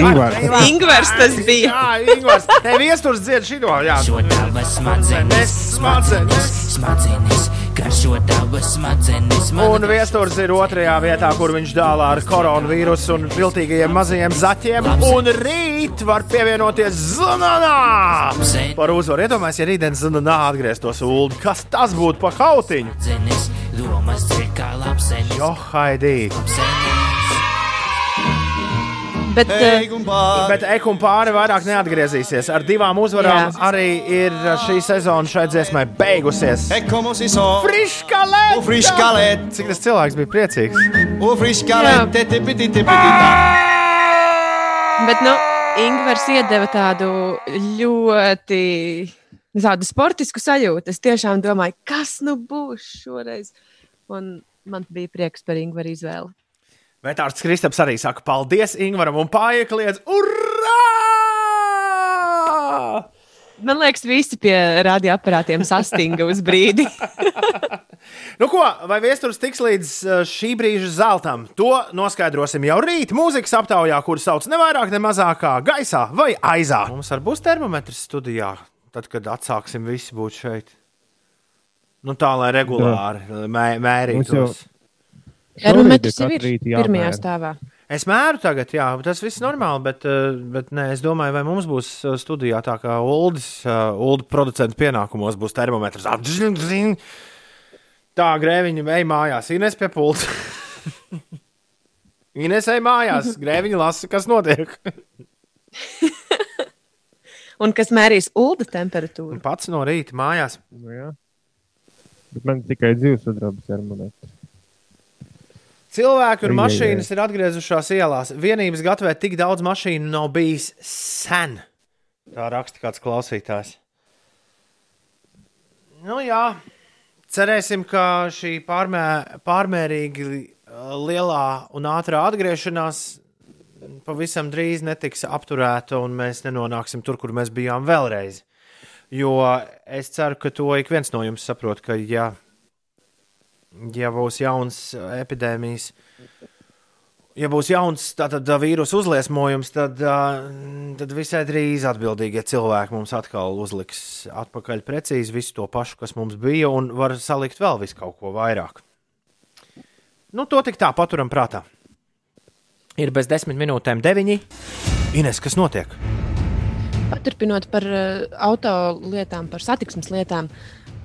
Ingvars. Ingvars tas bija. Jā, Ingvars. Nē, viesturs dzied šito, jā. Garšo tavas smadzenes, smadzenes. smadzenes. Garšo tavas smadzenes, Un viesturs ir otrajā vietā, kur viņš dālā ar koronavīrusu un viltīgajiem mazajiem zaķiem. Un rīt var pievienoties Zunanā! Par uzvaru iedomājieties, ja rītdien Zunanā atgrieztos Ulu. Kas tas būtu pa kautiņu? Jo, Haidī! Bet, eh, Bet Ekun pāri vairāk neatgriezīsies. Ar divām uzvarām Jā. arī ir šī sezona šai dziesmai beigusies. Friškalēt! un friscalette. Cik tas cilvēks bija priecīgs? Un tipiti, tā. bet nu, Ingvars iedeva tādu ļoti tādu sportisku sajūtu. Es tiešām domāju, kas nu būs šoreiz. Un man bija prieks par Ingvaru izvēli. Vetārds Kristaps arī saka, paldies Ingvaram un paiekliedz! Urā! Man liekas, visi pie radioaparātiem sastinga uz brīdi. Nu, ko, vai viesturs tiks līdz uh, šī brīža zeltam? To noskaidrosim jau rīt. Mūzikas aptaujā, kuras sauc ne vairāk, ne mazāk kā gaisā vai aizā. Mums arī būs termometrs studijā, tad, kad atsāksim visi būt šeit. Nu, tā lai regulāri mē, mērītos. Termometrs ir rītu pirmajā stāvā. Es mēru tagad, jā, tas viss normāli, bet, uh, bet nē, es domāju, vai mums būs uh, studijā tā kā Uldis, uh, Ulda producentu pienākumos būs termometrs. Tā, grēviņa, ej mājās, Ines pie pulta. Ines ej mājās, grēviņa lasa, kas notiek. Un kas mērīs ulu temperatūru? Pats no rīta mājās. Nu, jā. Bet man tikai dzīves sudraba termometrs. Cilvēki un mašīnas ir atgriezušās ielās. Vienības gatavē tik daudz mašīnu nav bijis sen. Tā raksta kāds klausītājs. Nu, jā, cerēsim, ka šī pārmē, pārmērīgi uh, lielā un ātrā atgriešanās pavisam drīz netiks apturēta, un mēs nenonāksim tur, kur mēs bijām vēlreiz. Jo es ceru, ka to ik viens no jums saprot, ka ja, ja būs jauns epidēmijas, ja būs jauns tātad, vīrusu uzliesmojums, tad, ā, tad visai drīz atbildīgie cilvēki mums atkal uzliks atpakaļ precīzi visu to pašu, kas mums bija, un var salikt vēl visu kaut ko vairāk. Nu, to tik tā paturam prātā. Ir bez desmit minūtēm deviņi. Ines, kas notiek? Paturpinot par uh, auto lietām, par satiksmes lietām.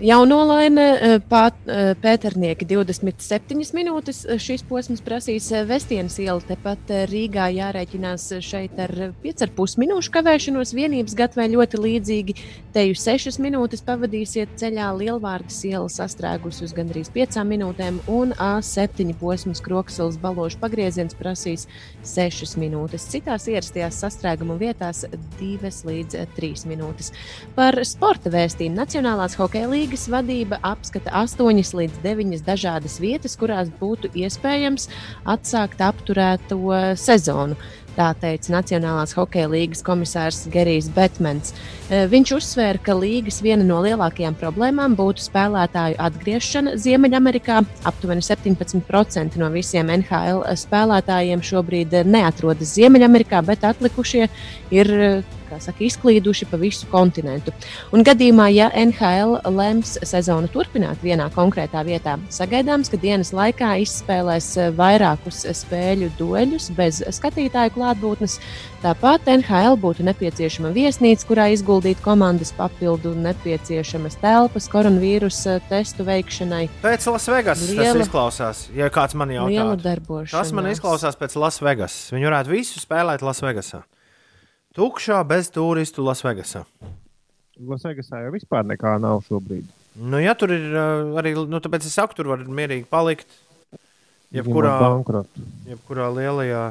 Jaunolaine uh, pāt, uh, Pēternieki 27 minūtes. uh, Šīs posms prasīs Vestienas iela. Tepat Rīgā jārēķinās šeit ar 5,5 minūšu kavēšanos. Vienības gatavē ļoti līdzīgi. Te jau 6 minūtes pavadīsiet ceļā Lielvārdas iela sastrēgus uz gandrīz 5 minūtēm, un A7 posms Kroksils balošu pagrieziens prasīs 6 minūtes. Citās ierastajās sastrēguma vietās 2 līdz 3 minūtes. Par sporta vēstījumu Nacionālās hokeja līgas vadība apskata 8 līdz 9 dažādas vietas, kurās būtu iespējams atsākt apturēto sezonu. Tā teica Nacionālās hokeja līnijas komisārs Gerijs Betmans. Eh, Viņš uzsvēra, ka līgas viena no lielākajām problēmām būtu spēlētāju atgriešana Ziemeļamerikā. Aptuveni 17% no visiem NHL spēlētājiem šobrīd neatrodas Ziemeļamerikā, bet atlikušie ir eh, saka, izklīduši pa visu kontinentu. Un gadījumā, ja NHL lems sezonu turpināt vienā konkrētā vietā, sagaidāms, ka dienas laikā izspēlēs vairākus spēļu dueļus bez skatītāju klātbūtnes. Tāpat NHL būtu nepieciešama viesnīca, kurā ieguldīt komandas papildu nepieciešamas telpas koronavīrusa testu veikšanai. Pēc Lasvegas tas Liela- izklausās. Ja kāds man jautā, tas man izklausās pēc Lasvegas. Viņi varētu visu spēlēt Lasvegasā. Tukšā bez turistu Lasvegasā. Lasvegasā jau vispār nekā nav šobrīd. Nu, ja tur ir uh, arī, nu, tāpēc es saku, tur var mierīgi palikt. Jebkurā, jebkurā lielajā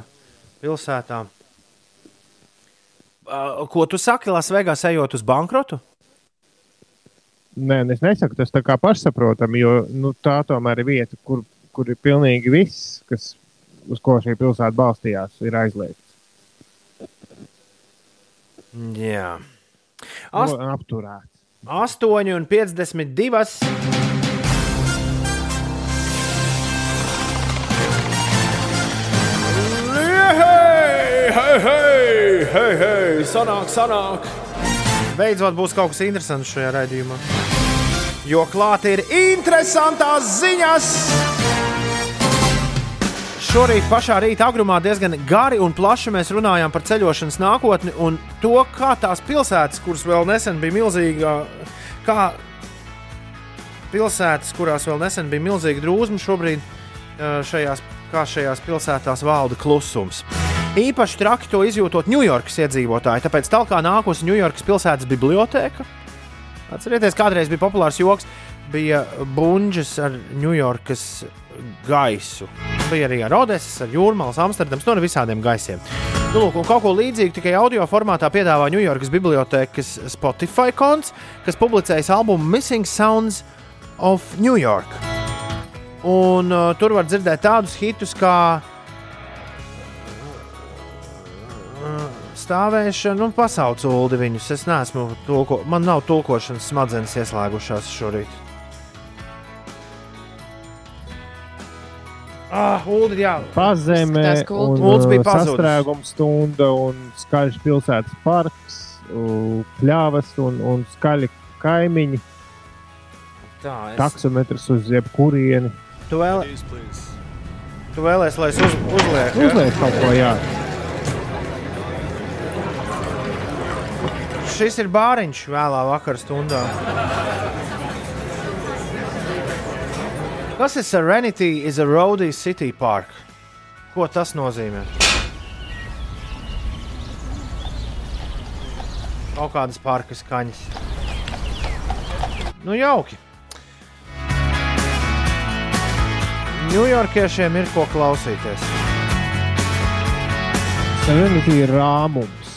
pilsētā. Uh, ko tu saki, Lasvegas ejot uz bankrotu? Nē, es nesaku, tas tā kā pašsaprotami, jo nu, tā tomēr ir vieta, kur, kur ir pilnīgi viss, kas, uz ko šī pilsēta balstījās, ir aizliegts. Jā. Ast... Nu, apturēts. 8 un 52. Hei, hei, hei, hei, sanāk, sanāk. Beidzot, būs kaut kas interesants šajā raidījumā. Jo klāt ir interesantās ziņas. Šorīt pašā rīta agrumā diezgan gari un plaši mēs runājām par ceļošanas nākotni un to, kā tās pilsētas, kuras vēl nesen bija milzīga, kā pilsētas, kurās vēl nesen bija milzīga drūzma, šobrīd ā, šajās, šajās pilsētās valda klusums. Īpaši traki to izjūtot Ņujorkas iedzīvotāji, tāpēc tālāk nākusi Ņujorkas pilsētas biblioteka. Atcerieties, kādreiz bija populārs joks, bija bunģis ar Ņujorkas gaisu. Bija arī ar Odeses, ar Jūrmālas, Amsterdams, no visādiem gaisiem. Nu, lūk, un kaut ko līdzīgu tikai audio formātā piedāvā Ņujorkas bibliotekas Spotify konts, kas publicējas albumu Missing Sounds of New York. Un uh, tur var dzirdēt tādus hitus kā uh, stāvēšana, nu, pasaules ulu viņus. Es neesmu tulko, man nav tulkošanas smadzenes ieslēgušās šorīt. Ah, Ulu, jā. Ka un Ulds bija uh, pazudis. sastrēguma stunda, un skaļš pilsētas parks, uh, pļāvas un, un skaļi kaimiņi. Tā, es... Taksometrs uz jebkurieni. Tu, vēl... tu vēlēsies, lai es uz, uzlieku? ja? Uzliek kaut ko, jā. Šis ir bāriņš vēlā vakarā stundā. Kas ir Serenity is a roadie city park? Ko tas nozīmē? Kaut kādas parka skaņas. Nu, jauki. Ņujorkiešiem ir ko klausīties. Serenity ir rāmums.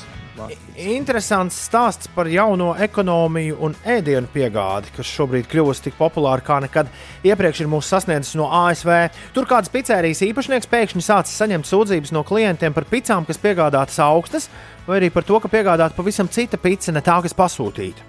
Interesants stāsts par jauno ekonomiju un ēdienu piegādi, kas šobrīd kļuvusi tik populāra kā nekad iepriekš ir mūs sasniedzis no ASV. Tur kāds pizzerijas īpašnieks pēkšņi sācis saņemt sūdzības no klientiem par picām, kas piegādātas augstas, vai arī par to, ka piegādāta pavisam cita pizza, ne tā, kas pasūtīta.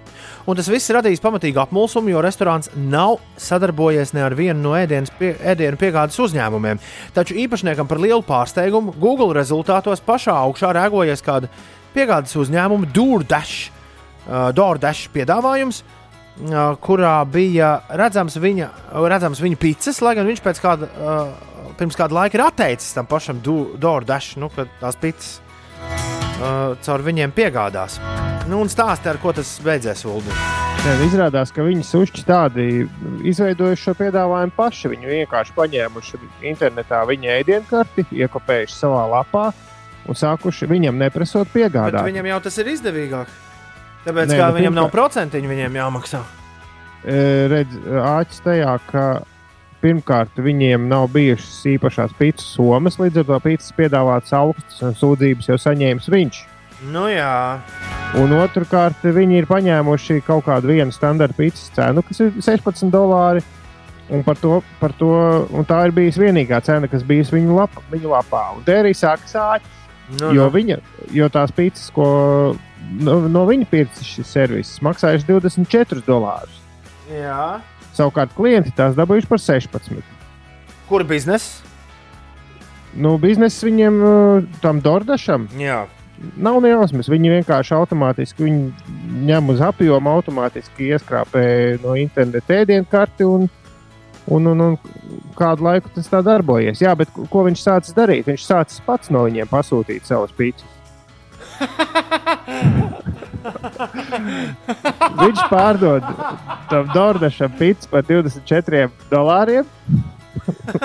Un tas viss radīs pamatīgu apmulsumu, jo restorāns nav sadarbojies ne ar vienu no ēdienas pie, ēdienu piegādes uzņēmumiem. Taču īpašniekam par lielu pārsteigumu Google rezultātos pašā augšā rēgojies kāda piegādes uzņēmuma DoorDash, uh, DoorDash piedāvājums, uh, kurā bija redzams viņa, redzams viņa pizzas, lai gan viņš pēc kāda, uh, pirms kāda laika ir atteicis tam pašam Do- DoorDash, nu, kad tās pizzas uh, caur viņiem piegādās. Nu, un stāsti, ar ko tas beidzēs, Ulu. Jā, izrādās, ka viņi sušķi tādi izveidojuši šo piedāvājumu paši. Viņi vienkārši paņēmuši internetā viņa ēdienkarti, iekopējuši savā lapā un sākuši viņam neprasot Bet piegādāt. viņam jau tas ir izdevīgāk. Tāpēc, Nē, kā nu, viņam nav pirmkārt- procentiņu, viņiem jāmaksā. E, redz, āķis tajā, ka pirmkārt viņiem nav bijušas īpašās pīcis somas, līdz ar to pīcis piedāvāts augstas un sūdzības jau saņēmis viņš. Nu, jā. Un otrkārt, viņi ir paņēmuši kaut kādu vienu standarta pīcis cenu, kas ir 16 dolāri. Un par to, par to, un tā ir bijusi vienīgā cena, kas bijusi viņu, lap, viņu lapā. Un te arī sākas āķis. Nu, jo, nu. viņa, jo tās pīcis, ko no, no viņa pircis šis servis, maksājuši 24 dolārus. Jā. Savukārt klienti tās dabūjuši par 16. Kur biznesa? Nu, biznesa viņiem, uh, tam Dordašam, Jā. nav ne jausmas. Viņi vienkārši automātiski viņi ņem uz apjomu, automātiski ieskrāpē no interneta ēdienu karti un, un, un, un kādu laiku tas tā darbojas. Jā, bet ko viņš sācis darīt? Viņš sācis pats no viņiem pasūtīt savus pīcis. Viņš pārdod tam Dordašam pīci par 24 dolāriem.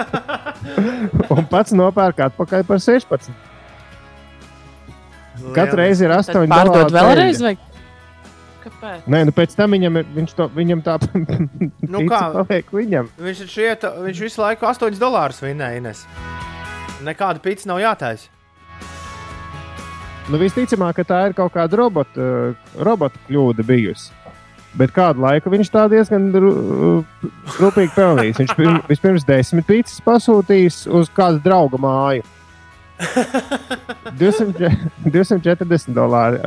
un pats nopērk atpakaļ par 16. Katru reizi ir 8 Pārdod dolāru vēlreiz, vai kāpēc? Nē, nu pēc tam viņam, ir- viņš to, viņam tā Nu, kā? paliek viņam. Viņš, taču iet, viņš visu laiku 8 dolārus vinnēja. Ines. Nekāda pīcis nav jātaisa. Nu, visticamāk, ka tā ir kaut kāda robota, robota kļūda bijusi. Bet kādu laiku viņš tā diezgan rūpīgi pelnījis. Viņš pirm, vispirms desmit pīcis pasūtījis uz kādu draugu māju. 200, 240 dolāri,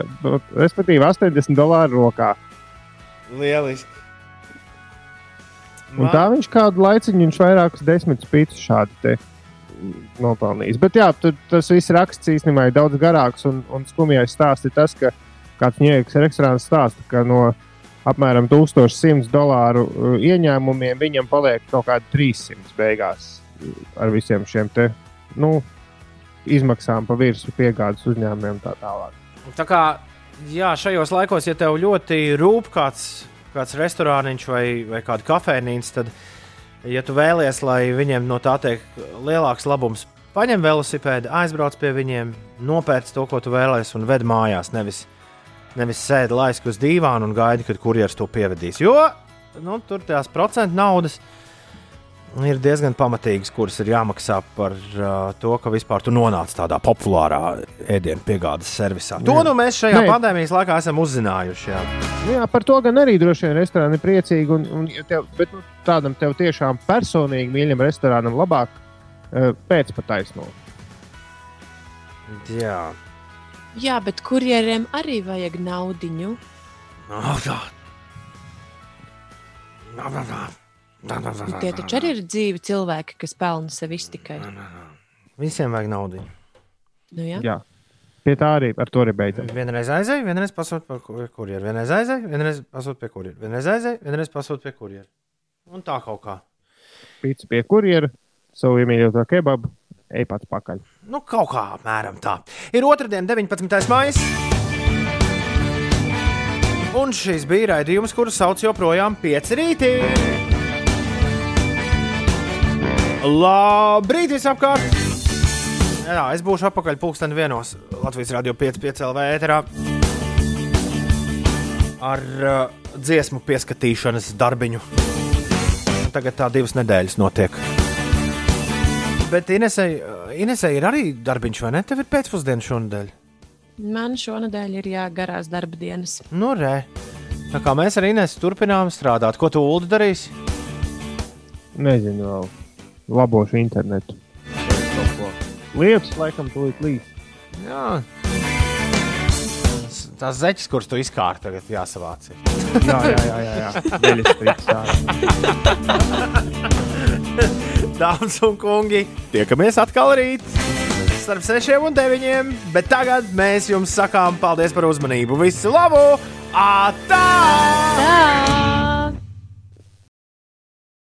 respektīvi 80 dolāru rokā. Lieliski. Un tā viņš kādu laiciņu, viņš vairākus desmitus pīcis šādi nopelnījis. Bet jā, tur tas viss raksts īstenībā ir daudz garāks un, un skumjais stāsts ir tas, ka kāds ņēmis restorāns stāsta, ka no apmēram 1100 dolāru uh, ieņēmumiem viņam paliek kaut kādi 300 beigās uh, ar visiem šiem te, nu, izmaksām pa virsmu piegādes uzņēmumiem un tā tālāk. Tā kā jā, šajos laikos, ja tev ļoti rūp kāds, kāds restorāniņš vai, vai kāda kafejnīca, tad, ja tu vēlies, lai viņiem no tā tiek lielāks labums, paņem velosipēdu, aizbrauc pie viņiem, nopērc to, ko tu vēlēsies, un ved mājās. Nevis, nevis sēdi laiski uz dīvāna un gaidi, kad kurjeris to pievedīs. Jo nu, tur tās procentu naudas ir diezgan pamatīgas, kuras ir jāmaksā par uh, to, ka vispār tu nonāc tādā populārā ēdienu piegādes servisā. To Jā. nu mēs šajā Nē. pandēmijas laikā esam uzzinājuši. Jā. Nu, jā, par to gan arī droši vien restorāni ir priecīgi. Un, un, tev, bet nu, tādam tev tiešām personīgi mīļam restorānam labāk uh, pēcpataisno. Jā. Jā, bet kurjeriem arī vajag naudiņu. Oh, tā. Nā, nā, nā. Tie taču arī ir dzīvi cilvēki, kas pelna sev iztikai. Visiem vajag naudu. Nu, jā. Jā. Pie tā arī ar to arī beidzam. Vienreiz aizēju, vienreiz pasūtu pie kurjeru. Vienreiz aizēju, vienreiz pasūtu pie kurjeru. Vienreiz aizēju, vienreiz pasūtu pie kurjeru. Un tā kaut kā. Pīcis pie kurjera, savu iemīļoto kebabu, ej pats pakaļ. Nu, kaut kā apmēram tā. Ir otrdiena, 19. maija. Un šis bija raidījums, kuru sauc joprojām pieci rītī. Labrīt, visapkārt! Jā, es būšu apakaļ pulksten vienos Latvijas Rādio 5,5 LV ēterā ar uh, dziesmu pieskatīšanas darbiņu. Tagad tā divas nedēļas notiek. Bet Inesai, uh, Inesai ir arī darbiņš, vai ne? Tev ir pēcpusdiena šonadēļ. Man šonadēļ ir jāgarās darba dienas. Nu, re. Tā kā mēs ar Inesu turpinām strādāt, ko tu Ulu darīsi? Nezinu, vēl labošu internetu. Lietus, laikam, tūlīt līs. Jā. Tās zeķes, kuras tu izkārti, tagad jāsavāc. Jā, jā, jā, jā, jā. Dāmas un kungi, tiekamies atkal rīt starp 6 un 9. Bet tagad mēs jums sakām paldies par uzmanību. Visu labu! Atā! Tā!